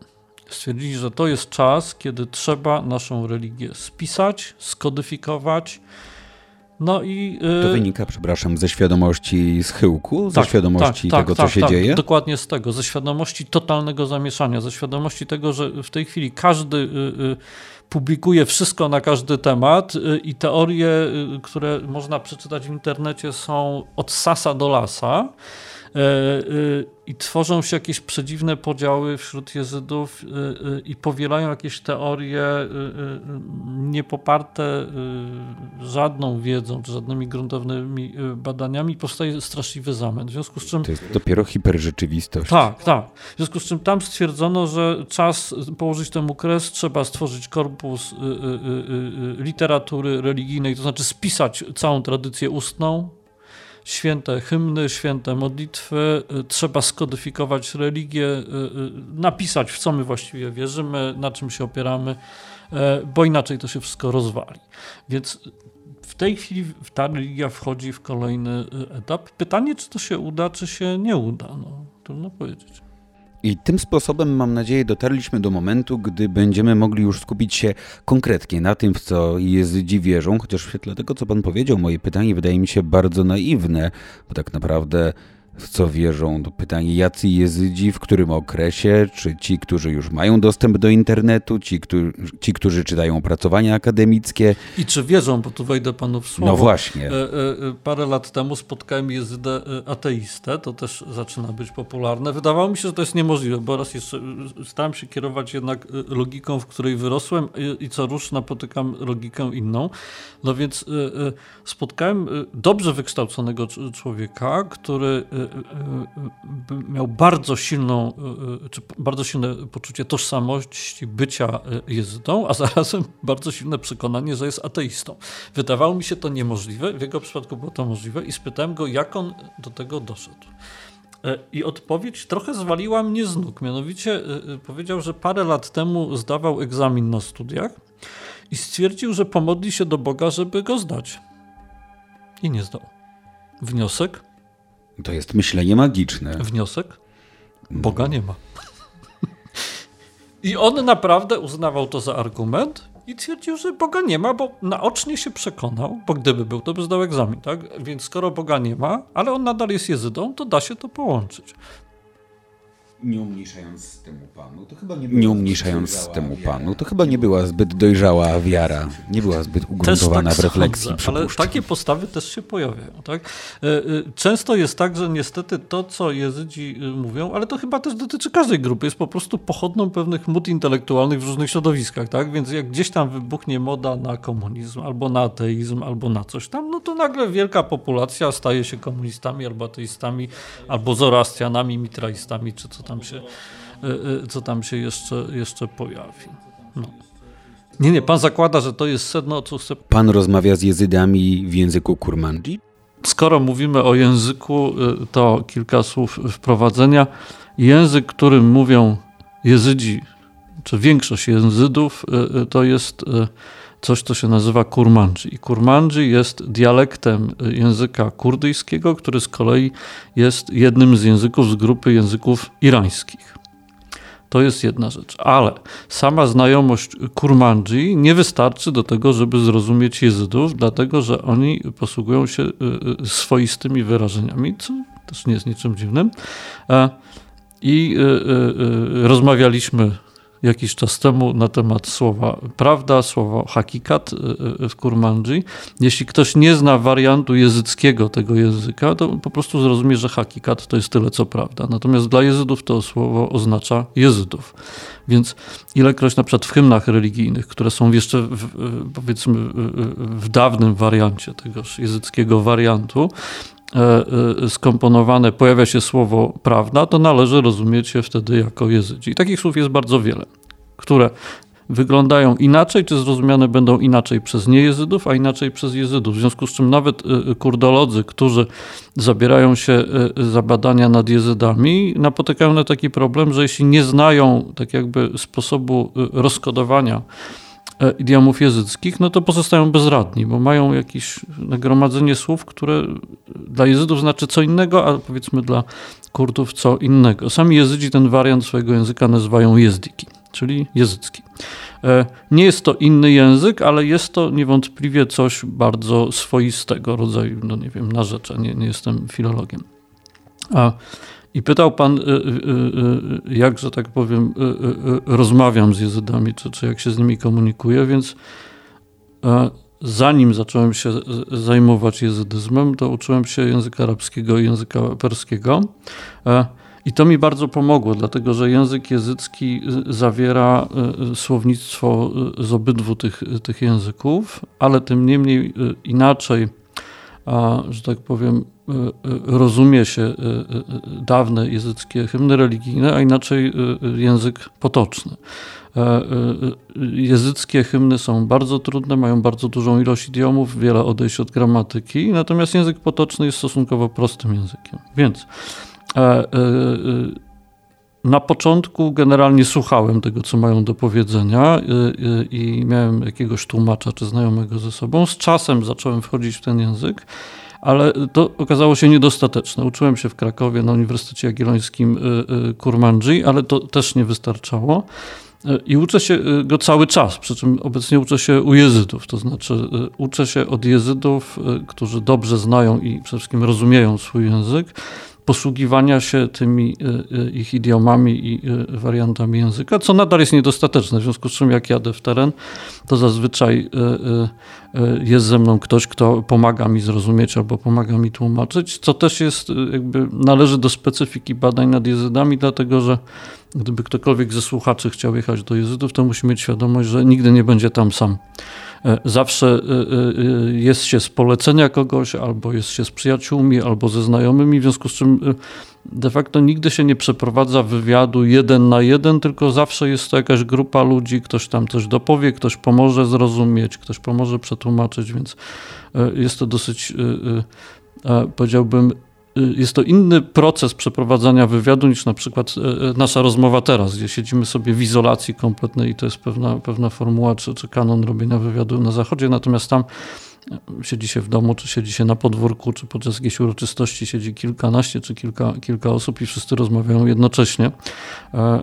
Stwierdzili, że to jest czas, kiedy trzeba naszą religię spisać, skodyfikować, no i. To wynika, przepraszam, ze świadomości schyłku, tak, ze świadomości tak, tego, tak, co się tak, dzieje? Dokładnie z tego, ze świadomości totalnego zamieszania, ze świadomości tego, że w tej chwili każdy yy, publikuje wszystko na każdy temat i teorie, y, które można przeczytać w internecie są od sasa do lasa. I tworzą się jakieś przedziwne podziały wśród Jezydów i powielają jakieś teorie niepoparte żadną wiedzą, czy żadnymi gruntownymi badaniami. Powstaje straszliwy zamęt. W związku z czym... To jest dopiero hiperrzeczywistość. Tak, tak. W związku z czym tam stwierdzono, że czas położyć temu kres, trzeba stworzyć korpus literatury religijnej, to znaczy spisać całą tradycję ustną, święte hymny, święte modlitwy, y, trzeba skodyfikować religię, y, y, napisać w co my właściwie wierzymy, na czym się opieramy, bo inaczej to się wszystko rozwali. Więc w tej chwili ta religia wchodzi w kolejny etap. Pytanie, czy to się uda, czy się nie uda. No, trudno powiedzieć. I tym sposobem, mam nadzieję, dotarliśmy do momentu, gdy będziemy mogli już skupić się konkretnie na tym, w co jezydzi wierzą, chociaż w świetle tego, co pan powiedział, moje pytanie wydaje mi się bardzo naiwne, bo tak naprawdę w co wierzą. To pytanie, jacy jezydzi, w którym okresie, czy ci, którzy już mają dostęp do internetu, ci, którzy, ci, którzy czytają opracowania akademickie. I czy wierzą, bo tu wejdę panu w słowo. No właśnie. E, e, parę lat temu spotkałem jezydę e, ateistę, to też zaczyna być popularne. Wydawało mi się, że to jest niemożliwe, bo raz jeszcze starałem się kierować jednak logiką, w której wyrosłem i, i co rusz napotykam logikę inną. No więc spotkałem dobrze wykształconego człowieka, który miał bardzo silną, czy bardzo silne poczucie tożsamości bycia jezydą, a zarazem bardzo silne przekonanie, że jest ateistą. Wydawało mi się to niemożliwe, w jego przypadku było to możliwe i spytałem go, jak on do tego doszedł. I odpowiedź trochę zwaliła mnie z nóg. Mianowicie powiedział, że parę lat temu zdawał egzamin na studiach i stwierdził, że pomodli się do Boga, żeby go zdać. I nie zdał. Wniosek? To jest myślenie magiczne. Wniosek? Boga nie ma. I on naprawdę uznawał to za argument i twierdził, że Boga nie ma, bo naocznie się przekonał, bo gdyby był, to by zdał egzamin, tak? Więc skoro Boga nie ma, ale on nadal jest jezydą, to da się to połączyć. Nie umniejszając temu panu, to chyba nie, nie umniejszając temu panu, to chyba nie była zbyt dojrzała wiara, nie była zbyt ugruntowana tak w refleksji. Sądzę, ale takie postawy też się pojawiają. Tak? E, e, często jest tak, że niestety to, co jezydzi e, mówią, ale to chyba też dotyczy każdej grupy, jest po prostu pochodną pewnych mód intelektualnych w różnych środowiskach. Tak? Więc jak gdzieś tam wybuchnie moda na komunizm, albo na ateizm, albo na coś tam, no to nagle wielka populacja staje się komunistami, albo ateistami, albo zoroastrianami, mitraistami, czy co tam tam się, e, e, co tam się jeszcze, jeszcze pojawi. No. Nie, nie, pan zakłada, że to jest sedno, co chce... Pan rozmawia z jezydami w języku kurmandzi? Skoro mówimy o języku, e, to kilka słów wprowadzenia. Język, którym mówią jezydzi, czy większość jezydów, to jest coś, co się nazywa kurmandzi. I kurmandzi jest dialektem języka kurdyjskiego, który z kolei jest jednym z języków z grupy języków irańskich. To jest jedna rzecz, ale sama znajomość kurmandzi nie wystarczy do tego, żeby zrozumieć jezydów, dlatego że oni posługują się y, y, swoistymi wyrażeniami, co też nie jest niczym dziwnym. I y, rozmawialiśmy jakiś czas temu na temat słowa prawda, słowa hakikat y, y, w kurmandzi. Jeśli ktoś nie zna wariantu jezyckiego tego języka, to po prostu zrozumie, że hakikat to jest tyle co prawda. Natomiast dla jezydów to słowo oznacza jezydów. Więc ilekroć na przykład w hymnach religijnych, które są jeszcze w, powiedzmy w dawnym wariancie tegoż jezyckiego wariantu, skomponowane pojawia się słowo prawda, to należy rozumieć je wtedy jako jezydzi. I takich słów jest bardzo wiele, które wyglądają inaczej, czy zrozumiane będą inaczej przez niejezydów, a inaczej przez jezydów. W związku z czym nawet e, kurdolodzy, którzy zabierają się za badania nad jezydami, napotykają na taki problem, że jeśli nie znają tak jakby sposobu rozkodowania E, idiomów języckich, no to pozostają bezradni, bo mają jakieś nagromadzenie słów, które dla jezydów znaczy co innego, a powiedzmy dla Kurdów co innego. Sami jezydzi ten wariant swojego języka nazywają jezdiki, czyli języcki. E, nie jest to inny język, ale jest to niewątpliwie coś bardzo swoistego rodzaju, no nie wiem, narzeczenie, nie jestem filologiem. A i pytał pan, y, y, y, jak, że tak powiem, rozmawiam z jezydami, czy, czy jak się z nimi komunikuję, więc zanim zacząłem się zajmować jezydyzmem, to uczyłem się języka arabskiego i języka perskiego. I to mi bardzo pomogło, dlatego że język jezycki zawiera słownictwo z obydwu tych, tych języków, ale tym niemniej inaczej, że tak powiem, rozumie się dawne jezyckie hymny religijne, a inaczej język potoczny. E, e, Języckie hymny są bardzo trudne, mają bardzo dużą ilość idiomów, wiele odejść od gramatyki, natomiast język potoczny jest stosunkowo prostym językiem. Więc e, na początku generalnie słuchałem tego, co mają do powiedzenia i miałem jakiegoś tłumacza czy znajomego ze sobą. Z czasem zacząłem wchodzić w ten język ale to okazało się niedostateczne. Uczyłem się w Krakowie na Uniwersytecie Jagiellońskim Kurmandży, ale to też nie wystarczało. I uczę się y, go cały czas, przy czym obecnie uczę się u jezydów, to znaczy y, uczę się od jezydów, y, którzy dobrze znają i przede wszystkim rozumieją swój język, posługiwania się tymi ich idiomami i wariantami języka, co nadal jest niedostateczne, w związku z czym jak jadę w teren, to zazwyczaj jest ze mną ktoś, kto pomaga mi zrozumieć albo pomaga mi tłumaczyć, co też jest jakby należy do specyfiki badań nad jezydami, dlatego że Gdyby ktokolwiek ze słuchaczy chciał jechać do jezydów, to musi mieć świadomość, że nigdy nie będzie tam sam. E, zawsze e, e, jest się z polecenia kogoś, albo jest się z przyjaciółmi, albo ze znajomymi, w związku z czym de facto nigdy się nie przeprowadza wywiadu jeden na jeden, tylko zawsze jest to jakaś grupa ludzi, ktoś tam coś dopowie, ktoś pomoże zrozumieć, ktoś pomoże przetłumaczyć, więc jest to dosyć, powiedziałbym, jest to inny proces przeprowadzania wywiadu niż na przykład y, y, nasza rozmowa teraz, gdzie siedzimy sobie w izolacji kompletnej i to jest pewna, pewna formuła czy, czy kanon robienia wywiadu na zachodzie, natomiast tam siedzi się w domu, czy siedzi się na podwórku, czy podczas jakiejś uroczystości siedzi kilkanaście czy kilka, kilka osób i wszyscy rozmawiają jednocześnie. E, e, e,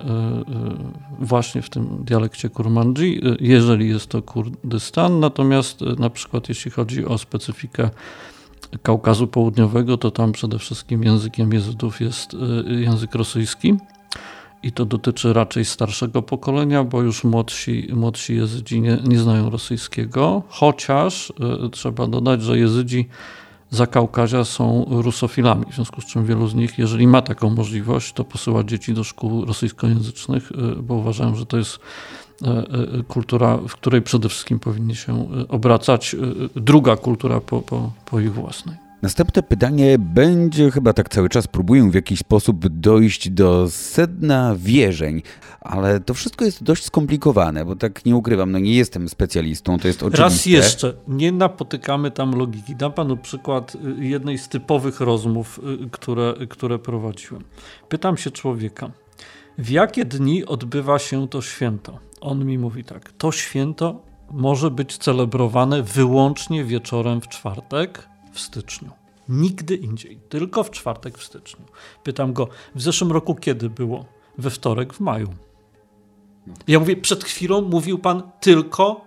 właśnie w tym dialekcie kurmandzi, jeżeli jest to Kurdystan, natomiast na przykład jeśli chodzi o specyfikę Kaukazu Południowego, to tam przede wszystkim językiem jezydów jest y, język rosyjski. I to dotyczy raczej starszego pokolenia, bo już młodsi, młodsi jezydzi nie, nie znają rosyjskiego. Chociaż y, trzeba dodać, że jezydzi za Kaukazia są rusofilami, w związku z czym wielu z nich, jeżeli ma taką możliwość, to posyła dzieci do szkół rosyjskojęzycznych, y, bo uważają, że to jest kultura, w której przede wszystkim powinni się e, obracać, druga kultura po, po, po ich własnej. Następne pytanie będzie chyba tak cały czas próbuję w jakiś sposób dojść do sedna wierzeń, ale to wszystko jest dość skomplikowane, bo tak nie ukrywam, no nie jestem specjalistą, to jest oczywiste. Raz jeszcze, nie napotykamy tam logiki. Dam panu przykład jednej z typowych rozmów, które, które prowadziłem. Pytam się człowieka, w jakie dni odbywa się to święto? On mi mówi tak: To święto może być celebrowane wyłącznie wieczorem w czwartek w styczniu. Nigdy indziej, tylko w czwartek w styczniu. Pytam go: W zeszłym roku kiedy było? We wtorek w maju. Ja mówię: Przed chwilą mówił pan tylko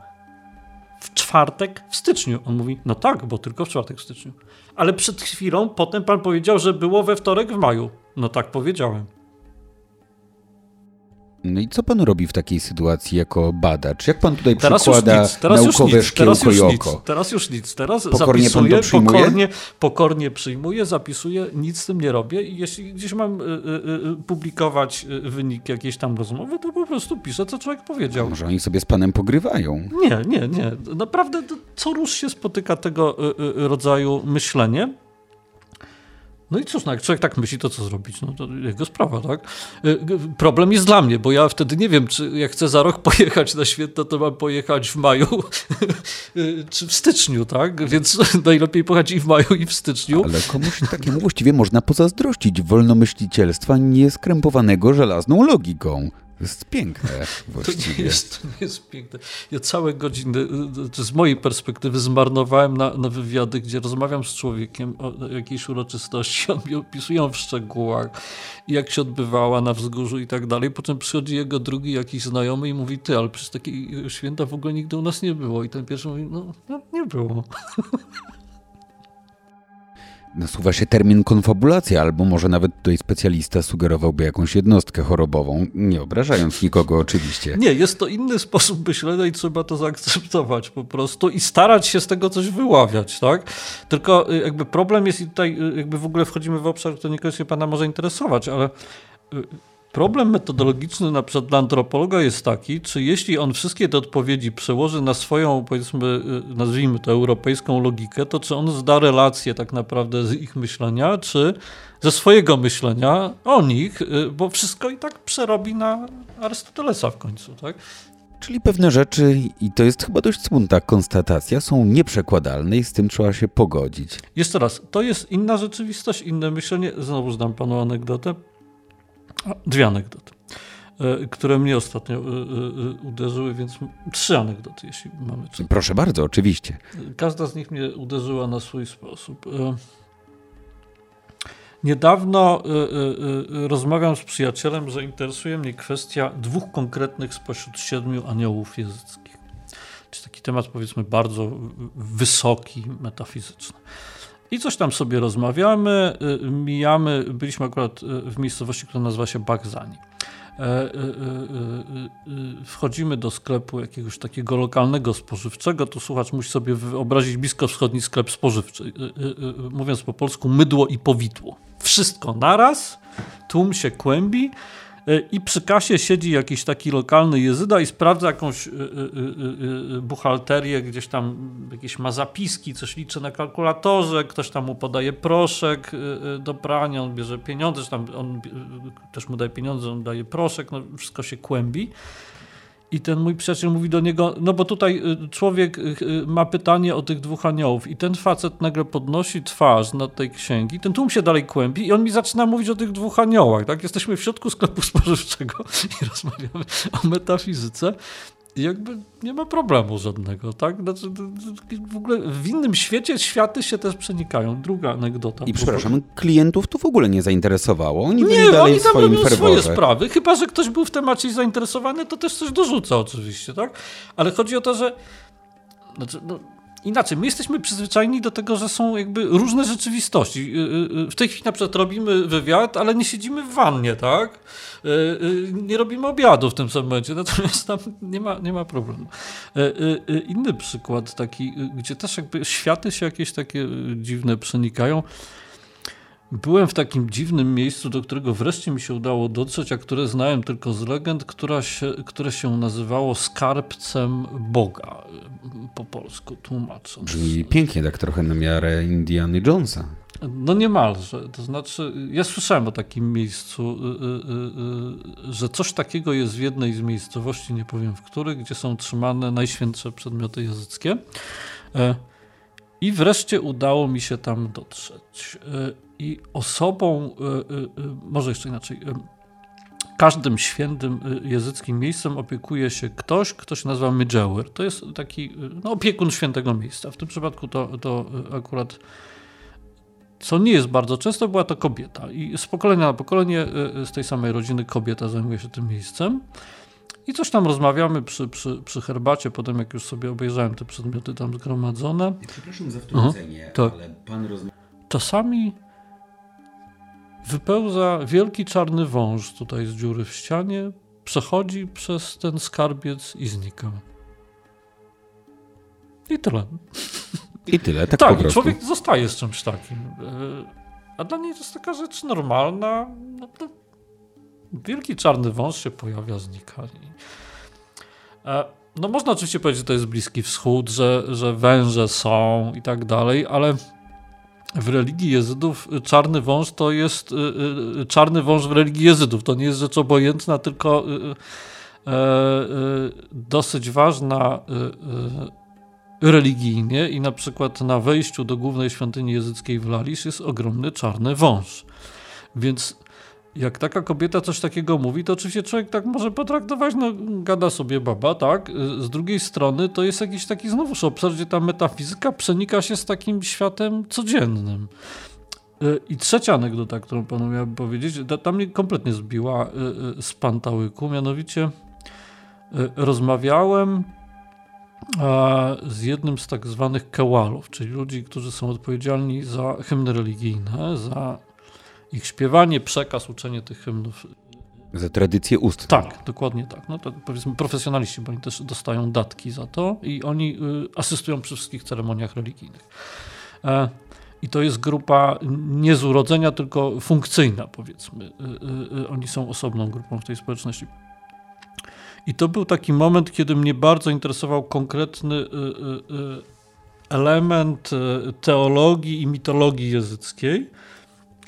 w czwartek w styczniu. On mówi: No tak, bo tylko w czwartek w styczniu. Ale przed chwilą potem pan powiedział, że było we wtorek w maju. No tak powiedziałem. No i co pan robi w takiej sytuacji jako badacz? Jak pan tutaj teraz przykłada teraz naukowe już nic, teraz już i oko? Nic, teraz już nic. Teraz pokornie zapisuję, pokornie, pokornie przyjmuję, zapisuję, nic z tym nie robię i jeśli gdzieś mam y, y, y, publikować y, wynik jakiejś tam rozmowy, to po prostu piszę, co człowiek powiedział. A może oni sobie z panem pogrywają? Nie, nie, nie. Naprawdę co rusz się spotyka tego y, y, rodzaju myślenie. No i cóż, no jak człowiek tak myśli, to co zrobić? No to jego sprawa, tak? Y, problem jest dla mnie, bo ja wtedy nie wiem, czy jak chcę za rok pojechać na święto, to mam pojechać w maju y, czy w styczniu, tak? Więc najlepiej pojechać i w maju, i w styczniu. Ale komuś takiemu właściwie można pozazdrościć wolnomyślicielstwa nieskrępowanego żelazną logiką. To jest piękne właściwie. To nie jest, to nie jest piękne. Ja całe godziny, z mojej perspektywy, zmarnowałem na, na wywiady, gdzie rozmawiam z człowiekiem o jakiejś uroczystości, on mi opisuje w szczegółach, jak się odbywała na wzgórzu i tak dalej. Potem przychodzi jego drugi jakiś znajomy i mówi, ty, ale przez takiego święta w ogóle nigdy u nas nie było. I ten pierwszy mówi, no, no nie było. nasuwa się termin konfabulacja, albo może nawet tutaj specjalista sugerowałby jakąś jednostkę chorobową, nie obrażając nikogo oczywiście. Nie, jest to inny sposób myślenia i trzeba to zaakceptować po prostu i starać się z tego coś wyławiać, tak? Tylko y, jakby problem jest i tutaj y, jakby w ogóle wchodzimy w obszar, który niekoniecznie pana może interesować, ale y, Problem metodologiczny na przykład dla antropologa jest taki, czy jeśli on wszystkie te odpowiedzi przełoży na swoją, powiedzmy, y, nazwijmy to europejską logikę, to czy on zda relację tak naprawdę z ich myślenia, czy ze swojego myślenia o nich, y, bo wszystko i tak przerobi na Arystotelesa w końcu, tak? Czyli pewne rzeczy, i to jest chyba dość smutna konstatacja, są nieprzekładalne i z tym trzeba się pogodzić. Jeszcze raz, to jest inna rzeczywistość, inne myślenie. Znowu zdam panu anegdotę. Dwie anegdoty, e, które mnie ostatnio e, e, uderzyły, więc trzy anegdoty, jeśli mamy czas. Proszę bardzo, oczywiście. Każda z nich mnie uderzyła na swój sposób. Niedawno rozmawiam z przyjacielem, że interesuje mnie kwestia dwóch konkretnych spośród siedmiu aniołów jezyckich. Czyli taki temat, powiedzmy, bardzo wysoki, metafizyczny. I coś tam sobie rozmawiamy, y, mijamy, byliśmy akurat y, w miejscowości, która nazywa się Bagzani. E, y, wchodzimy do sklepu jakiegoś takiego lokalnego spożywczego, to słuchacz musi sobie wyobrazić blisko wschodni sklep spożywczy. Mówiąc po polsku, mydło i powidło. Wszystko naraz, tłum się kłębi, E, i przy kasie siedzi jakiś taki lokalny jezyda i sprawdza jakąś e, e, buchalterię, gdzieś tam jakieś ma zapiski, coś liczy na kalkulatorze, ktoś tam mu podaje proszek do prania, on bierze pieniądze, tam on też mu daje pieniądze, on daje proszek, no wszystko się kłębi. I ten mój przyjaciel mówi do niego, no bo tutaj y, człowiek y, y, ma pytanie o tych dwóch aniołów i ten facet nagle podnosi twarz na tej księgi, ten tłum się dalej kłębi i on mi zaczyna mówić o tych dwóch aniołach, tak? Jesteśmy w środku sklepu spożywczego i rozmawiamy o metafizyce jakby nie ma problemu żadnego, tak? Znaczy, w ogóle w innym świecie światy się też przenikają. Druga anegdota. I przepraszam, klientów to w ogóle nie zainteresowało. Oni nie, byli dalej oni swoim robią swoje sprawy. Chyba, że ktoś był w temacie zainteresowany, to też coś dorzuca oczywiście, tak? Ale chodzi o to, że znaczy, no, inaczej, my jesteśmy przyzwyczajeni do tego, że są jakby różne rzeczywistości. Y, y, y, w tej chwili na przykład robimy wywiad, ale nie siedzimy w wannie, tak? Nie robimy obiadu w tym samym momencie, natomiast tam nie ma, nie ma problemu. Inny przykład taki, gdzie też jakby światy się jakieś takie dziwne przenikają. Byłem w takim dziwnym miejscu, do którego wreszcie mi się udało dotrzeć, a które znałem tylko z legend, która się, które się nazywało skarbcem Boga, po polsku tłumacząc. Brzmi pięknie, tak trochę na miarę Indiana Jonesa. No niemalże. To znaczy, ja słyszałem o takim miejscu, y, y, y, że coś takiego jest w jednej z miejscowości, nie powiem w których, gdzie są trzymane najświętsze przedmioty jazyckie. E, I wreszcie udało mi się tam dotrzeć. I osobą, e, e, e, może jeszcze inaczej, każdym świętym jezyckim miejscem opiekuje się ktoś, kto się nazywa Midżewer. To jest taki no, opiekun świętego miejsca. W tym przypadku to, to akurat, co nie jest bardzo często, była to kobieta. I z pokolenia na pokolenie z tej samej rodziny kobieta zajmuje się tym miejscem. I coś tam rozmawiamy przy, przy, przy herbacie, potem jak już sobie obejrzałem te przedmioty tam zgromadzone. Przepraszam za wtrącenie, tak. ale pan rozmawia... Czasami wypełza wielki czarny wąż tutaj z dziury w ścianie, przechodzi przez ten skarbiec i znika. I tyle. I tyle, tak, tak po prostu. człowiek zostaje z czymś takim. E, a dla niej to jest taka rzecz normalna. No wielki czarny wąż się pojawia, znika. E, no można oczywiście powiedzieć, że to jest Bliski Wschód, że, że węże są i tak dalej, ale w religii jezydów czarny wąż to jest y, y, czarny wąż w religii jezydów. To nie jest rzecz obojętna, tylko y, dosyć ważna religijnie i na przykład na wejściu do głównej świątyni jezyckiej w Lalisz jest ogromny czarny wąż. Więc jak taka kobieta coś takiego mówi, to oczywiście człowiek tak może potraktować, no gada sobie baba, tak? Z drugiej strony to jest jakiś taki znowuż obszar, gdzie ta metafizyka przenika się z takim światem codziennym. Y, I trzecia anegdota, którą panu miałem powiedzieć, ta mnie kompletnie zbiła y, y, z pantałyku, mianowicie rozmawiałem z jednym z tak zwanych kałalów, czyli ludzi, którzy są odpowiedzialni za hymny religijne, za ich śpiewanie, przekaz, uczenie tych hymnów. Za tradycję ust. Tak, dokładnie tak. No to powiedzmy profesjonaliści, bo oni też dostają datki za to i oni y, asystują przy wszystkich ceremoniach religijnych. E, I to jest grupa nie z urodzenia, tylko funkcyjna, powiedzmy. Y, y, oni są osobną grupą w tej społeczności. I to był taki moment, kiedy mnie bardzo interesował konkretny element teologii i mitologii jezyckiej,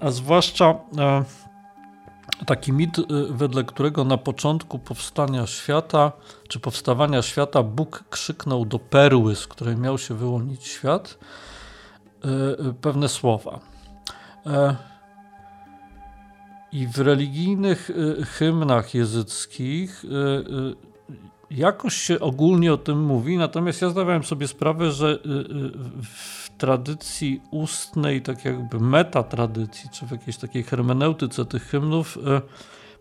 a zwłaszcza e, taki mit, wedle którego na początku powstania świata, czy powstawania świata, Bóg krzyknął do perły, z której miał się wyłonić świat, e, pewne słowa. E, I w religijnych hymnach jezyckich jakoś się ogólnie o tym mówi, natomiast ja zdawałem sobie sprawę, że w tradycji ustnej, tak jakby metatradycji, czy w jakiejś takiej hermeneutyce tych hymnów e,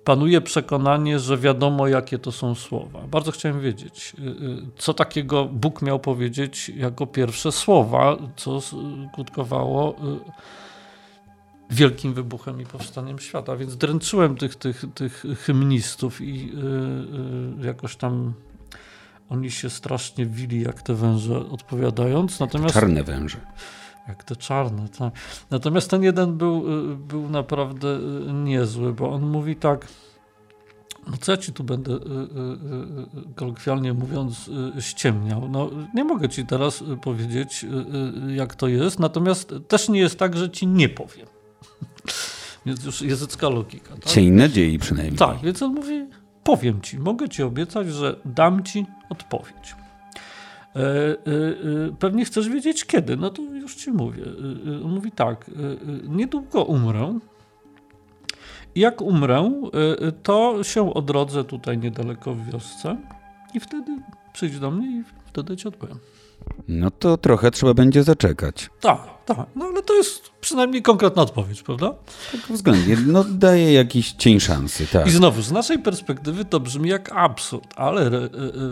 panuje przekonanie, że wiadomo, jakie to są słowa. Bardzo chciałem wiedzieć, e, e, co takiego Bóg miał powiedzieć jako pierwsze słowa, co skutkowało wielkim wybuchem i powstaniem świata. Więc dręczyłem tych, tych, tych hymnistów i jakoś tam oni się strasznie wili jak te węże odpowiadając. Natomiast, czarne węże. Jak te czarne, tak. Natomiast ten jeden był, y, był naprawdę y, niezły, bo on mówi tak, no co ja ci tu będę y, kolokwialnie mówiąc ściemniał. No nie mogę ci teraz powiedzieć jak to jest, natomiast też nie jest tak, że ci nie powiem. Więc już języcka logika. Tak? Cień nadziei przynajmniej. Tak, więc on mówi, powiem ci, mogę ci obiecać, że dam ci odpowiedź. E, e, e, pewnie chcesz wiedzieć kiedy, no to już ci mówię. Mówi tak, niedługo umrę. Jak umrę, to się odrodzę tutaj niedaleko w wiosce i wtedy przyjdź do mnie i wtedy ci odpowiem. No to trochę trzeba będzie zaczekać. Tak, tak. No ale to jest przynajmniej konkretna odpowiedź, prawda? Tak względnie. No daje jakiś cień szansy, tak. I znowu, z naszej perspektywy to brzmi jak absurd, ale re, e,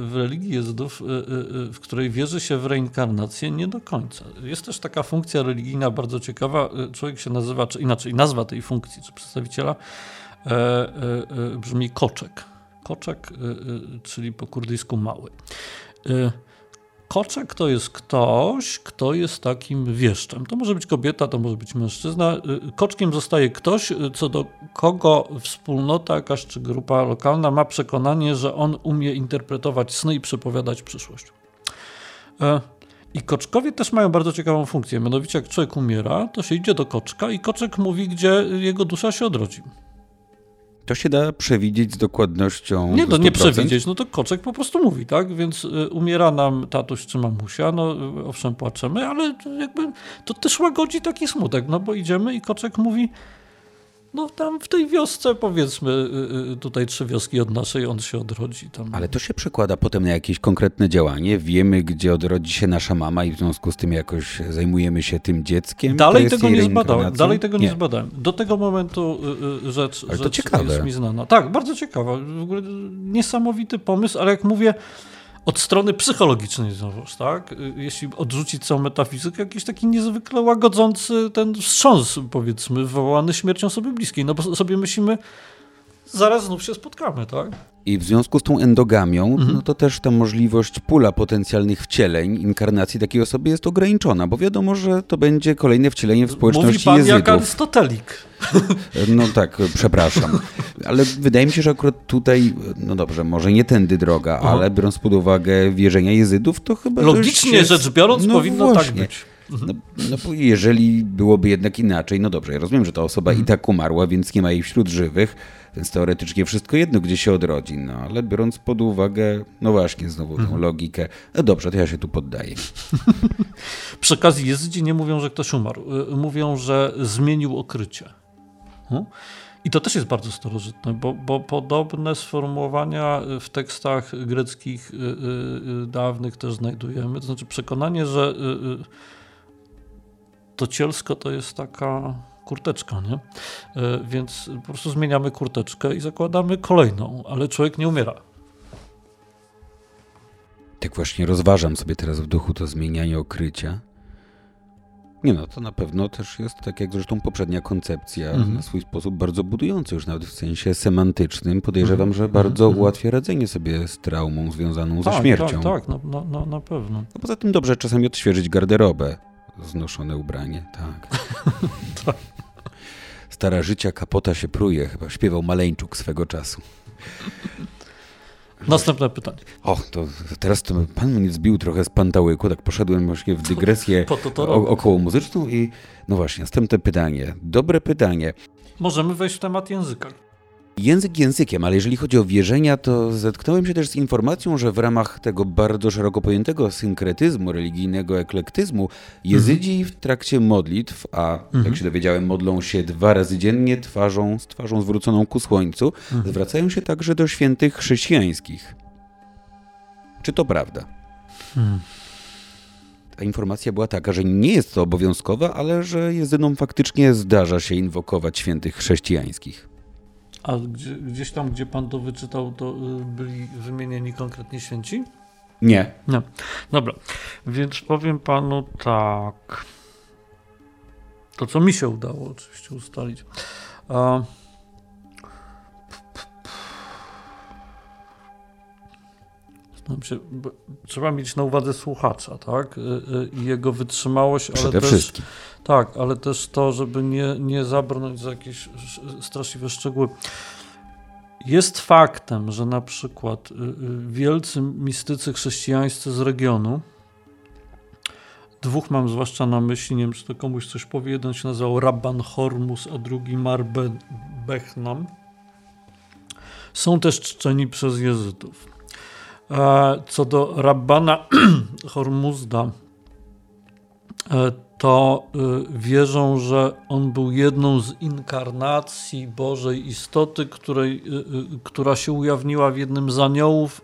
w religii Jezydów, e, e, w której wierzy się w reinkarnację, nie do końca. Jest też taka funkcja religijna bardzo ciekawa. Człowiek się nazywa, czy inaczej, nazwa tej funkcji, czy przedstawiciela brzmi koczek. Koczek, czyli po kurdyjsku mały. Koczek to jest ktoś, kto jest takim wieszczem. To może być kobieta, to może być mężczyzna. Y, koczkiem zostaje ktoś, y, co do kogo wspólnota jakaś czy grupa lokalna ma przekonanie, że on umie interpretować sny i przepowiadać przyszłość. E, I koczkowie też mają bardzo ciekawą funkcję. Mianowicie, jak człowiek umiera, to się idzie do koczka i koczek mówi, gdzie jego dusza się odrodzi. To się da przewidzieć z dokładnością. Nie, to nie przewidzieć, no to koczek po prostu mówi, tak? Więc y, umiera nam tatuś czy mamusia, no y, owszem, płaczemy, ale jakby to też łagodzi taki smutek, no bo idziemy i koczek mówi, no tam w tej wiosce, powiedzmy, y, y, tutaj trzy wioski od naszej, on się odrodzi. Tam. Ale to się przekłada potem na jakieś konkretne działanie. Wiemy, gdzie odrodzi się nasza mama i w związku z tym jakoś zajmujemy się tym dzieckiem. Dalej tego nie zbadałem. Dalej tego nie. nie. zbadałem. Do tego momentu y, rzecz, ale rzecz ciekawe. jest mi znana. Tak, bardzo ciekawa. W ogóle niesamowity pomysł, ale jak mówię, od strony psychologicznej znowuż, tak? Jeśli odrzucić całą metafizykę, jakiś taki niezwykle łagodzący ten wstrząs, powiedzmy, wywołany śmiercią sobie bliskiej. No bo sobie myślimy, zaraz znów się spotkamy, tak? I w związku z tą endogamią, mhm. no to też ta możliwość pula potencjalnych wcieleń, inkarnacji takiej osoby jest ograniczona, bo wiadomo, że to będzie kolejne wcielenie w społeczności Mówi pan jezydów. jak Arystotelik. No tak, przepraszam. Ale wydaje mi się, że akurat tutaj, no dobrze, może nie tędy droga, Aha. ale biorąc pod uwagę wierzenia jezydów, to chyba Logicznie rzecz biorąc no powinno tak właśnie. tak być. No, no, jeżeli byłoby jednak inaczej, no dobrze, ja rozumiem, że ta osoba mhm. i tak umarła, więc nie ma jej wśród żywych, więc teoretycznie wszystko jedno, gdzie się odrodzi, no ale biorąc pod uwagę, no właśnie, znowu tą mhm. logikę, no dobrze, to ja się tu poddaję. Przy okazji Jezydzi nie mówią, że ktoś umarł, y, mówią, że zmienił okrycie. Hmm? I to też jest bardzo starożytne, bo, bo, podobne sformułowania w tekstach greckich y, y, dawnych też znajdujemy. To znaczy przekonanie, że to cielsko to jest taka kurteczka, nie? E, więc po prostu zmieniamy kurteczkę i zakładamy kolejną, ale człowiek nie umiera. Tak właśnie rozważam sobie teraz w duchu to zmienianie okrycia. Nie no, to na pewno też jest, tak jak zresztą poprzednia koncepcja, mhm. na swój sposób bardzo budujący, już nawet w sensie semantycznym. Podejrzewam, mhm. że bardzo mhm. ułatwia radzenie sobie z traumą związaną tak, ze śmiercią. Tak, tak, no, na pewno. No poza tym dobrze czasami odświeżyć garderobę. Znoszone ubranie, tak. Stara życia kapota się pruje, chyba śpiewał Maleńczuk swego czasu. Następne pytanie. O, to teraz to pan mnie zbił trochę z pantałyku, tak poszedłem właśnie w dygresję to, to to około muzyczną i no właśnie, następne pytanie. Dobre pytanie. Możemy wejść w temat języka. Język językiem, ale jeżeli chodzi o wierzenia, to zetknąłem się też z informacją, że w ramach tego bardzo szeroko pojętego synkretyzmu, religijnego eklektyzmu, jezydzi mhm. w trakcie modlitw, a mhm. jak się dowiedziałem, modlą się dwa razy dziennie twarzą, z twarzą zwróconą ku słońcu, mhm. zwracają się także do świętych chrześcijańskich. Czy to prawda? Hmm. Ta informacja była taka, że nie jest to obowiązkowe, ale że jezynom faktycznie zdarza się inwokować świętych chrześcijańskich. A gdzie, gdzieś tam, gdzie pan to wyczytał, to y, byli wymienieni konkretnie święci? Nie. Nie. Dobra, więc powiem panu tak. To, co mi się udało oczywiście ustalić. A... Się, trzeba mieć na uwadze słuchacza, tak? Y, y, I jego wytrzymałość, ale Przede też, wszystkim. Tak, ale też to, żeby nie, nie zabrnąć za jakieś straszliwe szczegóły. Jest faktem, że na przykład y, wielcy mistycy chrześcijańscy z regionu, dwóch mam zwłaszcza na myśli, nie wiem czy to komuś coś powie, jeden się nazywał Rabban Hormus, a drugi Marbe Bechnam, są też czczeni przez jezytów. E, co do Rabbana Hormuzda, e, to e, wierzą, że on był jedną z inkarnacji Bożej istoty, której, która się ujawniła w jednym z aniołów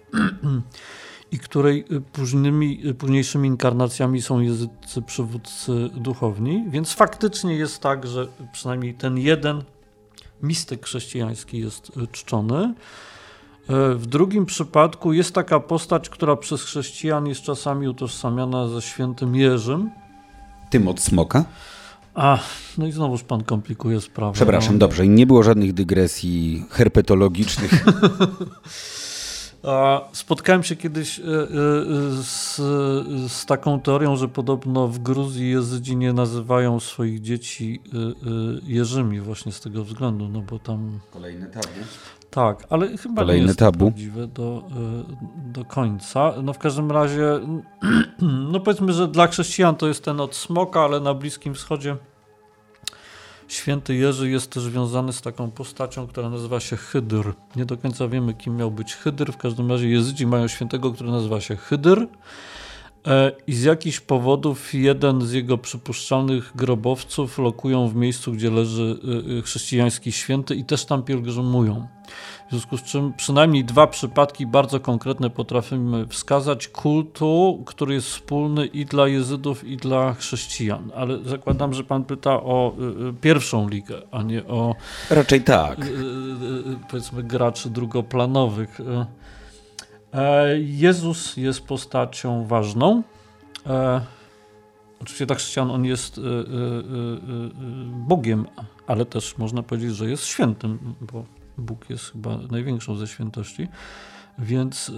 i której późnymi, późniejszymi inkarnacjami są jezycy przywódcy duchowni. Więc faktycznie jest tak, że przynajmniej ten jeden mistyk chrześcijański jest czczony. W drugim przypadku jest taka postać, która przez chrześcijan jest czasami utożsamiana ze świętym Jerzym. Tym od smoka? A, no i znowuż pan komplikuje sprawę. Przepraszam, no. dobrze. Nie było żadnych dygresji herpetologicznych. Spotkałem się kiedyś e, e, z, z, taką teorią, że podobno w Gruzji Jezydzi nie nazywają swoich dzieci Jerzymi właśnie z tego względu, no bo tam... Kolejny tabu. Tak, ale chyba Kolejny nie jest tabu. prawdziwe do, y, do końca. No w każdym razie, no powiedzmy, że dla chrześcijan to jest ten od smoka, ale na Bliskim Wschodzie święty Jerzy jest też związany z taką postacią, która nazywa się Hydr. Nie do końca wiemy, kim miał być Hydr. W każdym razie Jezydzi mają świętego, który nazywa się Hydr. E, I z jakichś powodów jeden z jego przypuszczalnych grobowców lokują w miejscu, gdzie leży e, e, chrześcijański święty i też tam pielgrzymują. W związku z czym przynajmniej dwa przypadki bardzo konkretne potrafimy wskazać kultu, który jest wspólny i dla jezydów, i dla chrześcijan. Ale zakładam, że pan pyta o pierwszą ligę, a nie o. Raczej tak. Powiedzmy, graczy drugoplanowych. E, Jezus jest postacią ważną. E, oczywiście tak chrześcijan on jest e, Bogiem, ale też można powiedzieć, że jest świętym, bo Bóg jest chyba największą ze świętości. Więc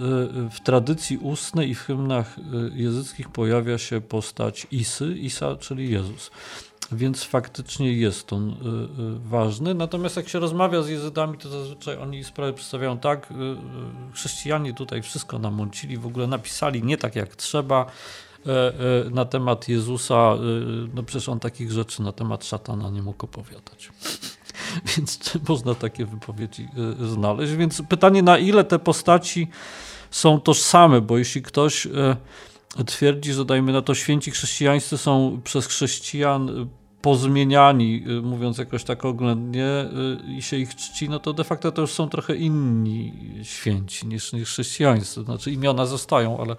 w tradycji ustnej i w hymnach jezyckich pojawia się postać Isy, Isa, czyli Jezus więc faktycznie jest on y, y, ważny. Natomiast jak się rozmawia z jezydami, to zazwyczaj oni sprawę przedstawiają tak, y, chrześcijanie tutaj wszystko namącili, w ogóle napisali nie tak jak trzeba e, e, na temat Jezusa, no przecież on takich rzeczy na temat szatana nie mógł opowiadać. Więc czy można takie wypowiedzi znaleźć? Więc pytanie, na ile te postaci są tożsame, bo jeśli ktoś twierdzi, że dajmy na to święci chrześcijańscy są przez chrześcijan pozmieniani, y, mówiąc jakoś tak oględnie, y, i się ich czci, no to de facto to już są trochę inni święci niż, niż chrześcijańscy. Znaczy imiona zostają, ale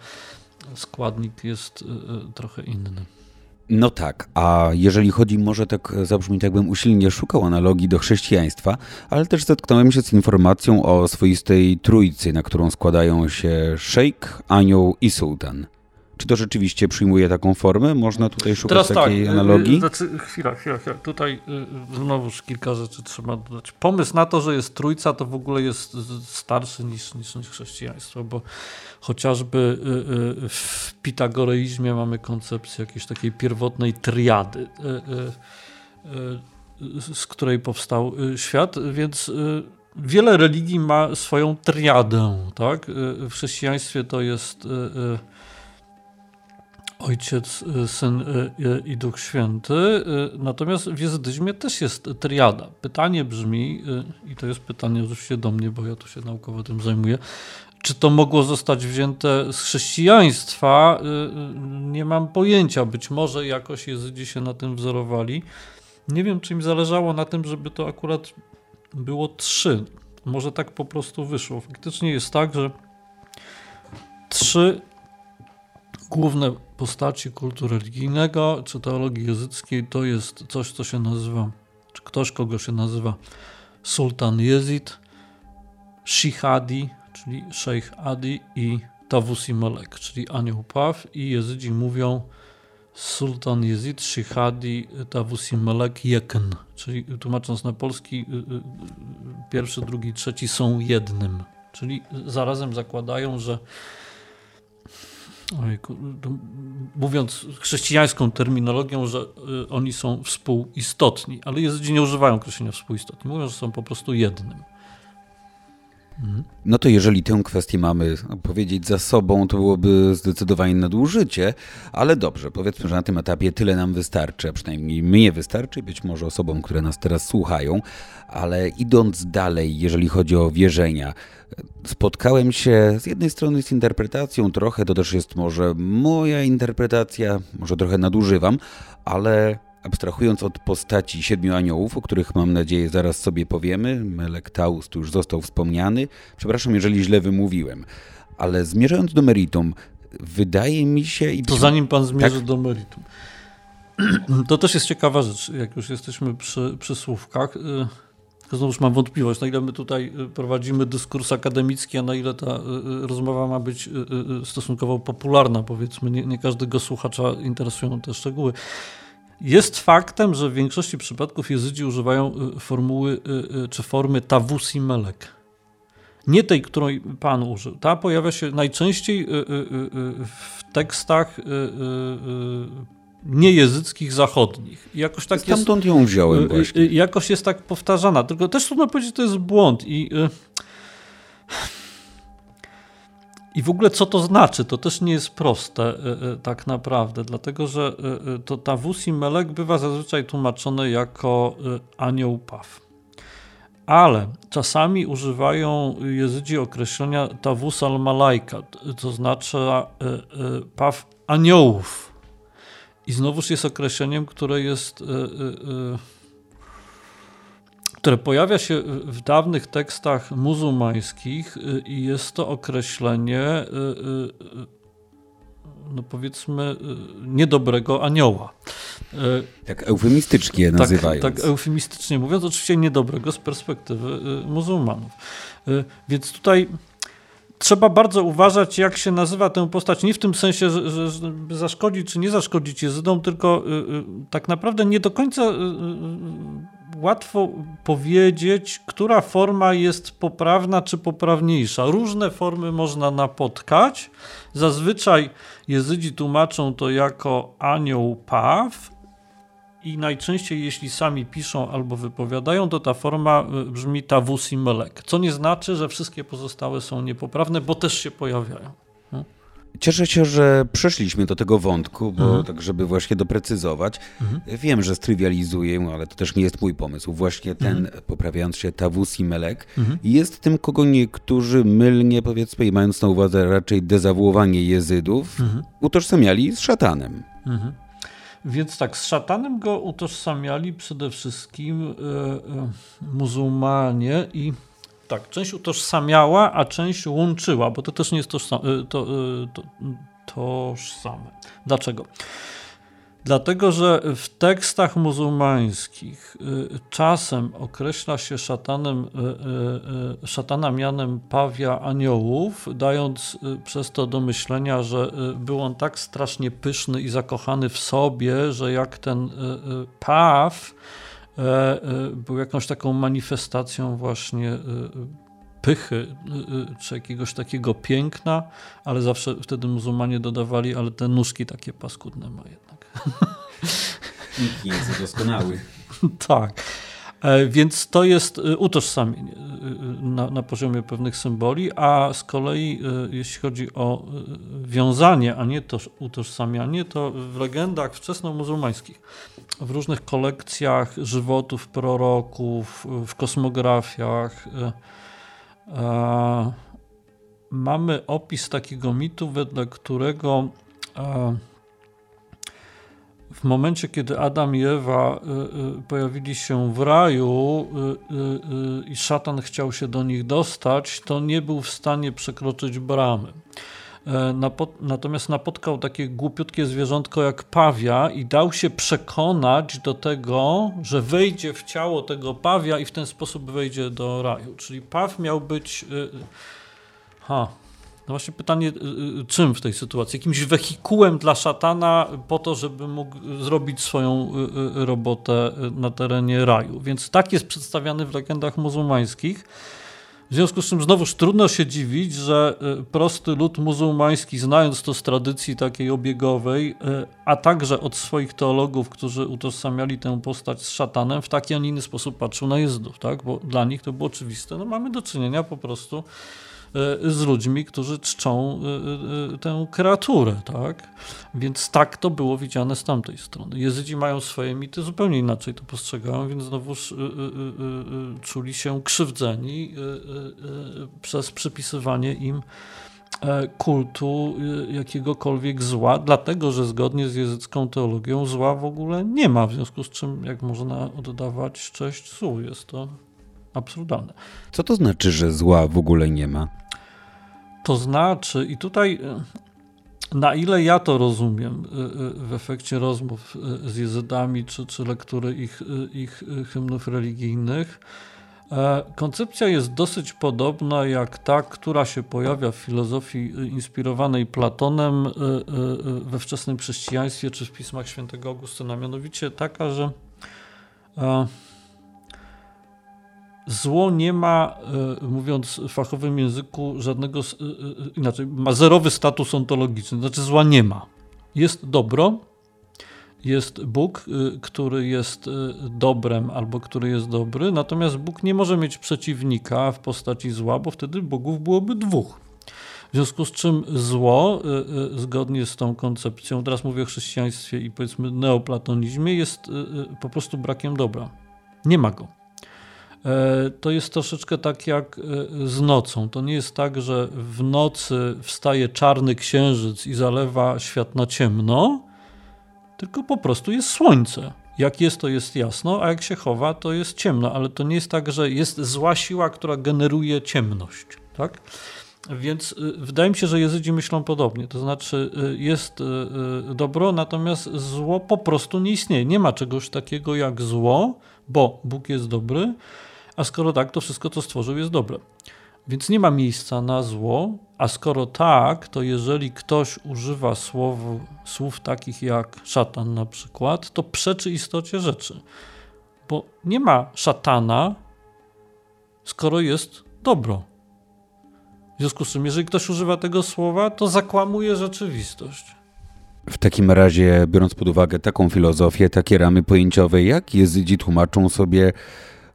składnik jest y, trochę inny. No tak, a jeżeli chodzi, może tak zabrzmi, tak bym usilnie szukał analogii do chrześcijaństwa, ale też zetknąłem się z informacją o swoistej trójcy, na którą składają się szejk, anioł i sułtan. Czy to rzeczywiście przyjmuje taką formę? Można tutaj szukać Teraz takiej tak, analogii? Znaczy, chwila, chwila, chwila. Tutaj y, znowuż kilka rzeczy trzeba dodać. Pomysł na to, że jest trójca, to w ogóle jest starszy niż, niż, niż chrześcijaństwo, bo chociażby w pitagoreizmie mamy koncepcję jakiejś takiej pierwotnej triady, z której powstał świat, więc wiele religii ma swoją triadę. Tak? W chrześcijaństwie to jest Ojciec, y, Syn y, y, i Duch Święty. Natomiast w jezydyzmie też jest triada. Pytanie brzmi, i to jest pytanie oczywiście do mnie, bo ja tu się naukowo tym zajmuję, czy to mogło zostać wzięte z chrześcijaństwa? Nie mam pojęcia. Być może jakoś Jezydzi się na tym wzorowali. Nie wiem, czy im zależało na tym, żeby to akurat było trzy. Może tak po prostu wyszło. Faktycznie jest tak, że trzy główne postaci kultu religijnego czy teologii jezyckiej to jest coś, co się nazywa, czy ktoś, kogo się nazywa Sultan Jezid, Shihadi, czyli Sheikh Adi i Tavusi Melek, czyli anioł Paw i jezydzi mówią Sultan Jezid, Shihadi, Tavusi Melek, Jeken, czyli tłumacząc na polski y, y, pierwszy, drugi, trzeci są jednym, czyli zarazem zakładają, że Ojku, mówiąc chrześcijańską terminologią, że y, oni są współistotni, ale Jezydzi nie używają określenia współistotni, mówią, że są po prostu jednym. No to jeżeli tę kwestię mamy powiedzieć za sobą, to byłoby zdecydowanie nadużycie, ale dobrze, powiedzmy, że na tym etapie tyle nam wystarczy, a przynajmniej mnie wystarczy, być może osobom, które nas teraz słuchają, ale idąc dalej, jeżeli chodzi o wierzenia, spotkałem się z jednej strony z interpretacją, trochę to też jest może moja interpretacja, może trochę nadużywam, ale abstrahując od postaci siedmiu aniołów, o których mam nadzieję zaraz sobie powiemy, Melek Taus tu już został wspomniany, przepraszam, jeżeli źle wymówiłem, ale zmierzając do meritum, wydaje mi się... I to zanim pan zmierzy tak? do meritum. To też jest ciekawa rzecz, jak już jesteśmy przy, przy słówkach. Y, znowuż mam wątpliwość, na ile my tutaj y, prowadzimy dyskurs akademicki, a na ile ta y, rozmowa ma być stosunkowo popularna, powiedzmy. Nie, nie każdego słuchacza interesują te szczegóły. Jest faktem, że w większości przypadków jezydzi używają y, formuły y, y, czy formy tawusi melek. Nie tej, którą Pan użył. Ta pojawia się najczęściej w tekstach niejezyckich zachodnich. Jakoś tak Stamtąd jest, ją wziąłem właśnie. Jakoś jest tak powtarzana. Tylko też trudno powiedzieć, że to jest błąd. I i w ogóle co to znaczy? To też nie jest proste y, y, tak naprawdę, dlatego że y, to Tawus i Melek bywa zazwyczaj tłumaczone jako anioł paw. Ale czasami używają Jezydzi określenia Tawus al-Malajka, to znaczy paw aniołów. I znowuż jest określeniem, które jest które pojawia się w dawnych tekstach muzułmańskich y, i jest to określenie y, y, no powiedzmy niedobrego anioła. Tak eufemistycznie tak, nazywając. Tak, tak eufemistycznie mówiąc, oczywiście niedobrego z perspektywy muzułmanów. Więc tutaj trzeba bardzo uważać, jak się nazywa tę postać. Nie w tym sensie, że, że, żeby zaszkodzić czy nie zaszkodzić Jezydom, tylko y, y, tak naprawdę nie do końca y, łatwo powiedzieć, która forma jest poprawna czy poprawniejsza. Różne formy można napotkać. Zazwyczaj Jezydzi tłumaczą to jako anioł paw, i najczęściej, jeśli sami piszą albo wypowiadają, to ta forma y, brzmi tawus i melek. Co nie znaczy, że wszystkie pozostałe są niepoprawne, bo też się pojawiają. Cieszę się, że przeszliśmy do tego wątku, bo mhm. tak, żeby właśnie doprecyzować. Mhm. Wiem, że strywializuję, ale to też nie jest mój pomysł. Właśnie ten, mhm. poprawiając się Tawus i Melek, mhm. jest tym, kogo niektórzy mylnie, powiedzmy, i mając na uwadze raczej dezawuowanie jezydów, mhm. utożsamiali z szatanem. Mhm. Więc tak, z szatanem go utożsamiali przede wszystkim e, muzułmanie i tak, część utożsamiała, a część łączyła, bo to też nie jest tożsame. To, to, tożsame. Dlaczego? Dlatego, że w tekstach muzułmańskich y, czasem określa się szatanem, y, y, szatana mianem pawia aniołów, dając przez to do myślenia, że był on tak strasznie pyszny i zakochany w sobie, że jak ten paw był jakąś taką manifestacją właśnie pychy czy jakiegoś takiego piękna, ale zawsze wtedy muzułmanie dodawali, ale te nóżki takie paskudne ma jednak. Nikt nie jest doskonały. tak. E, więc to jest e, utożsamienie e, na, na, poziomie pewnych symboli, a z kolei jeśli chodzi o wiązanie, a nie to utożsamianie, to w legendach wczesno-muzułmańskich, w różnych kolekcjach żywotów proroków, w kosmografiach mamy opis takiego mitu, wedle którego w momencie, kiedy Adam i Ewa y, y, pojawili się w raju y, i szatan chciał się do nich dostać, to nie był w stanie przekroczyć bramy. E, natomiast napotkał takie głupiutkie zwierzątko jak pawia i dał się przekonać do tego, że wejdzie w ciało tego pawia i w ten sposób wejdzie do raju. Czyli paw miał być. Ha, no właśnie pytanie, y, y, czym w tej sytuacji? Jakimś wehikułem dla szatana po to, żeby mógł zrobić swoją y, robotę na terenie raju. Więc tak jest przedstawiany w legendach muzułmańskich. W związku z czym znowuż trudno się dziwić, że prosty lud muzułmański, znając to z tradycji takiej obiegowej, a także od swoich teologów, którzy utożsamiali tę postać z szatanem, w taki, a nie inny sposób patrzył na jezdów, tak? bo dla nich to było oczywiste. No mamy do czynienia po prostu z ludźmi, którzy czczą e, e, tę kreaturę, tak? Więc tak to było widziane z tamtej strony. Jezydzi mają swoje mity, zupełnie inaczej to postrzegają, więc znowuż czuli się krzywdzeni przez przypisywanie im kultu jakiegokolwiek zła, dlatego że zgodnie z jezycką teologią zła w ogóle nie ma, w związku z czym jak można oddawać cześć złu, jest to absurdalne. Co to znaczy, że zła w ogóle nie ma? To znaczy, i tutaj e, na ile ja to rozumiem e, e, w efekcie rozmów z jezydami czy, czy lektury ich, ich hymnów religijnych, koncepcja jest dosyć podobna jak ta, która się pojawia w filozofii inspirowanej Platonem we wczesnym chrześcijaństwie czy w pismach świętego Augustyna, mianowicie taka, że Zło nie ma, e, mówiąc w fachowym języku, żadnego, e, e, inaczej, ma zerowy status ontologiczny, znaczy zła nie ma. Jest dobro, jest Bóg, który jest dobrem albo który jest dobry, natomiast Bóg nie może mieć przeciwnika w postaci zła, bo wtedy Bogów byłoby dwóch. W związku z czym zło, zgodnie z tą koncepcją, teraz mówię o chrześcijaństwie i powiedzmy neoplatonizmie, jest po prostu brakiem dobra. Nie ma go. E, to jest troszeczkę tak jak e, z nocą. To nie jest tak, że w nocy wstaje czarny księżyc i zalewa świat na ciemno, tylko po prostu jest słońce. Jak jest, to jest jasno, a jak się chowa, to jest ciemno. Ale to nie jest tak, że jest zła siła, która generuje ciemność. Tak? Więc y, wydaje mi się, że Jezydzi myślą podobnie. To znaczy, jest dobro, natomiast zło po prostu nie istnieje. Nie ma czegoś takiego jak zło, bo Bóg jest dobry, a skoro tak, to wszystko, co stworzył, jest dobre. Więc nie ma miejsca na zło, a skoro tak, to jeżeli ktoś używa słow, słów takich jak szatan na przykład, to przeczy istocie rzeczy. Bo nie ma szatana, skoro jest dobro. W związku z czym, jeżeli ktoś używa tego słowa, to zakłamuje rzeczywistość. W takim razie, biorąc pod uwagę taką filozofię, takie ramy pojęciowe, jak jezydzi tłumaczą sobie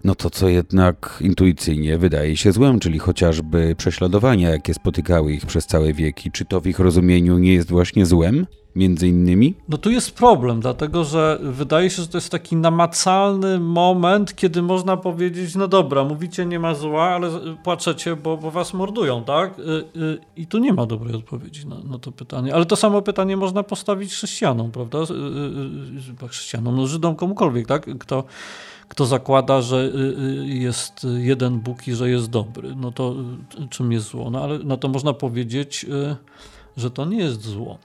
no to co jednak intuicyjnie wydaje się złem, czyli chociażby prześladowania, jakie spotykały ich przez całe wieki. Czy to w ich rozumieniu nie jest właśnie złem? Między innymi? No tu jest problem, dlatego że wydaje się, że to jest taki namacalny moment, kiedy można powiedzieć, no dobra, mówicie nie ma zła, ale płaczecie, bo, bo was mordują, tak? Y, y, I tu nie ma dobrej odpowiedzi na, na to pytanie. Ale to samo pytanie można postawić chrześcijanom, prawda? Y, chrześcijanom, no Żydom, komukolwiek, tak? Kto kto zakłada, że y, y, jest jeden Bóg i że jest dobry, no to y, czym jest zło? No ale no to można powiedzieć, że to nie jest zło.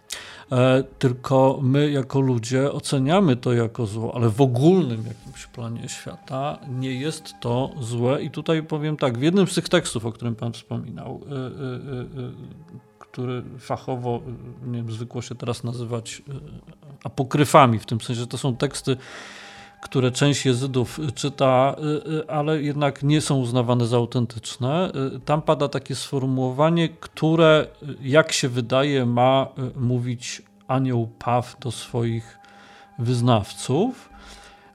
E, tylko my jako ludzie oceniamy to jako zło, ale w ogólnym jakimś planie świata nie jest to złe. I tutaj powiem tak, w jednym z tych tekstów, o którym Pan wspominał, który fachowo, nie wiem, zwykło się teraz nazywać apokryfami, w tym sensie, że to są teksty, które część jezydów czyta, ale jednak nie są uznawane za autentyczne. Tam pada takie sformułowanie, które, jak się wydaje, ma mówić anioł Paw do swoich wyznawców.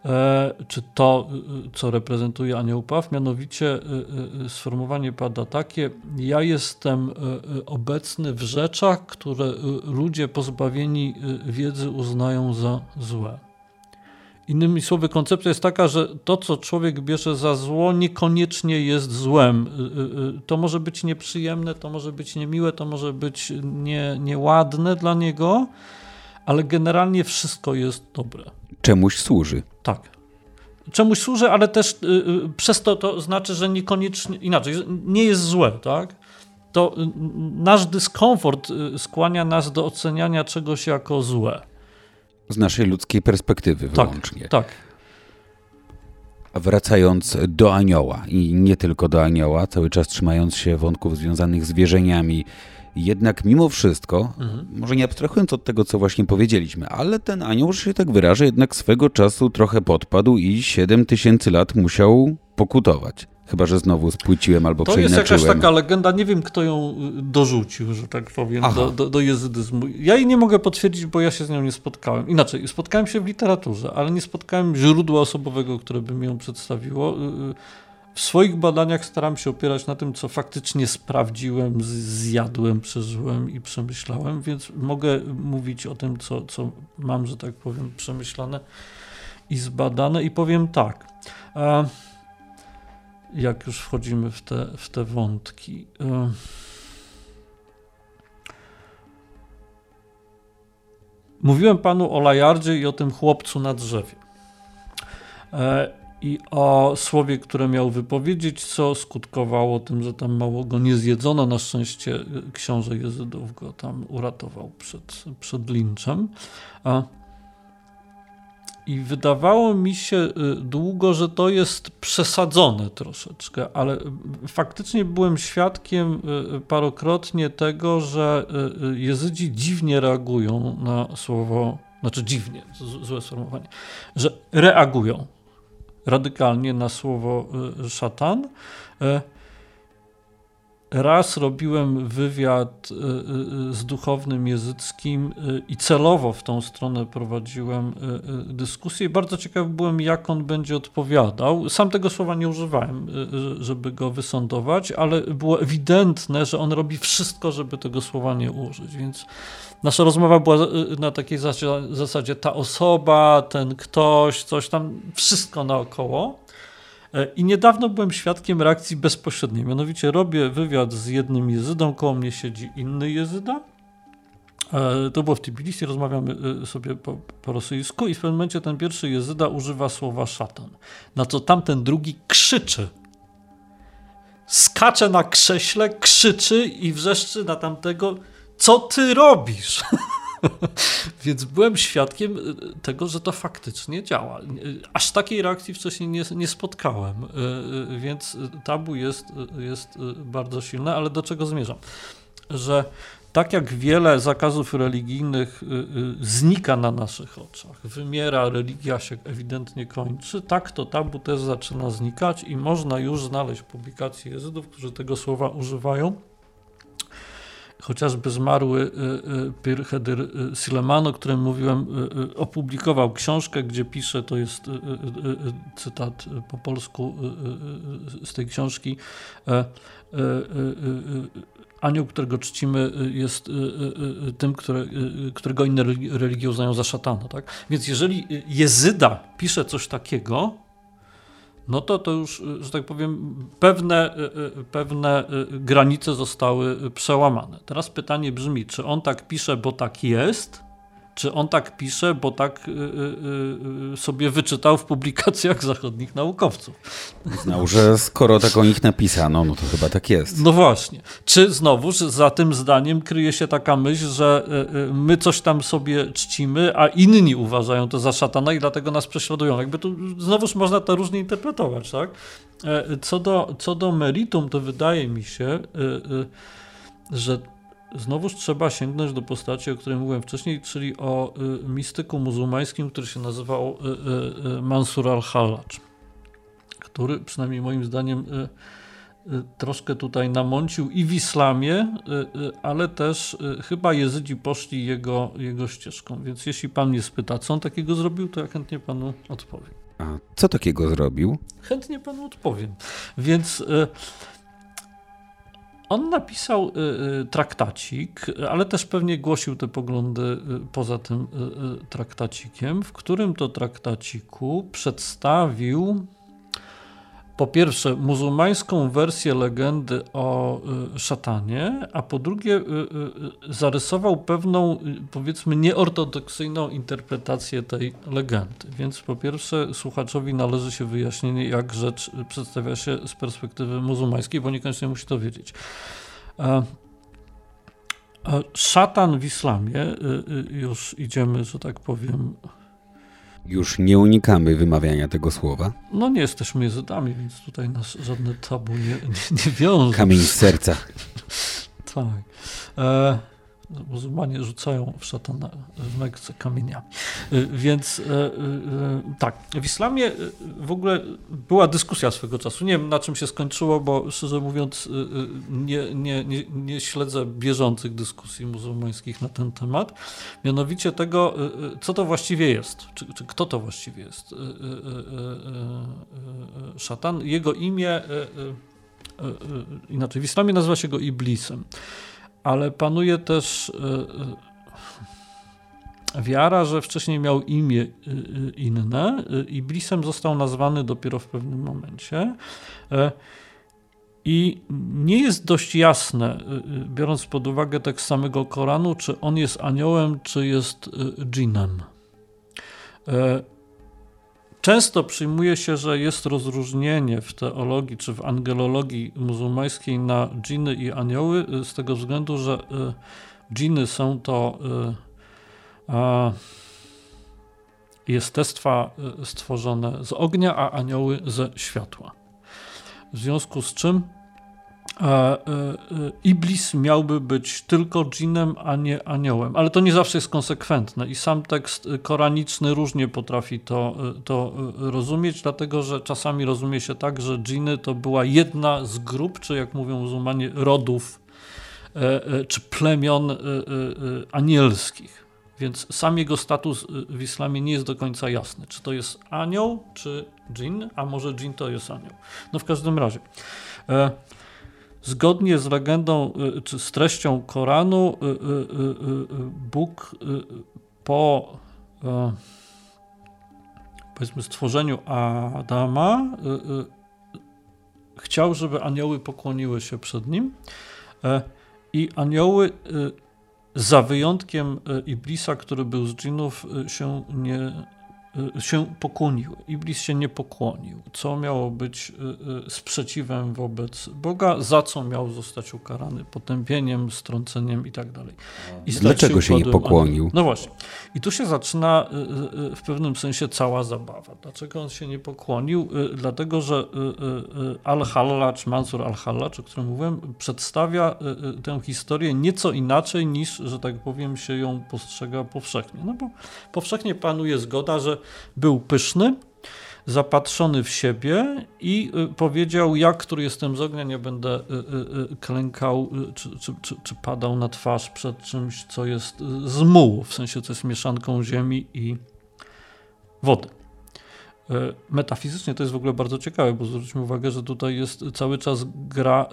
E, czy to, co reprezentuje anioł Paw, mianowicie sformułowanie pada takie: Ja jestem obecny w rzeczach, które ludzie pozbawieni wiedzy uznają za złe. Innymi słowy, koncepcja jest taka, że to, co człowiek bierze za zło, niekoniecznie jest złem. Y, y, y, to może być nieprzyjemne, to może być niemiłe, to może być nie, nieładne dla niego, ale generalnie wszystko jest dobre. Czemuś służy. Tak. Czemuś służy, ale też przez to to znaczy, że niekoniecznie, inaczej, nie jest złe, tak? To nasz dyskomfort skłania nas do oceniania czegoś jako złe. Z naszej ludzkiej perspektywy tak, wyłącznie. Tak. A wracając do anioła i nie tylko do anioła, cały czas trzymając się wątków związanych z wierzeniami, jednak mimo wszystko, mhm. może nie abstrahując od tego, co właśnie powiedzieliśmy, ale ten anioł, że się tak wyrażę, jednak swego czasu trochę podpadł i 7 tysięcy lat musiał pokutować. Chyba, że znowu spłyciłem albo to przeinaczyłem. To jest jakaś taka legenda, nie wiem kto ją y, dorzucił, że tak powiem, do, do, do, jezydyzmu. Ja jej nie mogę potwierdzić, bo ja się z nią nie spotkałem. Inaczej, spotkałem się w literaturze, ale nie spotkałem źródła osobowego, które by mi ją przedstawiło. Y, y, w swoich badaniach staram się opierać na tym, co faktycznie sprawdziłem, zjadłem, przeżyłem i przemyślałem, więc mogę mówić o tym, co, co mam, że tak powiem, przemyślane i zbadane i powiem tak jak już wchodzimy w te, w te wątki. E, mówiłem panu o Lajardzie i o tym chłopcu na drzewie. E, I o słowie, które miał wypowiedzieć, co skutkowało tym, że tam mało go nie zjedzono. Na szczęście książę Jezydów go tam uratował przed, przed linczem. I wydawało mi się y, długo, że to jest przesadzone troszeczkę, ale y, faktycznie byłem świadkiem y, parokrotnie tego, że Jezydzi dziwnie reagują na słowo, znaczy dziwnie, złe sformułowanie, że reagują radykalnie na słowo szatan. Raz robiłem wywiad y, y, z duchownym jezyckim y, i celowo w tą stronę prowadziłem dyskusję bardzo ciekaw byłem, jak on będzie odpowiadał. Sam tego słowa nie używałem, żeby go wysądować, ale było ewidentne, że on robi wszystko, żeby tego słowa nie użyć, więc nasza rozmowa była na takiej zasadzie ta osoba, ten ktoś, coś tam, wszystko naokoło. E, I niedawno byłem świadkiem reakcji bezpośredniej. Mianowicie robię wywiad z jednym jezydą, koło mnie siedzi inny jezyda. E, to było w Tbilisi, rozmawiamy e, sobie po, po rosyjsku i w pewnym momencie ten pierwszy jezyda używa słowa szatan. Na co tamten drugi krzyczy. Skacze na krześle, krzyczy i wrzeszczy na tamtego, co ty robisz? Więc byłem świadkiem y, tego, że to faktycznie działa. Aż takiej reakcji wcześniej nie, nie spotkałem, y, y, więc tabu jest, jest bardzo silne, ale do czego zmierzam? Że tak jak wiele zakazów religijnych znika na naszych oczach, wymiera, religia się ewidentnie kończy, tak to tabu też zaczyna znikać i można już znaleźć publikacje jezydów, którzy tego słowa używają chociażby zmarły y, y, Pir Hedir y, Sileman, o którym mówiłem, opublikował książkę, gdzie pisze, to jest cytat po polsku z tej książki, e, anioł, którego czcimy, jest tym, które, którego inne religie uznają za szatana. Tak? Więc jeżeli Jezyda pisze coś takiego, no to to już, że tak powiem, pewne, y, y, pewne y, granice zostały przełamane. Teraz pytanie brzmi, czy on tak pisze, bo tak jest, czy on tak pisze, bo tak y, y, y, sobie wyczytał w publikacjach zachodnich naukowców. Znał, że skoro tak o nich napisano, no to chyba tak jest. No właśnie. Czy znowuż za tym zdaniem kryje się taka myśl, że my coś tam sobie czcimy, a inni uważają to za szatana i dlatego nas prześladują. Jakby tu znowuż można to różnie interpretować, tak? E, co do, co do meritum, to wydaje mi się, że Znowuż trzeba sięgnąć do postaci, o której mówiłem wcześniej, czyli o y, mistyku muzułmańskim, który się nazywał y, y, Mansur al-Hallaj, który przynajmniej moim zdaniem troszkę tutaj namącił i w islamie, ale też chyba jezydzi poszli jego, jego ścieżką. Więc jeśli pan mnie spyta, co on takiego zrobił, to ja chętnie panu odpowiem. A co takiego zrobił? Chętnie panu odpowiem. Więc on napisał y, y, traktacik, ale też pewnie głosił te poglądy y, poza tym traktacikiem, w którym to traktaciku przedstawił po pierwsze muzułmańską wersję legendy o y, szatanie, a po drugie y, y, zarysował pewną, powiedzmy, nieortodoksyjną interpretację tej legendy. Więc po pierwsze słuchaczowi należy się wyjaśnienie, jak rzecz przedstawia się z perspektywy muzułmańskiej, bo niekoniecznie musi to wiedzieć. Szatan w islamie, już idziemy, że tak powiem, już nie unikamy wymawiania tego słowa. No nie jesteśmy jezydami, więc tutaj nas żadne tabu nie, nie, nie wiąże. Kamień z serca. tak. E, muzułmanie rzucają w szatana w Mekce kamieniami. Y, więc e, e, tak, w islamie w ogóle była dyskusja swego czasu. Nie wiem na czym się skończyło, bo szczerze mówiąc nie, nie, nie, nie śledzę bieżących dyskusji muzułmańskich na ten temat. Mianowicie tego, co to właściwie jest, czy, czy kto to właściwie jest szatan. Jego imię inaczej, w islamie nazywa się go Iblisem ale panuje też e, e, wiara, że wcześniej miał imię e, inne. Iblisem został nazwany dopiero w pewnym momencie. I nie jest dość jasne, biorąc pod uwagę tekst samego Koranu, czy on jest aniołem, czy jest dżinem. Często przyjmuje się, że jest rozróżnienie w teologii czy w angelologii muzułmańskiej na dżiny i anioły, y, z tego względu, że y, dżiny są to y, jestestwa stworzone z ognia, a anioły ze światła. W związku z czym Iblis miałby być tylko dżinem, a nie aniołem. Ale to nie zawsze jest konsekwentne i sam tekst koraniczny różnie potrafi to, e, to rozumieć, dlatego że czasami rozumie się tak, że dżiny to była jedna z grup, czy jak mówią muzułmanie, rodów czy plemion anielskich. Więc sam jego status w islamie nie jest do końca jasny. Czy to jest anioł, czy dżin, a może dżin to jest anioł. No w każdym razie. Zgodnie z legendą y, czy z treścią Koranu, y, y, Bóg po powiedzmy stworzeniu Adama chciał, żeby anioły pokłoniły się przed nim e, i anioły za wyjątkiem Iblisa, który był z dżinów, się nie się pokłoniły. Iblis się nie pokłonił, co miało być y, y, sprzeciwem wobec Boga, za co miał zostać ukarany potępieniem, strąceniem i tak dalej. I Dlaczego się nie pokłonił? No właśnie. I tu się zaczyna w pewnym sensie cała zabawa. Dlaczego on się nie pokłonił? Dlatego, że Al-Hallacz, Mansur Al-Hallacz, o którym mówiłem, przedstawia tę historię nieco inaczej niż, że tak powiem, się ją postrzega powszechnie. No bo powszechnie panuje zgoda, że był pyszny, zapatrzony w siebie i y, powiedział: Ja, który jestem z ognia, nie będę y, y, klękał czy, czy, czy, czy, padał na twarz przed czymś, co jest z mułu, w sensie co jest mieszanką ziemi i wody. Metafizycznie to jest w ogóle bardzo ciekawe, bo zwróćmy uwagę, że tutaj jest cały czas gra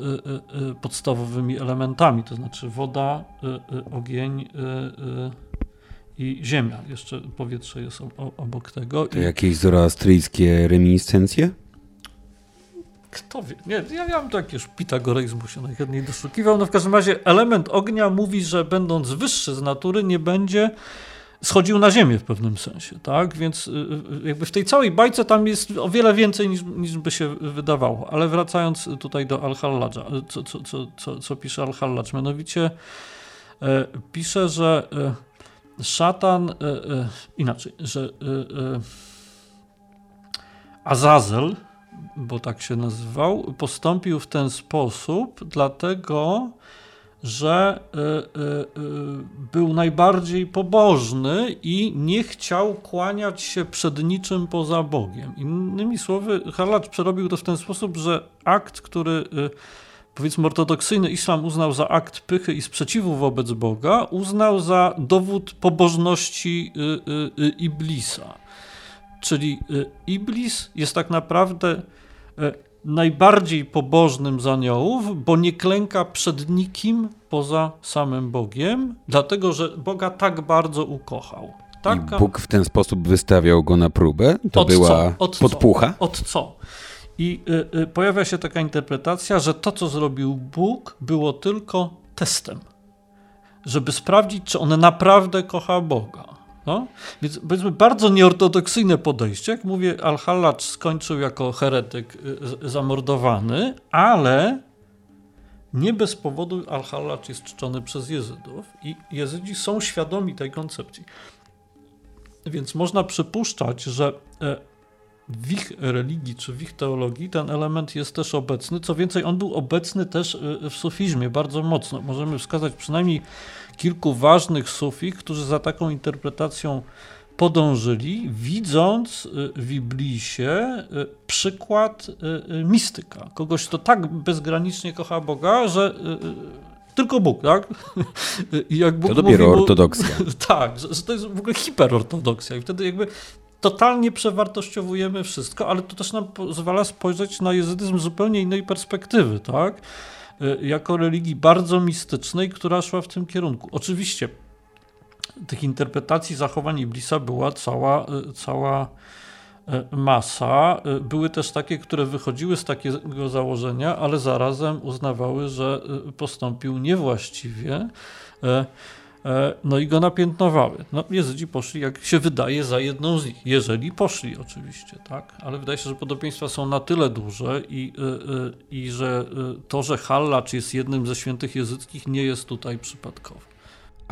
podstawowymi elementami, to znaczy woda, ogień, i ziemia. Jeszcze powietrze jest obok tego. To I... jakieś zoroastryjskie reminiscencje? Kto wie? Nie, ja, bym to jakiegoś pitagoreizmu się najchętniej doszukiwał. No w każdym razie element ognia mówi, że będąc wyższy z natury nie będzie schodził na ziemię w pewnym sensie, tak? Więc jakby w tej całej bajce tam jest o wiele więcej niż, niż by się wydawało. Ale wracając tutaj do Al-Halladża, co, co, co, co, co pisze Al-Halladż, mianowicie pisze, że szatan, inaczej, że Azazel, bo tak się nazywał, postąpił w ten sposób, dlatego że był najbardziej pobożny i nie chciał kłaniać się przed niczym poza Bogiem. Innymi słowy, Harlacz przerobił to w ten sposób, że akt, który powiedzmy ortodoksyjny islam uznał za akt pychy i sprzeciwu wobec Boga, uznał za dowód pobożności Iblisa. Czyli Iblis jest tak naprawdę najbardziej pobożnym z aniołów, bo nie klęka przed nikim poza samym Bogiem, dlatego że Boga tak bardzo ukochał. Taka... I Bóg w ten sposób wystawiał go na próbę? To Od była Od podpucha? Co? Od co? I y, y, pojawia się taka interpretacja, że to, co zrobił Bóg, było tylko testem, żeby sprawdzić, czy on naprawdę kocha Boga. No? Więc powiedzmy bardzo nieortodoksyjne podejście. Jak mówię, Al-Hallacz skończył jako heretyk y, zamordowany, ale nie bez powodu Al-Hallacz jest czczony przez Jezydów i Jezydzi są świadomi tej koncepcji. Więc można przypuszczać, że e, w ich religii czy w ich teologii ten element jest też obecny. Co więcej, on był obecny też y, w sufizmie bardzo mocno. Możemy wskazać przynajmniej kilku ważnych sufich, którzy za taką interpretacją podążyli, widząc y, w Iblisie y, przykład mistyka. Kogoś, kto tak bezgranicznie kocha Boga, że tylko Bóg, tak? I jak Bóg to dopiero mówi, ortodoksja. tak, że, że to jest w ogóle hiperortodoksja i wtedy jakby totalnie przewartościowujemy wszystko, ale to też nam pozwala spojrzeć na jezydyzm z zupełnie innej perspektywy, tak? Y, jako religii bardzo mistycznej, która szła w tym kierunku. Oczywiście tych interpretacji zachowań Iblisa była cała, y, cała y, masa. Były też takie, które wychodziły z takiego założenia, ale zarazem uznawały, że postąpił niewłaściwie. E, no i go napiętnowały. No, Jezydzi poszli, jak się wydaje, za jedną z nich. Jeżeli poszli oczywiście, tak? Ale wydaje się, że podobieństwa są na tyle duże i, i, i że to, że Hallacz jest jednym ze świętych jezyckich nie jest tutaj przypadkowe.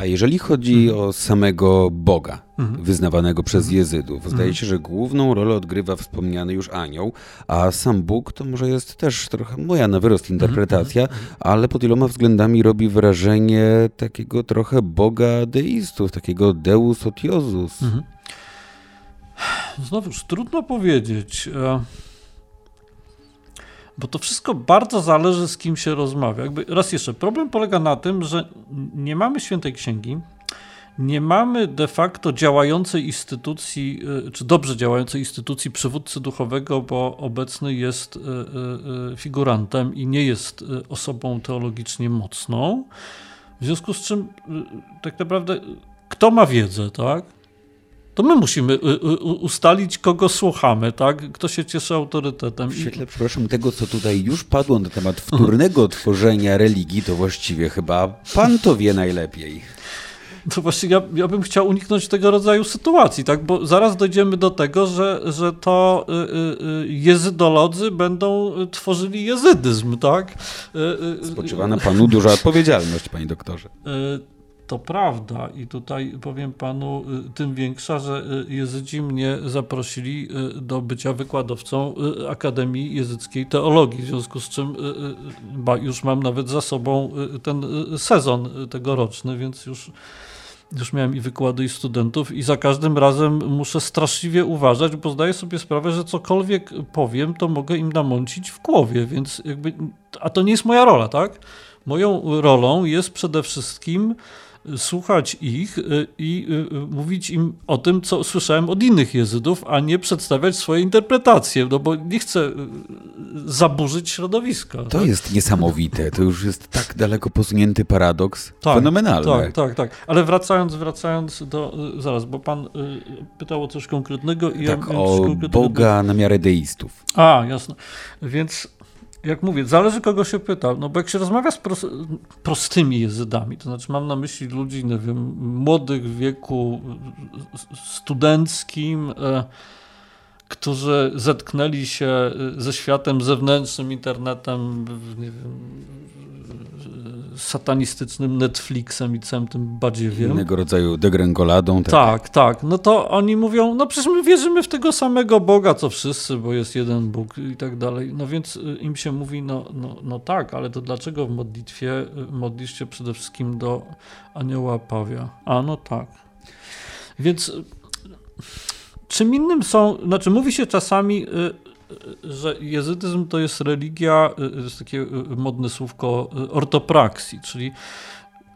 A jeżeli chodzi mhm. o samego Boga, mhm. wyznawanego przez mhm. Jezydów, zdaje mhm. się, że główną rolę odgrywa wspomniany już anioł, a sam Bóg to może jest też trochę moja na wyrost mhm. interpretacja, ale pod wieloma względami robi wrażenie takiego trochę Boga deistów, takiego Deus Otiosus. Znowuż trudno powiedzieć. Bo to wszystko bardzo zależy, z kim się rozmawia. Jakby raz jeszcze, problem polega na tym, że nie mamy świętej księgi, nie mamy de facto działającej instytucji, y, czy dobrze działającej instytucji przywódcy duchowego, bo obecny jest y, y, figurantem i nie jest osobą teologicznie mocną. W związku z czym, tak naprawdę, kto ma wiedzę, tak? To my musimy y, y, ustalić, kogo słuchamy, tak? Kto się cieszy autorytetem. W świetle, przepraszam, tego, co tutaj już padło na temat wtórnego tworzenia religii, to właściwie chyba pan to wie najlepiej. To właśnie ja, ja bym chciał uniknąć tego rodzaju sytuacji, tak? Bo zaraz dojdziemy do tego, że, że to y, jezydolodzy będą tworzyli jezydyzm, tak? Spoczywa na panu duża odpowiedzialność, panie doktorze. To prawda i tutaj powiem panu y, tym większa, że y, Jezydzi mnie zaprosili y, do bycia wykładowcą Akademii Jezyckiej Teologii, w związku z czym już mam nawet za sobą ten sezon tegoroczny, więc już już miałem i wykłady i studentów i za każdym razem muszę straszliwie uważać, bo zdaję sobie sprawę, że cokolwiek powiem, to mogę im namącić w głowie, więc jakby, a to nie jest moja rola, tak? Moją rolą jest przede wszystkim słuchać ich y, i y, y, mówić im o tym, co słyszałem od innych jezydów, a nie przedstawiać swoje interpretacje, no bo nie chcę zaburzyć środowiska. To tak? jest niesamowite, to już jest tak daleko posunięty paradoks, tak, fenomenalny. Tak, tak, tak, ale wracając, wracając do, zaraz, bo pan pytał o coś konkretnego. I tak, ja, o. Boga na miarę deistów. A, jasno, więc jak mówię, zależy kogo się pyta. No bo jak się rozmawia z prostymi jezydami, to znaczy mam na myśli ludzi, nie wiem, młodych w wieku studenckim, e, którzy zetknęli się e, ze światem zewnętrznym, internetem, nie wiem, satanistycznym Netflixem i całym tym badziewiem. Innego rodzaju degrengoladą. Tak. tak, tak. No to oni mówią, no przecież my wierzymy w tego samego Boga, co wszyscy, bo jest jeden Bóg i tak dalej. No więc y, im się mówi, no, no, no tak, ale to dlaczego w modlitwie y, modlisz się przede wszystkim do anioła Pawia? A no tak. Więc y, czym innym są, znaczy mówi się czasami że jezydyzm to jest religia, y, jest takie y, modne słówko y, ortopraksji, czyli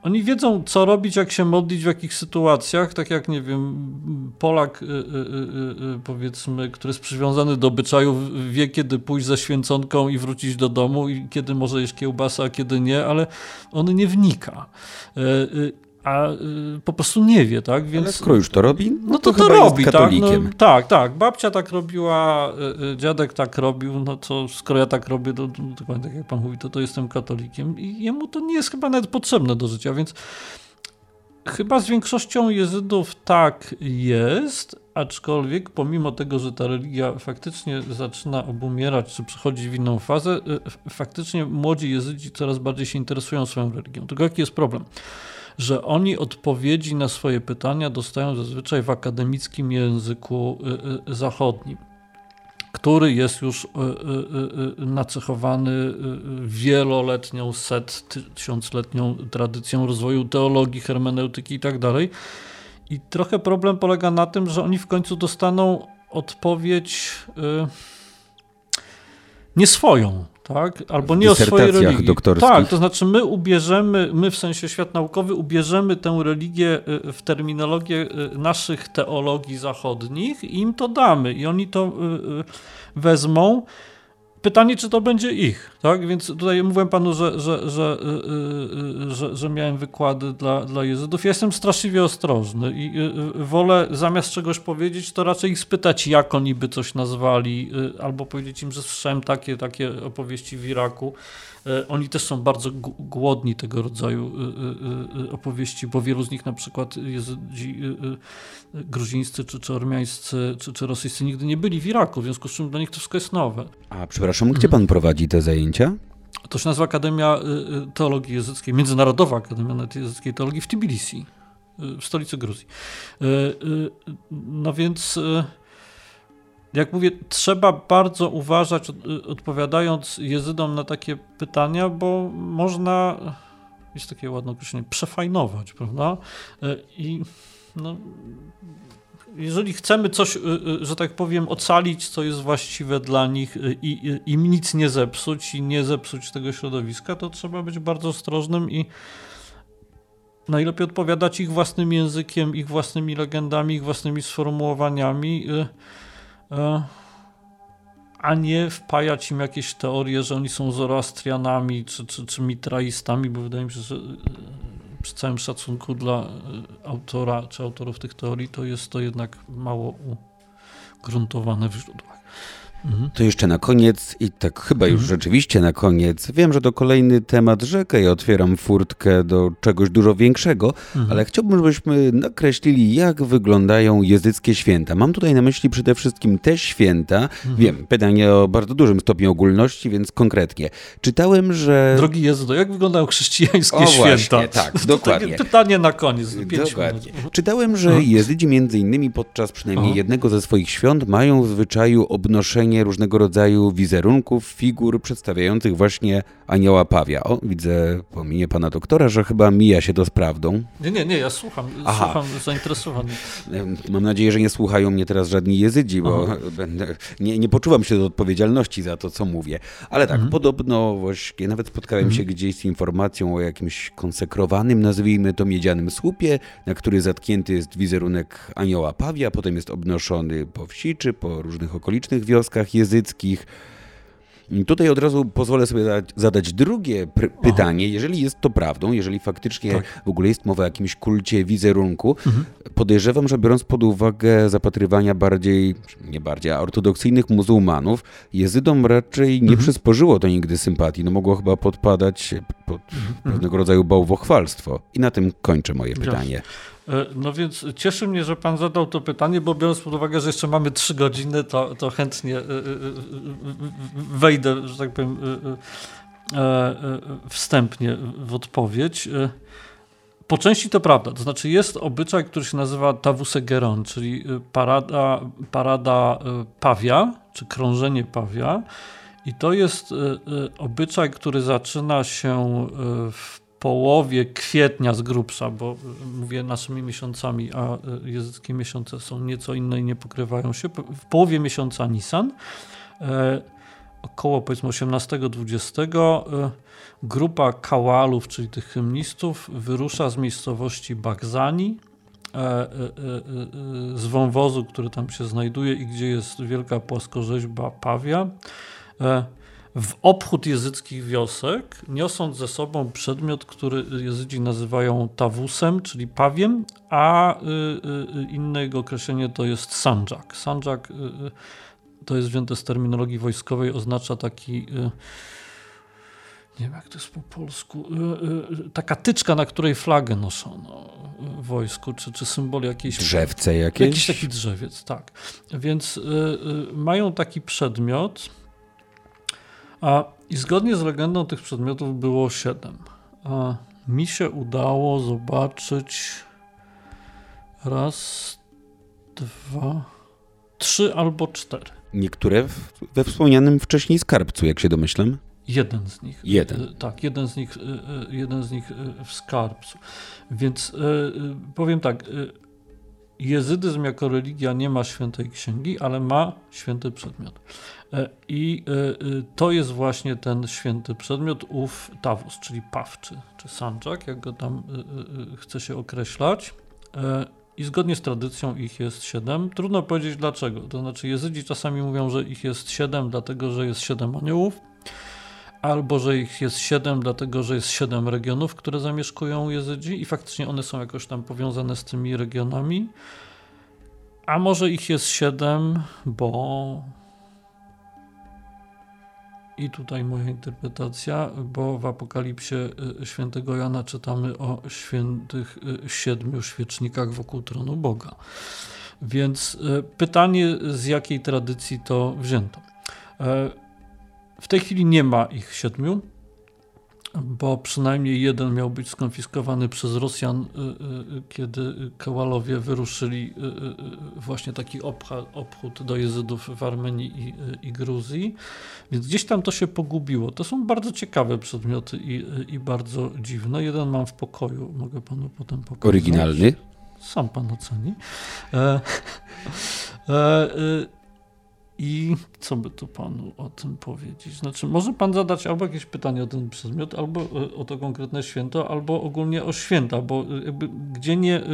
oni wiedzą, co robić, jak się modlić, w jakich sytuacjach, tak jak, nie wiem, Polak, powiedzmy, który jest przywiązany do obyczajów, wie, kiedy pójść ze święconką i wrócić do domu i kiedy może jeść kiełbasa, a kiedy nie, ale on nie wnika a y, po prostu nie wie, tak? Więc, Ale skoro już to robi, no, no to to, to robi, tak? No, tak, tak. Babcia tak robiła, y, y, dziadek tak robił, no to skoro ja tak robię, to, dokładnie tak jak pan mówi, to, to jestem katolikiem i jemu to nie jest chyba nawet potrzebne do życia, więc chyba z większością jezydów tak jest, aczkolwiek pomimo tego, że ta religia faktycznie zaczyna obumierać, czy przechodzi w inną fazę, faktycznie młodzi jezydzi coraz bardziej się interesują swoją religią. Tylko jaki jest problem? Że oni odpowiedzi na swoje pytania dostają zazwyczaj w akademickim języku y, y, zachodnim który jest już y, nacechowany wieloletnią, set, tysiącletnią tradycją rozwoju teologii, hermeneutyki i tak dalej. I trochę problem polega na tym, że oni w końcu dostaną odpowiedź nie swoją, tak? Albo nie o swojej religii. Doktorskich. Tak, to znaczy my ubierzemy, my w sensie świat naukowy ubierzemy tę religię y, w terminologię y, naszych teologii zachodnich i im to damy i oni to y, wezmą Pytanie, czy to będzie ich, tak? Więc tutaj mówiłem panu, że, że, że, yy, że, że, miałem wykłady dla, dla jezydów. Ja jestem straszliwie ostrożny i wolę zamiast czegoś powiedzieć, to raczej ich spytać, jak oni by coś nazwali, albo powiedzieć im, że słyszałem takie, takie opowieści w Iraku. E, oni też są bardzo głodni tego rodzaju e, e, opowieści, bo wielu z nich na przykład jezydzi gruzińscy, czy, czy ormiańscy, czy, czy rosyjscy nigdy nie byli w Iraku, w związku z czym dla nich to wszystko jest nowe. A przepraszam, gdzie pan prowadzi te zajęcia? To się nazywa Akademia Teologii Jezyckiej, Międzynarodowa Akademia Jezyckiej Teologii w Tbilisi, w stolicy Gruzji. No więc jak mówię, trzeba bardzo uważać, odpowiadając jezydom na takie pytania, bo można, jest takie ładne określenie, przefajnować, prawda? E, I no, jeżeli chcemy coś, e, że tak powiem, ocalić, co jest właściwe dla nich i im nic nie zepsuć i nie zepsuć tego środowiska, to trzeba być bardzo ostrożnym i najlepiej odpowiadać ich własnym językiem, ich własnymi legendami, ich własnymi sformułowaniami a nie wpajać im jakieś teorie, że oni są zoroastrianami czy, czy, czy mitraistami, bo wydaje mi się, że e, przy całym szacunku dla e, autora czy autorów tych teorii, to jest to jednak mało ugruntowane w źródłach. Mhm. To jeszcze na koniec i tak chyba już mhm. rzeczywiście na koniec. Wiem, że to kolejny temat rzekę i otwieram furtkę do czegoś dużo większego, mhm. ale chciałbym, żebyśmy nakreślili, jak wyglądają jezyckie święta. Mam tutaj na myśli przede wszystkim te święta. Mhm. Wiem, pytanie o bardzo dużym stopniu ogólności, więc konkretnie. Czytałem, że... Drogi Jezu, jak wyglądają chrześcijańskie o, święta? Właśnie, tak, dokładnie. pytanie na koniec. Dokładnie. Czytałem, że jezydzi między innymi podczas przynajmniej jednego ze swoich świąt mają w zwyczaju obnoszenie różnego rodzaju wizerunków, figur przedstawiających właśnie anioła Pawia. O, widzę po minie pana doktora, że chyba mija się to z prawdą. Nie, nie, nie, ja słucham, Aha. słucham zainteresowany. Mam nadzieję, że nie słuchają mnie teraz żadni jezydzi, bo będę, nie, nie poczuwam się do odpowiedzialności za to, co mówię. Ale tak, mhm. podobno właśnie nawet spotkałem mhm. się gdzieś z informacją o jakimś konsekrowanym, nazwijmy to miedzianym słupie, na który zatknięty jest wizerunek anioła Pawia, potem jest obnoszony po wsi czy po różnych okolicznych wioskach jezyckich. Tutaj od razu pozwolę sobie zadać, drugie pytanie. Jeżeli jest to prawdą, jeżeli faktycznie tak. w ogóle jest mowa o jakimś kulcie wizerunku, mhm. podejrzewam, że biorąc pod uwagę zapatrywania bardziej, nie bardziej, a ortodoksyjnych muzułmanów, jezydom raczej nie mhm. przysporzyło to nigdy sympatii. No mogło chyba podpadać pod mhm. pewnego rodzaju bałwochwalstwo. I na tym kończę moje pytanie. No więc cieszy mnie, że pan zadał to pytanie, bo biorąc pod uwagę, że jeszcze mamy trzy godziny, to, to chętnie e, e, wejdę, że tak powiem, wstępnie w odpowiedź. Po części to prawda, to znaczy jest obyczaj, który się nazywa Tawusegeron, czyli parada, parada pawia, czy krążenie pawia. I to jest obyczaj, który zaczyna się w połowie kwietnia z grubsza, bo y, mówię naszymi miesiącami, a y, jezyckie miesiące są nieco inne i nie pokrywają się. W połowie miesiąca Nisan, e, około powiedzmy 18-20, e, grupa kałalów, czyli tych hymnistów, wyrusza z miejscowości Bagzani, e, z wąwozu, który tam się znajduje i gdzie jest wielka płaskorzeźba Pawia w obchód jezyckich wiosek, niosąc ze sobą przedmiot, który jezydzi nazywają tawusem, czyli pawiem, a y, y, y inne jego określenie to jest y, y, to jest wzięte z terminologii wojskowej, oznacza taki nie wiem jak to jest po polsku, taka tyczka, na której flagę noszono w wojsku, czy, czy symbol jakiejś... Drzewce jakieś? Jakiś taki drzewiec, tak. Więc mają taki przedmiot, a, I zgodnie z legendą tych przedmiotów było siedem. A mi się udało zobaczyć raz, dwa, trzy albo cztery. Niektóre w, we wspomnianym wcześniej skarbcu, jak się domyślam? Jeden z nich. Jeden. E, tak, jeden z nich, e, e, jeden z nich w skarbcu. Więc powiem tak, jezydyzm jako religia nie ma świętej księgi, ale ma święty przedmiot. E, I e, e, to jest właśnie ten święty przedmiot, ów tawus, czyli paw, czy, czy sandżak, jak go tam chce się określać. I zgodnie z tradycją ich jest siedem. Trudno powiedzieć dlaczego. To znaczy, jezydzi czasami mówią, że ich jest siedem, dlatego że jest siedem aniołów, albo że ich jest siedem, dlatego że jest siedem regionów, które zamieszkują jezydzi, i faktycznie one są jakoś tam powiązane z tymi regionami. A może ich jest siedem, bo i tutaj moja interpretacja, bo w Apokalipsie y, świętego Jana czytamy o świętych y, siedmiu świecznikach wokół tronu Boga. Więc y, pytanie, z jakiej tradycji to wzięto. E, w tej chwili nie ma ich siedmiu bo przynajmniej jeden miał być skonfiskowany przez Rosjan, y, y, kiedy Kałalowie wyruszyli y, właśnie taki obchód do jezydów w Armenii i, i, Gruzji. Więc gdzieś tam to się pogubiło. To są bardzo ciekawe przedmioty i, i bardzo dziwne. Jeden mam w pokoju, mogę panu potem pokazać. Oryginalny? Sam pan oceni. E, e, i co by tu panu o tym powiedzieć? Znaczy, może pan zadać albo jakieś pytanie o ten przedmiot, albo e, o to konkretne święto, albo ogólnie o święta, bo e, jakby gdzie nie, e,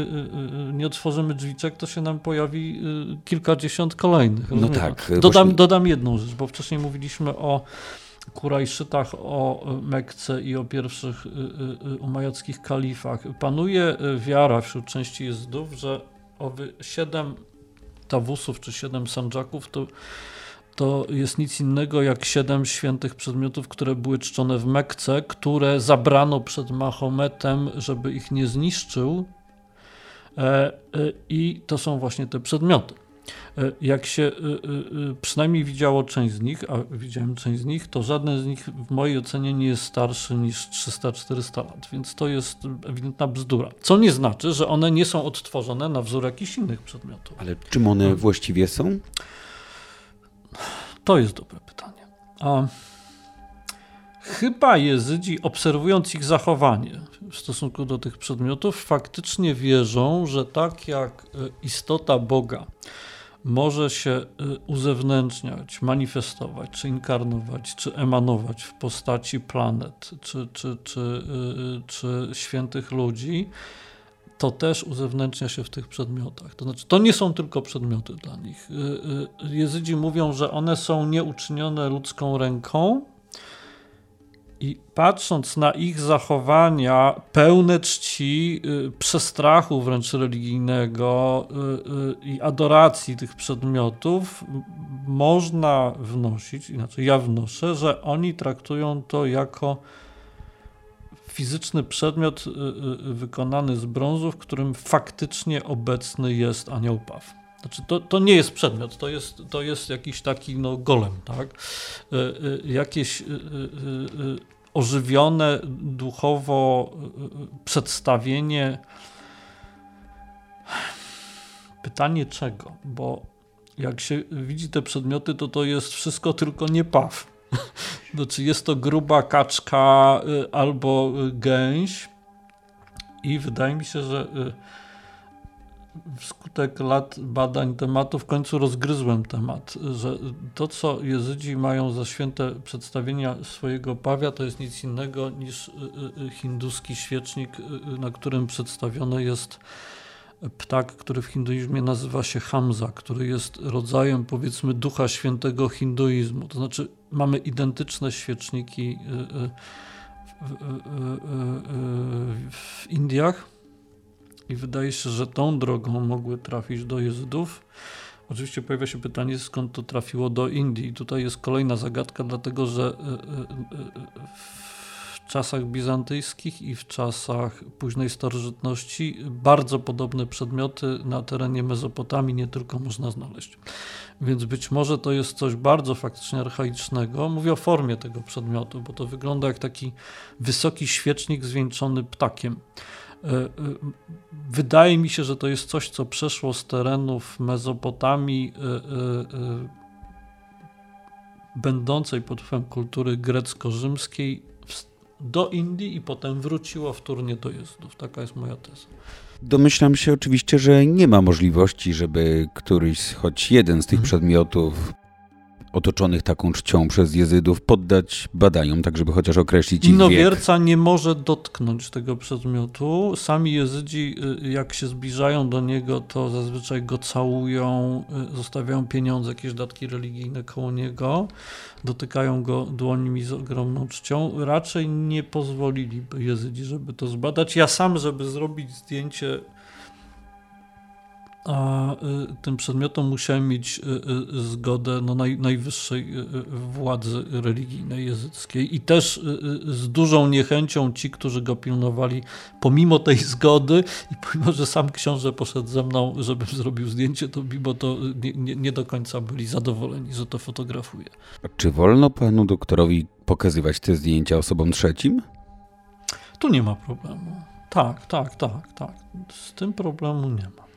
nie otworzymy drzwiczek, to się nam pojawi kilkadziesiąt kolejnych. No tak. Dodam, właśnie... dodam jedną rzecz, bo wcześniej mówiliśmy o Kurajszytach, o Mekce i o pierwszych umajackich kalifach. Panuje wiara wśród części jezdów, że owy siedem tawusów czy siedem sandżaków, to, to jest nic innego jak siedem świętych przedmiotów, które były czczone w Mekce, które zabrano przed Mahometem, żeby ich nie zniszczył. E, e, I to są właśnie te przedmioty. E, jak się e, e, przynajmniej widziało część z nich, a widziałem część z nich, to żaden z nich w mojej ocenie nie jest starszy niż 300-400 lat, więc to jest ewidentna bzdura. Co nie znaczy, że one nie są odtworzone na wzór jakichś innych przedmiotów. Ale czym one hmm. właściwie są? To jest dobre pytanie. A chyba jezydzi, obserwując ich zachowanie w stosunku do tych przedmiotów, faktycznie wierzą, że tak jak istota Boga może się y, uzewnętrzniać, manifestować, czy inkarnować, czy emanować w postaci planet, czy, czy, czy, y, czy świętych ludzi, to też uzewnętrznia się w tych przedmiotach. To znaczy, to nie są tylko przedmioty dla nich. Y, y, Jezydzi mówią, że one są nieuczynione ludzką ręką. I patrząc na ich zachowania pełne czci, y, przestrachu wręcz religijnego i adoracji tych przedmiotów, można wnosić, inaczej ja wnoszę, że oni traktują to jako fizyczny przedmiot y, y, wykonany z brązu, w którym faktycznie obecny jest anioł Paw. Znaczy, to, to nie jest przedmiot, to jest, to jest jakiś taki no, golem, tak? Y, jakieś ożywione duchowo przedstawienie. Pytanie czego? Bo jak się widzi te przedmioty, to to jest wszystko tylko nie paw. No, czy jest to gruba kaczka albo gęś. I wydaje mi się, że wskutek lat badań tematu w końcu rozgryzłem temat, że to, co Jezydzi mają za święte przedstawienia swojego pawia, to jest nic innego niż hinduski świecznik, na którym przedstawione jest ptak, który w hinduizmie nazywa się Hamza, który jest rodzajem powiedzmy ducha świętego hinduizmu. To znaczy mamy identyczne świeczniki y, y, y, w Indiach i wydaje się, że tą drogą mogły trafić do Jezydów. Oczywiście pojawia się pytanie, skąd to trafiło do Indii. I tutaj jest kolejna zagadka, dlatego że w czasach bizantyjskich i w czasach późnej starożytności bardzo podobne przedmioty na terenie Mezopotamii nie tylko można znaleźć. Więc być może to jest coś bardzo faktycznie archaicznego. Mówię o formie tego przedmiotu, bo to wygląda jak taki wysoki świecznik zwieńczony ptakiem. E, e, wydaje mi się, że to jest coś, co przeszło z terenów Mezopotamii e, będącej pod wpływem kultury grecko-rzymskiej do Indii i potem wróciło wtórnie do Jezdów. Taka jest moja teza. Domyślam się oczywiście, że nie ma możliwości, żeby któryś, choć jeden z tych mhm. przedmiotów otoczonych taką czcią przez jezydów poddać badaniom, tak żeby chociaż określić ich Innowierca nie może dotknąć tego przedmiotu. Sami jezydzi, y, jak się zbliżają do niego, to zazwyczaj go całują, y, zostawiają pieniądze, jakieś datki religijne koło niego, dotykają go dłońmi z ogromną czcią. Raczej nie pozwoliliby jezydzi, żeby to zbadać. Ja sam, żeby zrobić zdjęcie a y, tym przedmiotom musiałem mieć y, y, zgodę no, naj, najwyższej władzy religijnej jezyckiej i też z dużą niechęcią ci, którzy go pilnowali, pomimo tej zgody i pomimo, że sam książę poszedł ze mną, żebym zrobił zdjęcie, to mimo to nie, nie, nie do końca byli zadowoleni, że to fotografuję. A czy wolno panu doktorowi pokazywać te zdjęcia osobom trzecim? Tu nie ma problemu. Tak, tak, tak, tak. Z tym problemu nie ma.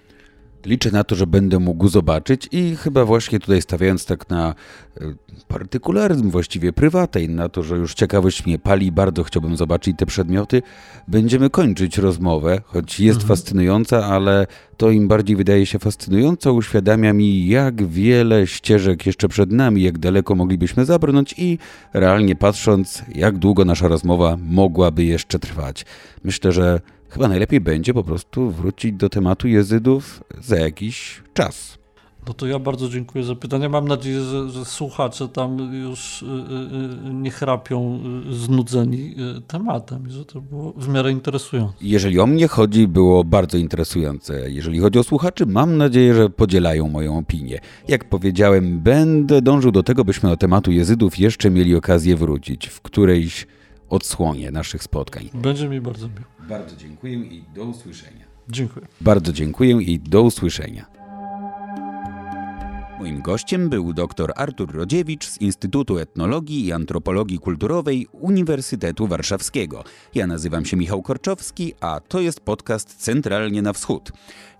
Liczę na to, że będę mógł zobaczyć i chyba właśnie tutaj stawiając tak na e, partykularyzm, właściwie prywatej, na to, że już ciekawość mnie pali, bardzo chciałbym zobaczyć te przedmioty, będziemy kończyć rozmowę, choć jest mhm. fascynująca, ale to im bardziej wydaje się fascynująco, uświadamia mi, jak wiele ścieżek jeszcze przed nami, jak daleko moglibyśmy zabrnąć i realnie patrząc, jak długo nasza rozmowa mogłaby jeszcze trwać. Myślę, że chyba najlepiej będzie po prostu wrócić do tematu jezydów za jakiś czas. No to ja bardzo dziękuję za pytanie. Mam nadzieję, że, że słuchacze tam już y, y, y, nie chrapią znudzeni tematem, że to było w miarę interesujące. Jeżeli o mnie chodzi, było bardzo interesujące. Jeżeli chodzi o słuchaczy, mam nadzieję, że podzielają moją opinię. Jak powiedziałem, będę dążył do tego, byśmy do tematu jezydów jeszcze mieli okazję wrócić w którejś odsłonie naszych spotkań. Będzie mi bardzo miło. Bardzo dziękuję i do usłyszenia. Dziękuję. Bardzo dziękuję i do usłyszenia. Moim gościem był dr Artur Rodziewicz z Instytutu Etnologii i Antropologii Kulturowej Uniwersytetu Warszawskiego. Ja nazywam się Michał Korczowski, a to jest podcast Centralnie na Wschód.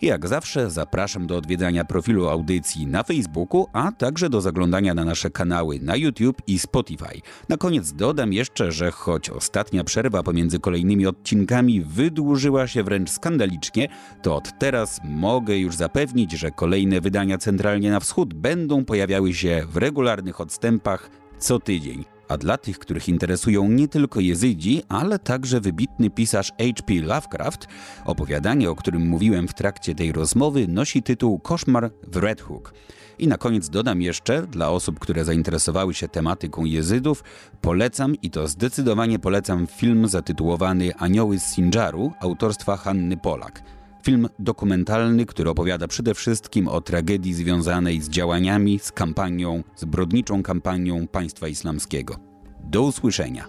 Jak zawsze zapraszam do odwiedzania profilu audycji na Facebooku, a także do zaglądania na nasze kanały na YouTube i Spotify. Na koniec dodam jeszcze, że choć ostatnia przerwa pomiędzy kolejnymi odcinkami wydłużyła się wręcz skandalicznie, to od teraz mogę już zapewnić, że kolejne wydania Centralnie na Wschód będą pojawiały się w regularnych odstępach co tydzień. a dla tych, których interesują nie tylko jezydzi, ale także wybitny pisarz H.P. Lovecraft, opowiadanie, o którym mówiłem w trakcie tej rozmowy, nosi tytuł Koszmar w Red Hook. I na koniec dodam jeszcze, dla osób, które zainteresowały się tematyką jezydów, polecam i to zdecydowanie polecam film zatytułowany Anioły z Sinjaru autorstwa Hanny Polak. Film dokumentalny, który opowiada przede wszystkim o tragedii związanej z działaniami, z kampanią, zbrodniczą kampanią państwa islamskiego. Do usłyszenia.